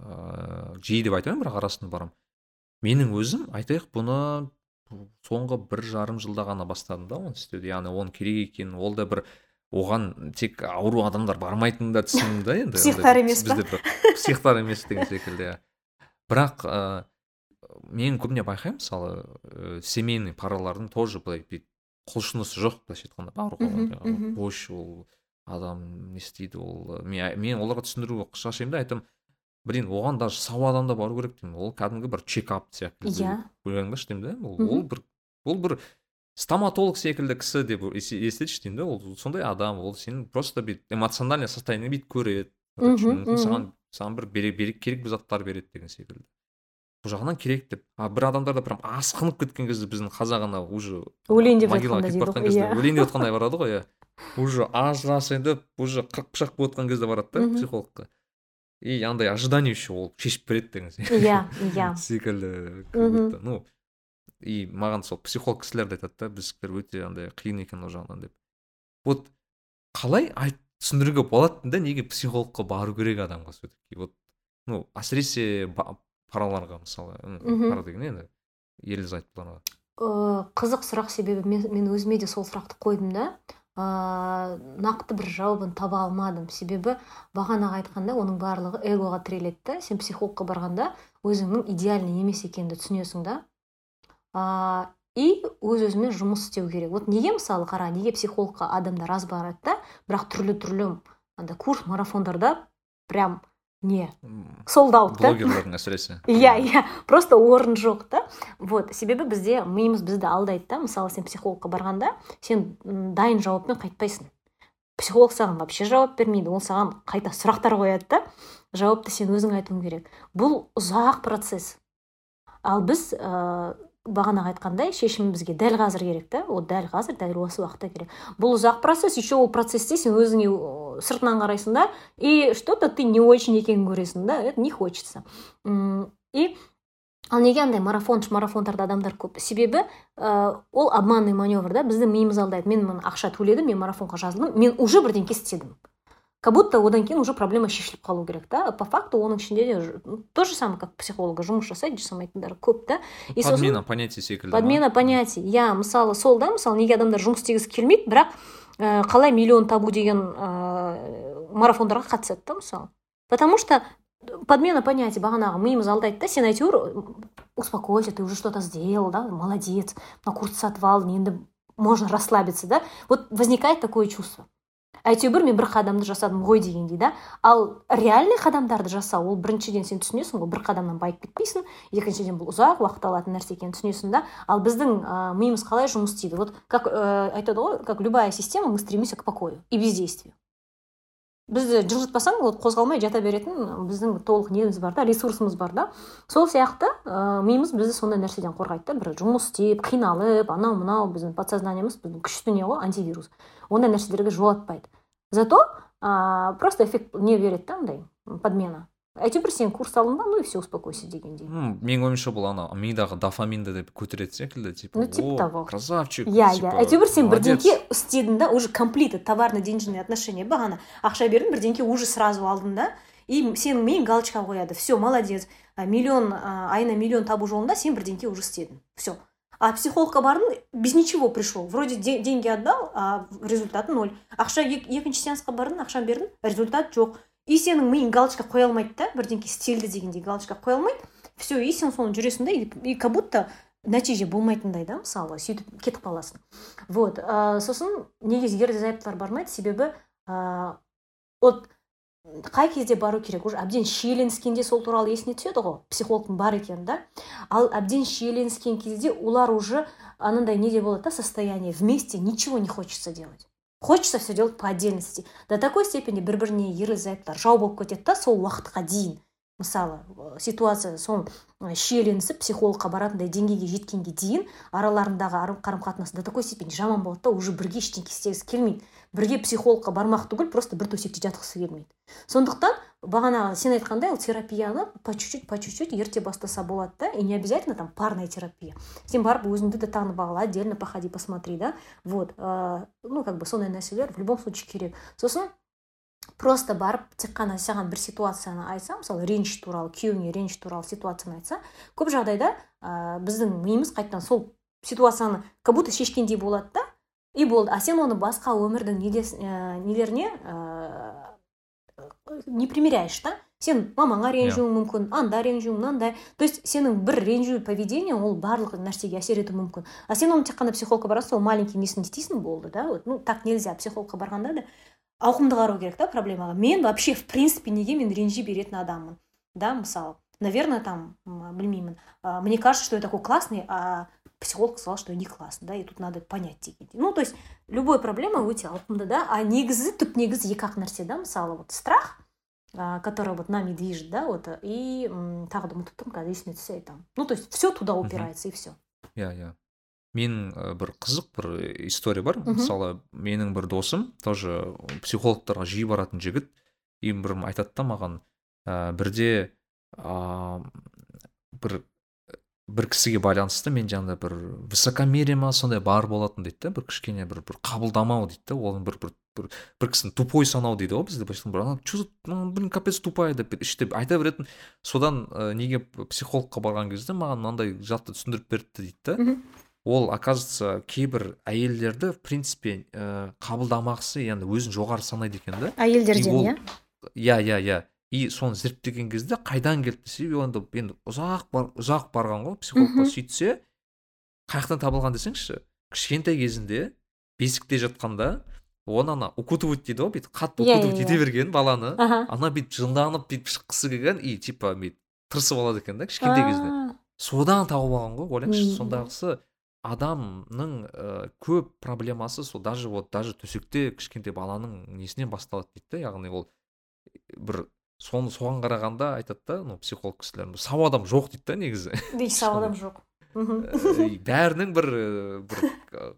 Ыыы жиі деп айтпаймын бірақ арасында барамын. Менің өзім айтайық бұны соңғы бір жарым жылда ғана бастадым да оны істеуді яғни оның керек екенін ол да бір оған тек ауру адамдар бармайтынын да түсіндім да енді Психтар емес па? психтар емес деген секілді иә бірақ ә, мен көбіне байқаймын мысалы ә, семейный паралардың тоже былай құлшынысы жоқ былайша айтқанда мгм. бош ол адам не істейді ол мен, мен оларға түсіндіруге шашаймын да айтамын блин оған даже сау адам да бару керек деймін. Ол кәдімгі бір чекап сияқты Иә. ойлаңдаршы деймін да ол, бір ол бір стоматолог секілді кісі деп ес- естетші деймін да ол сондай адам ол сенің просто бүйтіп эмоциональный состояние бүйтіп көреді. Мүмкін саған саған бір бере, бере, керек бір заттар береді деген секілді. Бұл жағынан керек деп. А бір адамдарда прям асқынып кеткен кезде біздің қазақ ана уже өлейін деп могилаға кетіп жатқан кезде иә өлейін деп жатқандай барады ғой иә. Уже ажырасайын деп уже қырық пышақ болып жатқан кезде барады да психологқа. И андай ожидание еще ол шешіп береді деген сияқты иә иә. Секілді как Мгм. будто, ну и маған сол психолог кісілер де айтады да біздікілер өте андай қиын екен ол жағынан деп. Вот қалай айт түсіндіруге болады да неге психологқа бару керек адамға все таки вот ну әсіресе параларға мысалы пара деген енді ерлі зайыптыларға Э, қызық сұрақ себебі мен, мен өзіме де сол сұрақты қойдым да. Ә, нақты бір жауабын таба алмадым себебі бағанағы айтқанда оның барлығы эгоға тіреледі да. Сен психологқа барғанда өзіңнің идеальный емес екеніңді түсінесің да. Ә, и өз өзімен жұмыс істеу керек. Вот неге мысалы қара неге психологқа адамдар аз барады да? Бірақ түрлі түрлі андай курс марафондарда прям не. М, солд аут да? Блогерлердің әсіресе иә иә просто орын жоқ та вот. Себебі бізде миымыз бізді алдайды да? Мысалы сен психологқа барғанда сен дайын жауаппен қайтпайсың. Психолог саған вообще жауап бермейді ол саған қайта сұрақтар қояды да? Жауапты сен өзің айтуың керек. Бұл ұзақ процесс. Ал біз ә, бағанағы айтқандай шешім бізге дәл қазір керек та. Ол дәл қазір дәл осы уақытта керек. Бұл ұзақ процесс еще ол процессте сен өзіңе сыртынан қарайсың да и что то ты не очень екенін көресің да это не хочется. И ал неге андай марафон марафондарда адамдар көп? Себебі ә, ол обманный маневр да бізді миымыз алдайды. Мен мына ақша төледім мен марафонға жазылдым мен уже бірдеңке істедім. Как будто одан кейін уже проблема шешіліп қалу керек та по факту оның ішінде де то же самое как психолога жұмыс жасайды жасамайтындар көп та и сосын подмена понятий секілді подмена понятий. Иә мысалы сол да мысалы неге адамдар жұмыс істегісі келмейді бірақ ә, қалай миллион табу деген ә, марафондарға қатысады да мысалы потому что подмена понятий бағанағы миымыз алдайды да сен әйтеуір успокойся ты уже что то сделал да молодец мына курсты сатып алдың енді можно расслабиться да? Вот возникает такое чувство. Әйтеуір мен бір қадамды жасадым ғой дегендей да? Ал реальный қадамдарды жасау ол біріншіден сен түсінесің ғой бір қадамнан байып кетпейсің екіншіден бұл ұзақ уақыт алатын нәрсе екенін түсінесің да? Ал біздің ә, миымыз қалай жұмыс істейді? Вот как ә, айтады ғой как любая система мы стремимся к покою и бездействию. Бізді жылжытпасаң вот қозғалмай жата беретін біздің толық неміз бар да ресурсымыз бар да. Сол сияқты ә, миымыз бізді сондай нәрседен қорғайды да. Бір жұмыс істеп қиналып анау мынау біздің подсознаниемыз біздің күшті не ғой антивирус. Ондай нәрселерге жолатпайды зато ә, просто эффект не береді да андай подмена. Әйтеуір сен курс алдың ба ну и все успокойся дегендей М, менің ойымша бұл ана мидағы дофаминді деп көтереді секілді типа Ну, типа «О, того. красавчик иә иә әйтеуір сен молодец». бірдеңке істедің да уже completed товарно денежные отношения бағана ақша бердің бірдеңке уже сразу алдың да. И сенің миың галочка қояды. Все молодец. Миллион айына миллион табу жолында сен бірдеңке уже істедің. Все а психологқа бардың без ничего пришел вроде де- деньги отдал а результаты ноль. Ақша ек- екінші сеансқа бардың ақшаны бердің результат жоқ. И сенің миың галочка қоя алмайды да бірдеңке істелді дегендей галочка қоя алмайды. Все и сен соны жүресің да и, как будто нәтиже болмайтындай да мысалы сөйтіп кетіп қаласың. Вот ә, сосын неге ерлі бармайды себебі ә, қай кезде бару керек? Уже әбден шиеленіскенде сол туралы есіне түседі ғой психологтың бар екені да. Ал әбден шиеленіскен кезде олар уже анандай неде болады да состояние вместе ничего не хочется делать. Хочется все делать по отдельности. До такой степени бір біріне ерлі зайыптылар жау болып кетеді да сол уақытқа дейін мысалы ә, ситуация сол шиеленісіп психологқа баратындай деңгейге жеткенге дейін араларындағы қарым қатынас до такой степени жаман болады да уже бірге ештеңке істегісі келмейді. Бірге психологқа бармақ түгіл просто бір төсекте жатқысы келмейді. Сондықтан бағанағы сен айтқандай ол терапияны по чуть чуть по чуть чуть ерте бастаса болады да и не обязательно там парная терапия. Сен барып өзіңді де танып ал отдельно походи посмотри да. Вот ә, ну как бы сондай нәрселер в любом случае керек. Сосын просто барып тек қана саған бір ситуацияны айтса мысалы реніш туралы күйеуіңе реніш туралы ситуацияны айтса көп жағдайда ә, біздің миымыз қайтадан сол ситуацияны как будто шешкендей болады да. И болды. А сен оны басқа өмірдің недес, ә, нелеріне ә, не примеряешь да? Сен мамаңа ренжуің мүмкін анда ренжуің мынандай. То есть сенің бір ренжу поведениең ол барлық нәрсеге әсер етуі мүмкін. А сен оны тек қана психологқа барасың сол маленький несін істейсің болды да? Вот ну так нельзя психологқа барғанда да ауқымды қарау керек та проблемаға? Мен вообще в принципе неге мен ренжи беретін адаммын да мысалы? Наверное там білмеймін. Мне кажется что я такой классный а психолог сказал что я не классный да и тут надо понять дегендей ну то есть любой проблема өте ауқымды да а негізі түп негізі екі ақ нәрсе да мысалы вот страх который вот нами движет да вот и тағы да ұмытып тұрмын қазір есіме түссе айтамын ну то есть все туда упирается и все иә иә менің бір қызық бір история бар. Мысалы менің бір досым тоже психологтарға жиі баратын жігіт. И бір айтады да маған ә, бірде ә, бір бір кісіге байланысты мен жаңағыдай бір высокомерие ма сондай бар болатын дейді да бір кішкене бір бір қабылдамау дейді да оны бір бір бір, бір кісіні тупой санау дейді ғой бізде былайша ана че блин капец тупая деп іштеп айта беретін. Содан ә, неге психологқа барған кезде маған мынандай затты түсіндіріп беріпті дейді да. Ол оказывается кейбір әйелдерді в принципе ә, қабылдамағысы яғни өзін жоғары санайды екен да. Әйелдерден иә? Иә иә иә. И соны зерттеген кезде қайдан келді десе енді енді ұзақ бар, ұзақ барған ғой психологқа сөйтсе қай жақтан табылған десеңізші кішкентай кезінде бесікте жатқанда оны ана укутывать дейді ғой бүйтіп қатты иә, укутывать иә, ете иә. берген баланы ана бүйтіп жынданып бүйтіп шыққысы келген и типа бүйтіп тырысып алады екен да кішкентай кезінде содан тауып алған ғой ойлаңызшы сондағысы адамның ә, көп проблемасы сол даже вот даже төсекте кішкентай баланың несінен басталады дейді да яғни ол бір соны соған қарағанда айтады да ну психолог кісілер сау адам жоқ дейді да негізі. Сау адам жоқ. Мхм. Ә, бәрінің бір ә, бір ә,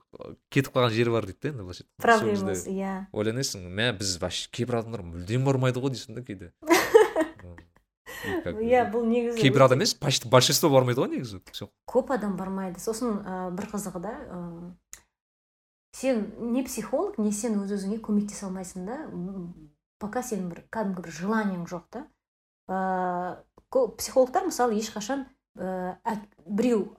кетіп қалған жері бар дейді да енді былайша проблемасы иә. ойланасың мә біз вообще кейбір адамдар мүлдем бармайды ғой дейсің да кейде. Иә бұл негізі кейбір адам емес почти большинство бармайды ғой негізі көп адам бармайды. Сосын бір қызығы да сен не психолог не сен өз өзіңе көмектесе алмайсың да пока сенің бір кәдімгі бір желаниең жоқ та ә, ко- психологтар мысалы ешқашан ә, біреу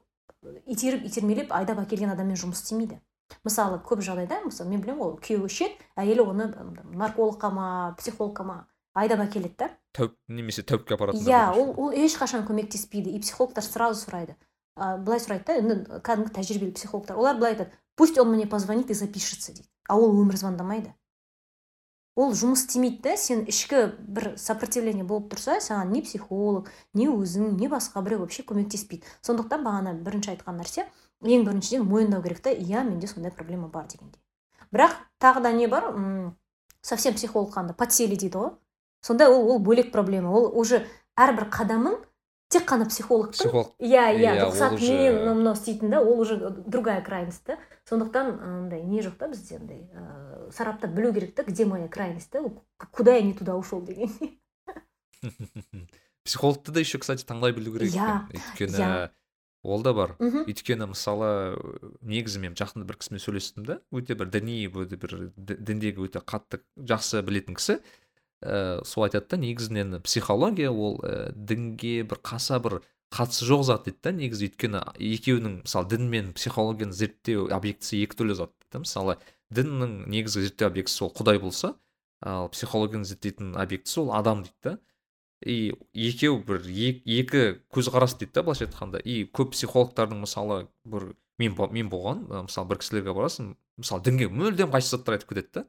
итеріп итермелеп айдап әкелген адаммен жұмыс істемейді. Мысалы көп жағдайда мысалы мен білемін ғой күйеуі ішеді әйелі оны наркологқа ма психологқа ма айдап әкеледі да. Тәуіп немесе тәуіпке апаратындар иә бар. ол ол ешқашан көмектеспейді. И психологтар сразу сұрайды. А, былай сұрайды да енді кәдімгі тәжірибелі психологтар олар былай айтады пусть он мне позвонит и запишется дейді. А ол өмір звондамайды. Ол жұмыс істемейді да сен ішкі бір сопротивление болып тұрса саған не психолог не өзің не басқа біреу вообще көмектеспейді. Сондықтан бағана бірінші айтқан нәрсе ең біріншіден мойындау керек та иә менде сондай проблема бар дегендей. Бірақ тағы да не бар? М, совсем психолог қанда подсели дейді ғой. Сонда ол ол бөлек проблема. Ол уже әрбір қадамын тек қана психологтың психолог. иә иә Иә, рұқсатымен мынау мынау істейтін да ол уже другая крайность та сондықтан андай не жоқ та бізде андай ыыы сараптап білу керек та где моя крайность да куда я не туда ушел деген психологты да еще кстати таңдай білу керек Иә, екен. Өйткені ол да бар. Мхм өйткені мысалы негізі мен жақында бір кісімен сөйлестім да өте бір діни өте бір ді- діндегі өте қатты жақсы білетін кісі. Ә, сол айтады да негізінен психология ол ә, дінге бір қаса бір қатысы жоқ зат дейді да негізі. Өйткені екеуінің мысалы дін мен психологияны зерттеу объектісі екі түрлі зат дейді да. Мысалы діннің негізгі зерттеу объектісі ол құдай болса ал психологияны зерттейтін объектісі ол адам дейді да. И екеу бір ек- екі көзқарас дейді да былайша айтқанда. И көп психологтардың мысалы бір мен мен болған мысалы бір кісілерге барасың мысалы дінге мүлдем қайшы заттар айтып кетеді да.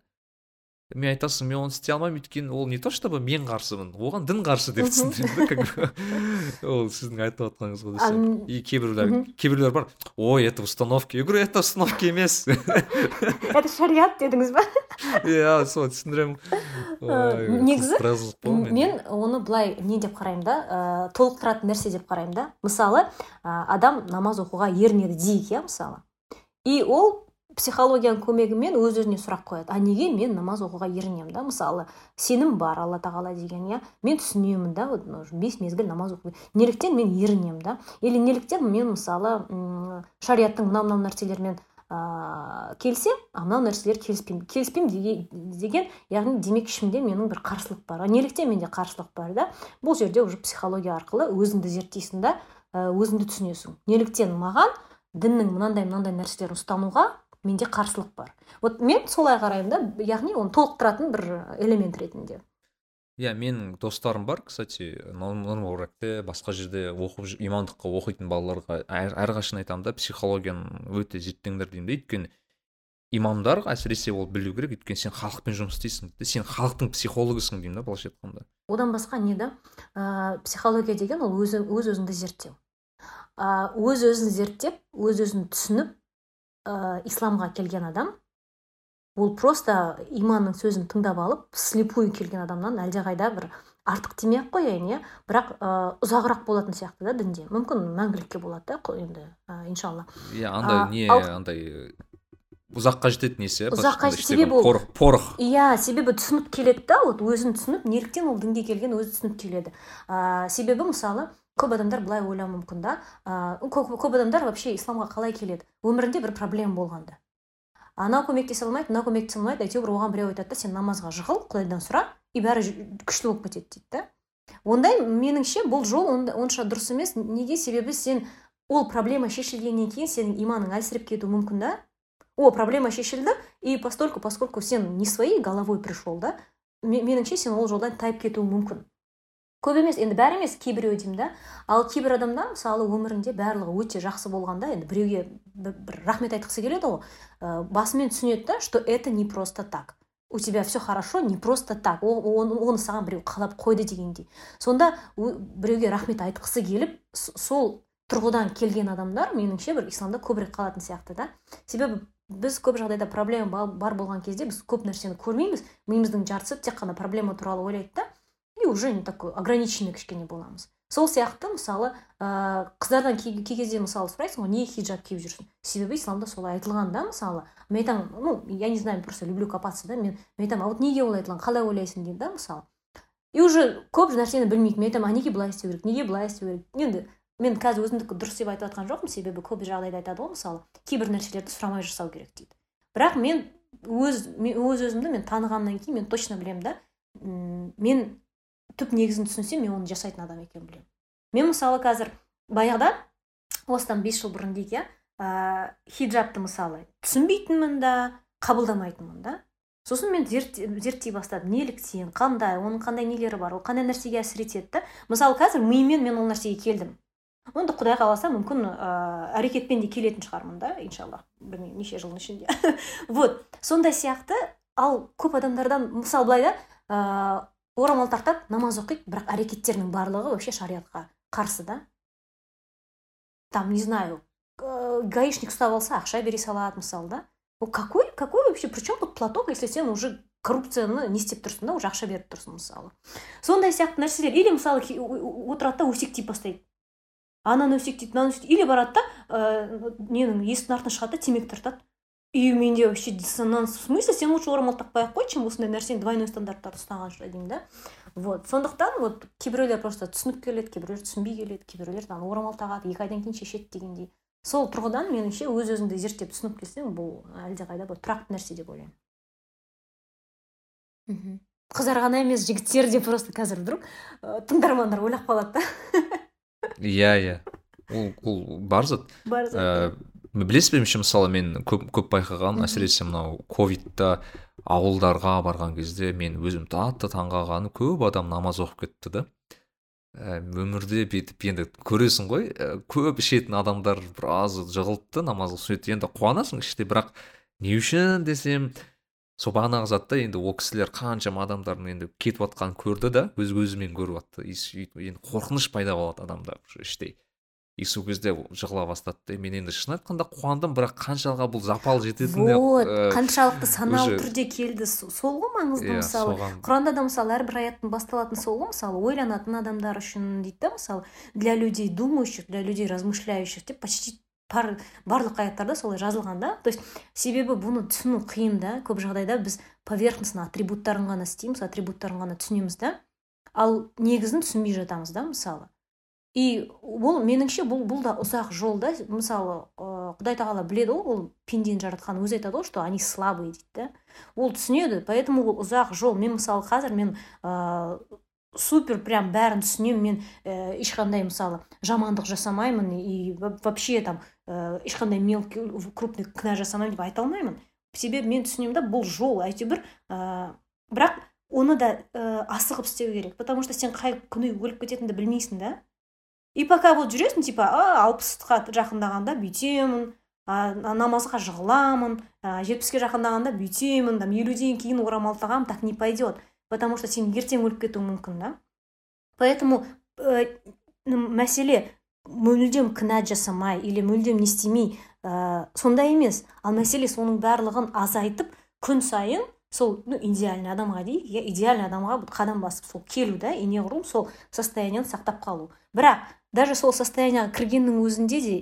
Мен айтасың мен оны істей алмаймын өйткені ол не то чтобы мен қарсымын оған дін қарсы деп түсіндіреді да как бы. ол сіздің айтып отқаныңыз ғой А, десем и кейбіреулер кейбіреулер бар ой это установки я говорю это установки емес это шариғат дедіңіз ба? Иә соны түсіндіремін. Негізі, мен оны былай не деп қараймын да ә, толықтыратын нәрсе деп қараймын да. Мысалы адам намаз оқуға ерінеді дейік иә мысалы. И ол психологияның көмегімен өз өзіне сұрақ қояды. А неге мен намаз оқуға ерінемін да? Мысалы сенім бар алла тағала деген иә? Мен түсінемін да вот бес мезгіл намаз оқу. Неліктен мен ерінемін да? Или неліктен мен мысалы м, шариғаттың мынау мынау нәрселермен ыыы келісемін а мынау нәрселер келіспеймін. Келіспеймін деге- деген яғни демек ішімде менің бір қарсылық бар. Неліктен менде қарсылық бар да? Бұл жерде уже психология арқылы өзіңді зерттейсің да өзіңді түсінесің. Неліктен маған діннің мынандай мынандай нәрселерін ұстануға менде қарсылық бар. Вот мен солай қараймын да яғни оны толықтыратын бір элемент ретінде. Иә менің достарым бар кстати норм басқа жерде оқып имандыққа оқитын балаларға әрқашан айтамын да психологияны өте зерттеңдер деймін да. Өйткені имамдар әсіресе ол білу керек өйткені сен халықпен жұмыс істейсің сен халықтың психологысың деймін да былайша айтқанда. Одан басқа не да? Ә, психология деген ол өзі өз өзіңді зерттеу. Ә, өз өзін зерттеп өз өзін түсініп ә, исламға келген адам ол просто иманның сөзін тыңдап алып слепую келген адамнан әлдеқайда бір артық демей ақ қояйын иә? Бірақ ә, ұзағырақ болатын сияқты да дінде. Мүмкін мәңгілікке болады да енді ә, иншалла. Иә андай не андай ұзаққа жететін несі ұзаққа себебі ол порох порох. Иә себебі түсініп келеді да вот өзін түсініп неліктен ол дінге келген өзі түсініп келеді. Ә, себебі мысалы көп адамдар былай ойлауы мүмкін да. Көп, көп адамдар вообще исламға қалай келеді? Өмірінде бір проблема болғанда анау көмектесе алмайды мынау көмектесе алмайды әйтеуір оған біреу айтады да сен намазға жығыл құдайдан сұра и бәрі күшті болып кетеді дейді да. Ондай меніңше бұл жол онша дұрыс емес. Неге себебі сен ол проблема шешілгеннен кейін сенің иманың әлсіреп кетуі мүмкін да. О проблема шешілді и постольку поскольку сен не своей головой пришел да меніңше сен ол жолдан тайып кетуің мүмкін. Көп емес енді бәрі емес кейбіреу деймін да. Ал кейбір адамдар мысалы өмірінде барлығы өте жақсы болғанда енді біреуге бір рахмет айтқысы келеді ғой. Ә, басымен түсінеді да что это не просто так. У тебя все хорошо не просто так. Оны, оны саған біреу қалап қойды дегендей. Сонда біреуге рахмет айтқысы келіп сол тұрғыдан келген адамдар меніңше бір исламда көбірек қалатын сияқты да. Себебі біз көп жағдайда проблема бар болған кезде біз көп нәрсені көрмейміз. Миымыздың жартысы тек қана проблема туралы ойлайды да. И уже не такой ограниченный кішкене боламыз сол сияқты мысалы ә, қыздардан кей, кезде мысалы сұрайсың ғой неге хиджаб киіп жүрсің? Себебі исламда солай айтылған да мысалы мен айтамын ну я не знаю просто люблю копаться да мен мен айтамын а вот неге олай айтылған қалай ойлайсың деймін да мысалы. И уже көп нәрсені білмейді. Мен айтамын а неге былай істеу керек неге былай істеу керек? Енді мен қазір өзімдікі дұрыс деп айтып жатқан жоқпын себебі көп жағдайда айтады ғой мысалы кейбір нәрселерді сұрамай жасау керек дейді. Бірақ мен өз өз өзімді мен танығаннан кейін мен точно білемін да мен түп негізін түсінсем мен оны жасайтын адам екенін білемін. Мен мысалы қазір баяғыда осыдан бес жыл бұрын дейік иә ә, хиджабты мысалы түсінбейтінмін да қабылдамайтынмын да. Сосын мен зерттей бастадым неліктен қандай оның қандай нелері бар ол қандай нәрсеге әсер етеді да. Мысалы қазір миыммен мен ол нәрсеге келдім. Онда құдай қаласа мүмкін ә, әрекетпен де келетін шығармын да иншалла. Білмеймін неше жылдың ішінде. Вот сондай сияқты. Ал көп адамдардан мысалы былай да орамал тартады намаз оқиды бірақ әрекеттерінің барлығы вообще шариғатқа қарсы да. Там не знаю гаишник ұстап алса ақша бере салады мысалы да. Ол какой какой вообще при чем тут платок если сен уже коррупцияны не істеп тұрсың да уже ақша беріп тұрсың мысалы. Сондай сияқты нәрселер. Или мысалы отырады да өсектей бастайды ананы өсектейді мынаны өсектейді. Или барады да ә, ненің есіктің артына шығады да темекі тартады. И менде вообще диссонанс в смысле сен лучше орамал тақпай ақ қой чем осындай нәрсені двойной стандарттарды ұстағанша деймін да? Вот. Сондықтан вот кейбіреулер просто түсініп келеді кейбіреулер түсінбей келеді кейбіреулер там орамал тағады екі айдан кейін шешеді дегендей. Сол тұрғыдан меніңше өз өзіңді зерттеп түсініп келсең бұл әлдеқайда бір тұрақты нәрсе деп ойлаймын. Мхм. Қыздар ғана емес жігіттер де просто қазір вдруг ә, тыңдармандар ойлап қалады да. Иә иә. Ол ол бар зат. Бар зат білесіз бе мысалы мен көп көп байқаған әсіресе мынау ковидта ауылдарға барған кезде мен өзім қатты таңғалғаным көп адам намаз оқып кетті да. Ә, өмірде бүйтіп енді көресің ғой ә, көп ішетін адамдар біраз жығылды намаз сөйтіп енді қуанасың іште бірақ не үшін десем сол бағанағы затта енді ол кісілер қаншама адамдардың енді кетіп жатқанын көрді да өз көзімен көріп жатты енді қорқыныш пайда болады адамда іштей и сол кезде жығыла бастады. Да мен енді шын айтқанда қуандым бірақ қаншаға бұл запал жететініне вот ә, қаншалықты саналы түрде келді. Сол ғой маңызды yeah, иә, мысалы құранда да мысалы әрбір аяттың басталатыны сол ғой мысалы ойланатын адамдар үшін дейді да мысалы для людей думающих для людей размышляющих деп почти бар, барлық аяттарда солай жазылған да. То есть себебі бұны түсіну қиын да. Көп жағдайда біз поверхностно атрибуттарын ғана істейміз атрибуттарын ғана түсінеміз да. Ал негізін түсінбей жатамыз да мысалы и бұл меніңше бұл бұл да ұзақ жол да. Мысалы ә, құдай тағала біледі ғой ол пендені жаратқан өзі айтады ғой что они слабые дейді да. Ол түсінеді поэтому ол ұзақ жол. Мен мысалы қазір мен ә, супер прям бәрін түсінемін. Мен ә, ешқандай мысалы жамандық жасамаймын и вообще там ә, ешқандай мелкий крупный кінә жасамаймын деп айта алмаймын. Себебі мен түсінемін да бұл жол әйтеуір ә, бірақ оны да ә, асығып істеу керек. Потому что сен қай күні өліп кететініңді білмейсің да. И пока вот жүресің типа а алпысқа жақындағанда бүйтемін а, намазға жығыламын жетпіске жақындағанда бүйтемін там елуден кейін орамал тағамын так не пойдет потому что сен ертең өліп кетуің мүмкін да? Поэтому ә, мәселе мүлдем кінә жасамай или мүлдем не істемей ә, сондай емес. Ал мәселе соның барлығын азайтып күн сайын сол ну идеальный адамға дейік иә идеальный адамға қадам басып сол келу да и неғұрлым сол состояниені сақтап қалу. Бірақ даже сол состояниеға кіргеннің өзінде де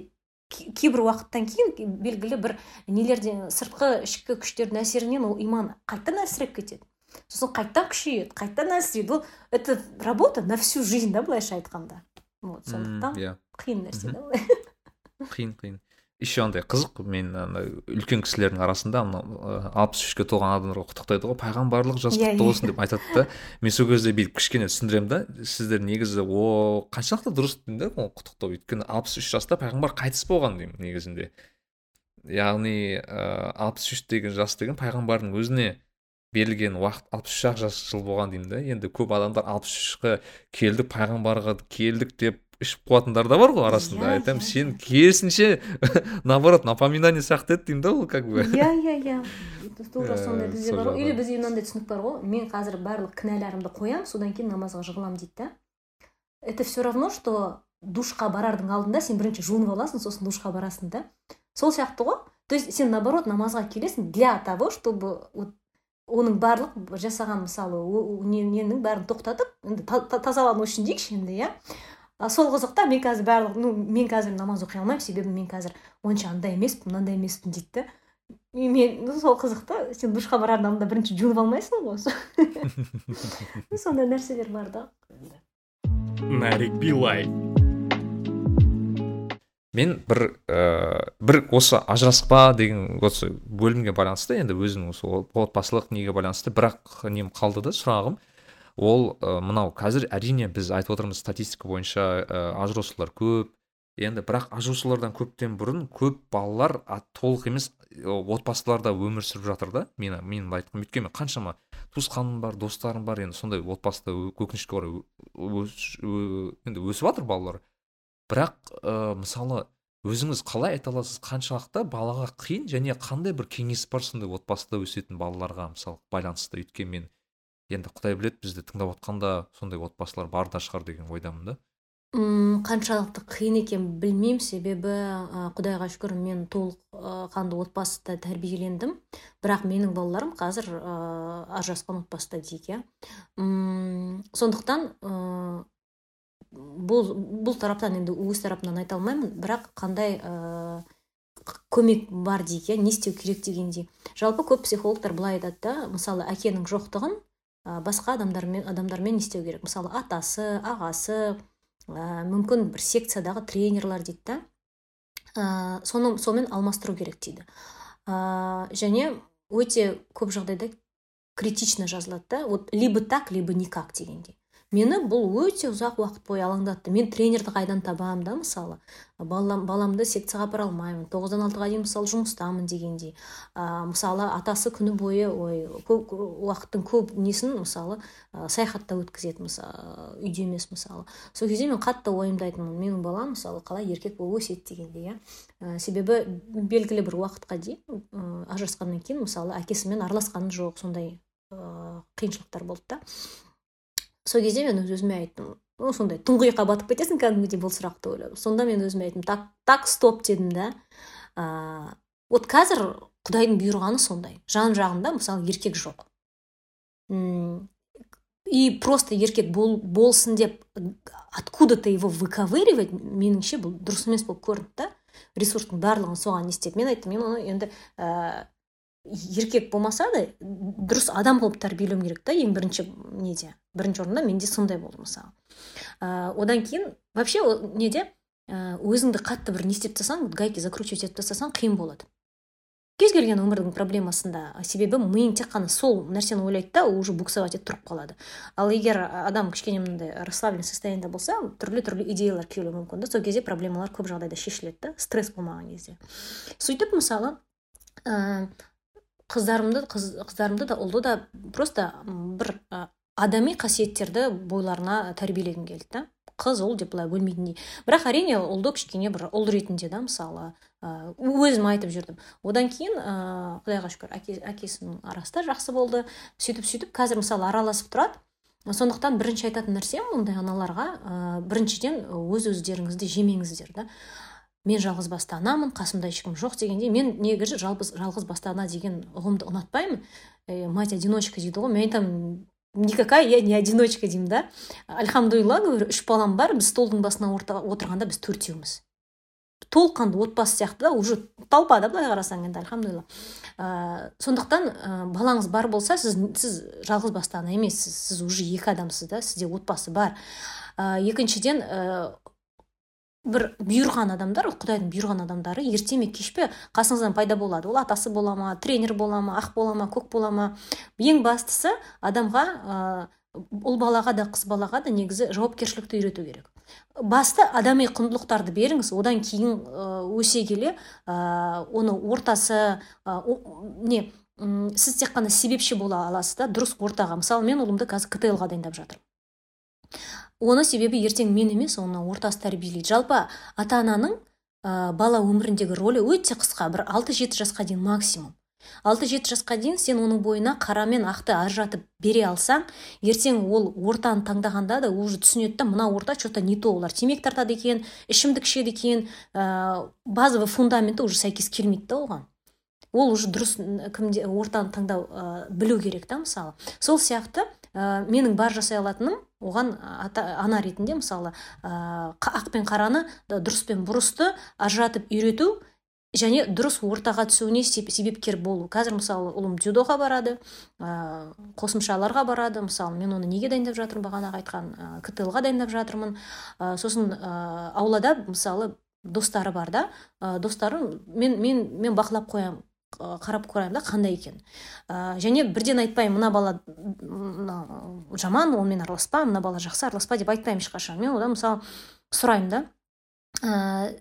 кейбір уақыттан кейін белгілі бір нелерден сыртқы ішкі күштердің әсерінен ол иман қайтадан әлсіреп кетеді. Сосын қайтадан күшейеді қайтадан әлсірейді. Ол это работа на всю жизнь да былайша айтқанда? Вот сондықтан иә. қиын нәрсе да қиын қиын. Еще андай қызық мен ана үлкен кісілердің арасында мынау алпыс үшке толған адамдарға құттықтайды ғой. Пайғамбарлық жас иә, құтты иә. болсын деп айтады да. Мен сол кезде бүйтіп кішкене түсіндіремін да. Сіздер негізі о қаншалықты дұрыс деймін да ол құттықтау өйткені алпыс үш жаста пайғамбар қайтыс болған деймін негізінде. Яғни алпыс үш деген жас деген пайғамбардың өзіне берілген уақыт алпыс үш ақ жас жыл болған деймін да енді көп адамдар алпыс үшке келдік пайғамбарға келдік деп ішіп қуатындар да бар ғой арасында Иә, айтамын. иә, сен керісінше наоборот напоминание сияқты еді деймін да ол как бы. Иә иә иә. Тура сондай бізде сол бар ғой. Или бізде мынандай түсінік бар ғой. Мен қазір барлық кінәларымды қоямын содан кейін намазға жығыламын дейді да. Это все равно что душқа барардың алдында сен бірінші жуынып аласың сосын душқа барасың да. Сол сияқты ғой. То есть сен наоборот намазға келесің для того чтобы вот оның барлық жасаған мысалы ненің бәрін тоқтатып енді та- та- тазалану үшін дейікші енді иә. А сол қызықта мен қазір барлық ну мен қазір намаз оқи алмаймын себебі мен қазір онша андай емеспін мынандай емеспін дейді да и мен ну, сол қызық та сен душқа барардың алдында бірінші жуынып алмайсың ғой Ну, сондай нәрселер бар да. Нарик билай мен бір ә, бір осы ажыраспа деген осы бөлімге байланысты енді өзімнің осы отбасылық неге байланысты бірақ нем қалды да сұрағым. Ол ә, мынау қазір әрине біз айтып отырмыз статистика бойынша ә, ажырасулар көп. Енді бірақ ажырасулардан көптен бұрын көп балалар толық емес отбасыларда өмір сүріп жатыр да. Мен менің айтқым өйткені қаншама туысқаным бар достарым бар енді сондай отбасыда өкінішке орай енді өсіп жатыр балалар. Бірақ ә, мысалы өзіңіз қалай айта аласыз? Қаншалықты балаға қиын және қандай бір кеңес бар сондай отбасыда өсетін балаларға мысалы байланысты? Өйткені мен енді құдай біледі бізді тыңдап отқанда сондай отбасылар бар да шығар деген ойдамын да. М, қаншалықты қиын екенін білмеймін. Себебі құдайға шүкір мен толық қанды отбасыда тәрбиелендім. Бірақ менің балаларым қазір ә, ажырасқан отбасыда дейік иә. Сондықтан ә, бұл бұл тараптан енді өз тарапымнан айта алмаймын. Бірақ қандай ә, көмек бар дейік иә не істеу керек дегендей. Жалпы көп психологтар былай айтады да мысалы әкенің жоқтығын басқа адамдармен адамдармен не істеу керек? Мысалы атасы ағасы ә, мүмкін бір секциядағы тренерлар дейді да? Ә, соны сонымен алмастыру керек дейді. Ә, және өте көп жағдайда критично жазылады да. Вот либо так либо никак дегендей. Мені бұл өте ұзақ уақыт бойы алаңдатты. Мен тренерді қайдан табамын да мысалы? Балам, баламды секцияға апара алмаймын. Тоғыздан алтыға дейін мысалы жұмыстамын дегендей. Ә, мысалы атасы күні бойы ой көп уақыттың көп несін мысалы ә, саяхатта өткізеді мысалы үйде емес мысалы. Сол кезде мен қатты ойымды айтамын менің балам мысалы қалай еркек болып өседі дегендей иә. Ә, себебі белгілі бір уақытқа дейін ә, ажырасқаннан кейін мысалы әкесімен араласқан жоқ сондай ә, қиыншылықтар болды да. Сол кезде мен өз өзіме айттым ну сондай тұңғиыққа батып кетесің кәдімгідей бұл сұрақты ойлап сонда мен өзіме айттым так так стоп дедім да ыыы вот қазір құдайдың бұйырғаны сондай жан жағында мысалы еркек жоқ. М, и просто еркек бол, болсын деп откуда то его выковыривать меніңше бұл дұрыс емес болып көрінді да. Ресурстың барлығын соған не істеп мен айттым мен оны енді ә, еркек болмаса да дұрыс адам қылып тәрбиелеуім керек та ең бірінші неде? бірінші орында менде сондай болды мысалы ә, одан кейін вообще о- неде? Ә, өзіңді қатты бір не істеп тастасаң гайки закручивать етіп тастасаң қиын болады. Кез келген өмірдің проблемасында себебі миың тек қана сол нәрсені ойлайды да уже буксовать етіп тұрып қалады. Ал егер адам кішкене мындай расслабленный состояниеда болса түрлі түрлі идеялар келуі мүмкін да сол кезде проблемалар көп жағдайда шешіледі да стресс болмаған кезде. Сөйтіп мысалы ә, қыздарымды қыз, қыздарымды да ұлды да просто бір адами қасиеттерді бойларына тәрбиелегім келді да. Қыз ұл деп былай бөлмейтіндей. Бірақ әрине ұлды кішкене бір ұл ретінде да мысалы өзім айтып жүрдім. Одан кейін ыыы құдайға шүкір әке, әкесінің арасы да жақсы болды. Сөйтіп сөйтіп қазір мысалы араласып тұрады. Сондықтан бірінші айтатын нәрсем ондай аналарға ә, біріншіден өз өздеріңізді жемеңіздер да. Мен жалғыз басты анамын қасымда ешкім жоқ дегенде мен негізі жалғыз, жалғыз басты ана деген ұғымды ұнатпаймын. Ә, мать одиночка дейді ғой мен айтамын никакая я не одиночка деймін да. Альхамдулилла говорю үш балам бар біз столдың басына отырғанда біз төртеуміз толыққанды отбасы сияқты да уже толпа да былай қарасаң енді альхамдулилла ә, сондықтан ә, балаңыз бар болса сіз сіз жалғыз басты ана емессіз сіз уже екі адамсыз да сізде отбасы бар. Ә, екіншіден ә, бір бұйырған адамдар құдайдың бұйырған адамдары ерте ме кеш пе қасыңыздан пайда болады. Ол атасы бола ма тренер бола ма ақ бола ма көк бола ма? Ең бастысы адамға ә, ұл балаға да қыз балаға да негізі жауапкершілікті үйрету керек. Басты адами құндылықтарды беріңіз одан кейін өсе келе ә, оны ортасы ә, не сіз тек қана себепші бола аласыз да дұрыс ортаға. Мысалы мен ұлымды қазір ктл ға дайындап жатырмын. Оны себебі ертең мен емес оны ортасы тәрбиелейді. Жалпы ата ананың ә, бала өміріндегі рөлі өте қысқа. Бір алты жеті жасқа дейін максимум. Алты жеті жасқа дейін сен оның бойына қара мен ақты ажыратып бере алсаң ертең ол ортаны таңдағанда да уже түсінеді да мына орта че то не то олар темекі тартады екен ішімдік ішеді екен ә, базовый фундаменті уже сәйкес келмейді да оған. Ол уже дұрыс кімде ортаны таңдау ә, білу керек та мысалы. Сол сияқты ә, менің бар жасай алатыным оған ата, ана ретінде мысалы ә, ақ пен қараны дұрыс пен бұрысты ажыратып үйрету және дұрыс ортаға түсуіне себепкер болу. Қазір мысалы ұлым дзюдоға барады ә, қосымшаларға барады. Мысалы мен оны неге дайындап жатырмын бағанағы айтқан ә, ктл ға дайындап жатырмын. Ә, сосын ә, аулада мысалы достары бар да. Ә, достары мен мен мен бақылап қоямын. Қарап көрайын да қандай екен? Ә, және бірден айтпаймын мына бала жаман онымен араласпа мына бала жақсы араласпа деп айтпаймын ешқашан. Мен одан мысалы сұраймын да. Ә,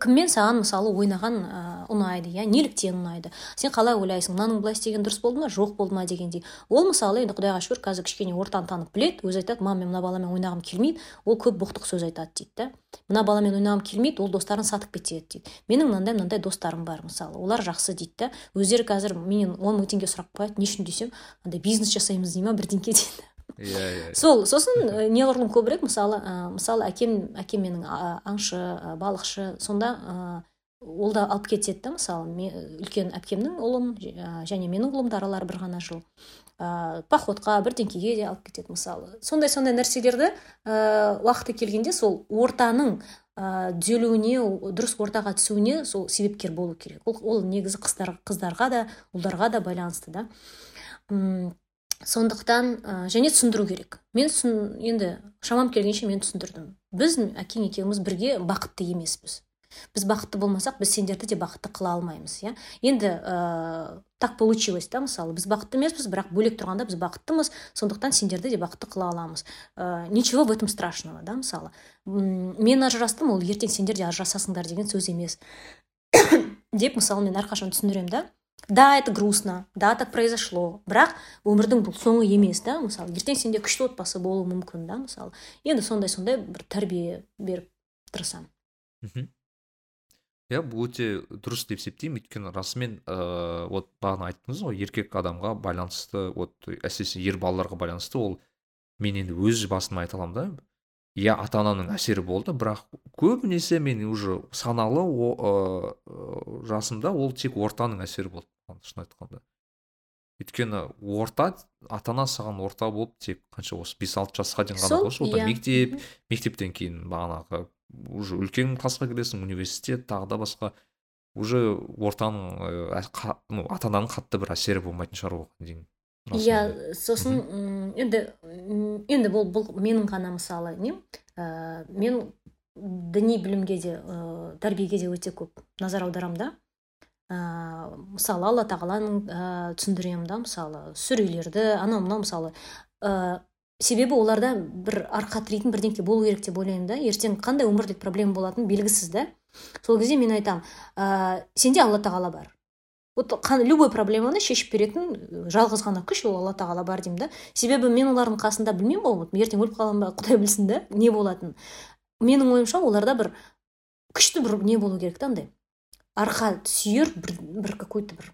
кіммен саған мысалы ойнаған ә, ұнайды иә? Неліктен ұнайды? Сен қалай ойлайсың? Мынаның былай істеген дұрыс болды ма? Жоқ болды ма дегендей. Ол мысалы енді құдайға шүкір қазір кішкене ортаны танып біледі өзі айтады мама мен мына баламен ойнағым келмейді ол көп боқтық сөз айтады дейді да. Мына баламен ойнағым келмейді ол достарын сатып кетеді дейді. Менің мынандай мынандай достарым бар мысалы. Олар жақсы дейді да. Өздері қазір менен он мың теңге сұрап қояды. Не үшін десем? Андай бизнес жасаймыз дей ма бірдеңке дейді. Иә иә сол сосын неғұрлым көбірек мысалы ә, мысалы әкем әкем менің аңшы балықшы сонда ә, ол да алып кетеді да мысалы мен, үлкен әпкемнің ұлын және менің ұлымды аралары бір ғана жыл. Ә, походқа бірдеңкеге де алып кетеді мысалы. Сондай сондай нәрселерді ә, уақыты келгенде сол ортаның ә, түзелуіне дұрыс ортаға түсуіне сол себепкер болу керек. Ол, ол негізі қыздар, қыздарға да ұлдарға да байланысты да. Сондықтан ә, және түсіндіру керек. Мен енді шамам келгенше мен түсіндірдім. Біз әкең екеуміз бірге бақытты емеспіз. Біз бақытты болмасақ біз сендерді де бақытты қыла алмаймыз иә. Енді ә, так получилось да мысалы. Біз бақытты емеспіз бірақ бөлек тұрғанда біз бақыттымыз сондықтан сендерді де бақытты қыла аламыз. Ә, ничего в этом страшного да мысалы. Мен ажырастым ол ертең сендер де ажырасасыңдар деген сөз емес. Деп мысалы мен әрқашан түсіндіремін да. Да это грустно. Да так произошло. Бірақ өмірдің бұл соңы емес да мысалы ертең сенде күшті отбасы болуы мүмкін да мысалы енді сондай сондай бір тәрбие беріп тырысамын мхм иә бұл өте дұрыс деп есептеймін өйткені расымен ыыы вот бағана айттыңыз ғой еркек адамға байланысты вот әсіресе ер балаларға байланысты ол мен енді өз басыма айта аламын да иә ата ананың әсері болды бірақ көбінесе мен уже саналы о, жасымда ол тек ортаның әсері болды шын айтқанда. Өйткені орта ата ана саған орта болып тек қанша осы бес алты жасқа дейін ғана ғой сол иә. мектеп мектептен кейін бағанағы уже үлкен классқа келесің университет тағы да басқа. Уже ортаның ну ата ананың қатты бір әсері болмайтын шығар оған дейін иә сосын енді енді бұл бұл менің ғана мысалы нем ә, мен діни білімге де ә, тәрбиеге де өте көп назар аударамын да. Мысалы алла тағаланың ә, түсіндіремін да мысалы сүрелерді анау мынау мысалы ә, себебі оларда бір арқа тірейтін бірдеңке болу керек деп ойлаймын да. Ертең қандай өмірлік проблема болатыны белгісіз да. Сол кезде мен айтамын ә, сенде алла тағала бар. Вот любой проблеманы шешіп беретін жалғыз ғана күш ол алла тағала бар деймін да. Себебі мен олардың қасында білмеймін ғой вот ертең өліп қаламын ба құдай білсін да не болатынын. Менің ойымша оларда бір күшті бір не болу керек та андай. Арқа сүйер бір, бір какой то бір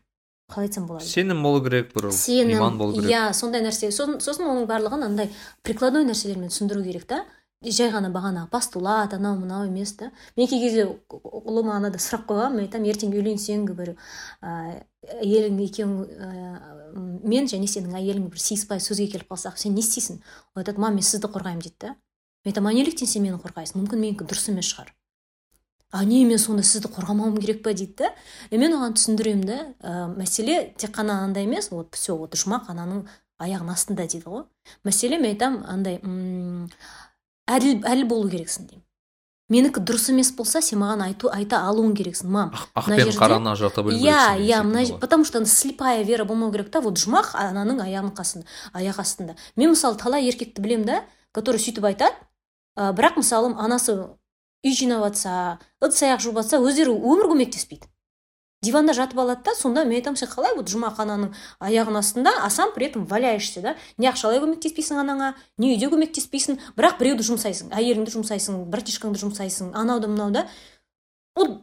қалай айтсам болады? Сенім болу керек бір сенім иман болу керек. иә сондай нәрсе. Сосын, сосын оның барлығын андай прикладной нәрселермен түсіндіру керек та. Жай ғана бағана постулат анау мынау емес та. Мен кей кезде ұлыма анада сұрақ қойғанмын мен айтамын ертең үйленсең бір әйелің екеуің ә, мен және сенің әйелің бір сыйыспай сөзге келіп қалсақ сен не істейсің? Ол айтады мам мен сізді қорғаймын дейді да. Мен айтамын а неліктен сен мені қорғайсың? Мүмкін менікі дұрыс емес шығар а не мен сонда сізді қорғамауым керек па? дейді да. И мен оған түсіндіремін да ә, мәселе тек қана андай емес вот все вот жұмақ ананың аяғының астында дейді ғой. Мәселе мен айтамын андай әділ әділ болу керексің деймін. Менікі дұрыс емес болса сен маған айту айта алуың керексің мам. Ақ пен қараны ажырата білу иә иә мына потому что слепая вера болмау керек та. Вот жұмақ ананың аяғының қасында аяқ астында. Мен мысалы талай еркекті білемін да который сөйтіп айтады ә, бірақ мысалы анасы үй жинап жатса ыдыс аяқ жуып жатса өздері өмір көмектеспейді. Диванда жатып алады да сонда мен айтамын сен қалай вот жұмақ ананың аяғының астында а сам при этом валяешься да? Не ақшалай көмектеспейсің анаңа не үйде көмектеспейсің бірақ біреуді жұмсайсың әйеліңді жұмсайсың братишкаңды жұмсайсың анауды мынауды ол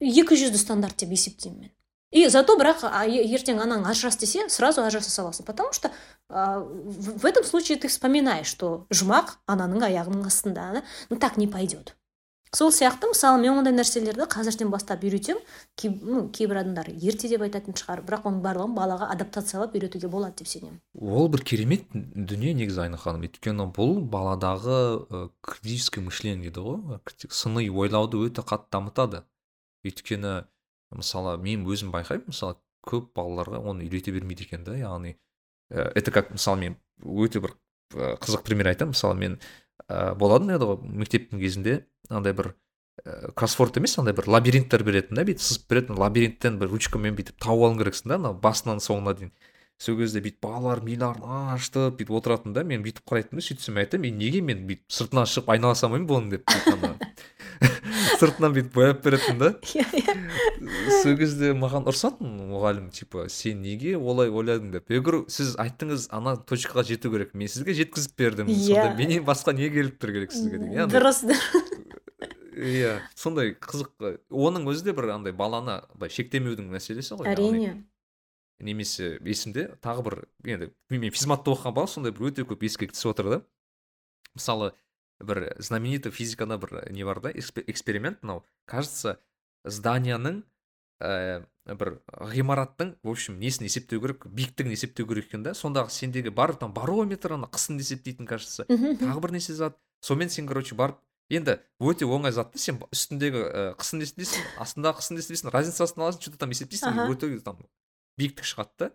екі жүзді стандарт деп есептеймін мен. И зато бірақ ертең анаң ажырас десе сразу ажыраса саласың. Потому что в этом случае ты вспоминаешь что жұмақ ананың аяғының астында да? Ну так не пойдет сол сияқты мысалы мен ондай нәрселерді қазірден бастап үйретемін. Кей, ну, кейбір адамдар ерте деп айтатын шығар бірақ оның барлығын балаға адаптациялап үйретуге болады деп сенемін. Ол бір керемет дүние негізі айна ханым. Өйткені бұл баладағы ә, критическое мышление дейді ғой сыни ойлауды өте қатты дамытады. Өйткені мысалы мен өзім байқаймын мысалы көп балаларға оны үйрете бермейді екен да яғни ә, это как мысалы мен өте бір қызық пример айтамын. Мысалы мен ә, болатын еді ғой мектептің кезінде андай бір ә, кроссворд емес андай бір лабиринттер беретін да бүйтіп сызып беретін лабиринттен бір ручкамен бүйтіп тауып алуың керексің да анау басынан соңына дейін. Сол кезде бүйтіп балалар миларын ашытып бүйтіп отыратын да мен бүйтіп қарайтынмын да сөйтсем мен айтамын неге мен бүйтіп сыртынан шығып айнала салмаймын бұны? деп сыртынан бүйтіп бояп беретін да. Иә иә. Сол кезде маған ұрсатын мұғалім типа сен неге олай ойладың? деп. Я говорю сіз айттыңыз ана точкаға жету керек мен сізге жеткізіп бердім иә. Сонда менен басқа не келіп тұр керек сізге? Деген дұрыс. Иә сондай қызық оның өзі де бір андай баланы былай шектемеудің мәселесі ғой әрине. Немесе есімде тағы бір енді мен физматта оқыған бала сондай бір өте көп еске түсіп отыр да. Мысалы бір знаменитый физикада бір не бар да эксперимент мынау. Кажется зданияның ә, бір ғимараттың в общем несін есептеу керек биіктігін есептеу керек екен да. Сондағы сендегі бар там барометр ана қысымды есептейтін кажется тағы бір нәрсе зат. Сонымен сен короче барып енді өте оңай зат та сен үстіндегі ә, қысымды есептейсің астындағы қысымды есептейсің разницасын аласың что то там есептейсің өте там биіктік шығады да.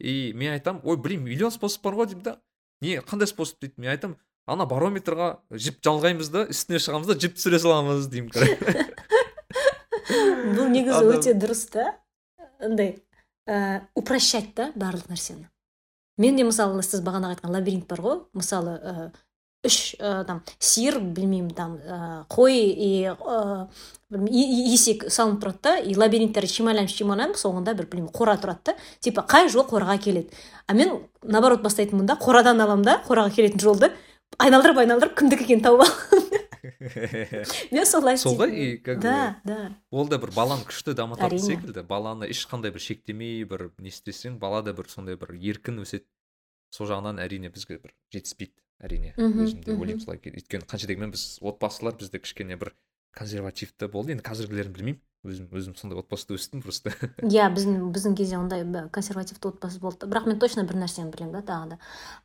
И мен айтамын ой блин миллион способ бар ғой деймін да. Не қандай способ? дейді. Мен айтамын ана барометрға жіп жалғаймыз да үстіне шығамыз да жіп түсіре саламыз деймін. Бұл негізі өте дұрыс та. Андай ә, упрощать та барлық нәрсені. Менде мысалы сіз бағана айтқан лабиринт бар ғой. Мысалы ә, үш ә, там сиыр білмеймін там ә, қой и ә, есек салынып тұрады да и лабиринттер шималанып шималанып соңында бір білмеймін қора тұрады да. Типа қай жол қораға келеді? А мен наоборот бастайтынмын да қорадан аламын да қораға келетін жолды айналдырып айналдырып кімдікі екенін тауып аламын. Мен солай сол ғой и как да да. ол да бір баланы күшті дамытатын секілді. Баланы ешқандай бір шектемей бір не істесең бала да бір сондай бір еркін өседі. Сол жағынан әрине бізге бір жетіспейді. Әрине өзім де ойлаймын солай өйткені қанша дегенмен біз отбасылар бізде кішкене бір консервативті болды енді қазіргілерін білмеймін. Өзім өзім сондай отбасыда өстім просто. Иә біздің біздің кезде ондай консервативті отбасы болды. Бірақ мен точно бір нәрсені білемін да тағы да.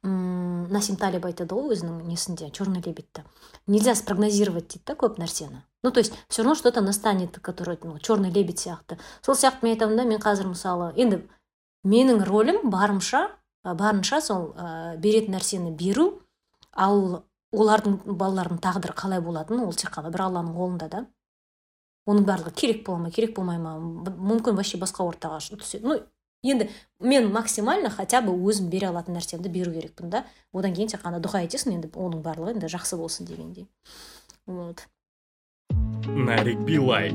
М насим талиб айтады ғой өзінің несінде черный лебедьті нельзя спрогнозировать дейді да көп нәрсені. Ну то есть все равно что то настанет который ну, черный лебедь сияқты. Сол сияқты мен айтамын да мен қазір мысалы енді менің ролім барымша барынша сол ә, беретін нәрсені беру ал олардың балалардың тағдыры қалай болатыны ол тек қана бір алланың қолында да. Оның барлығы керек бола ма керек болмай ма мүмкін вообще басқа ортаға түседі. Ну енді мен максимально хотя бы өзім бере алатын нәрсемді беру керекпін да. Одан кейін тек қана дұға етесің енді оның барлығы енді жақсы болсын дегендей. Вот. Нарик билай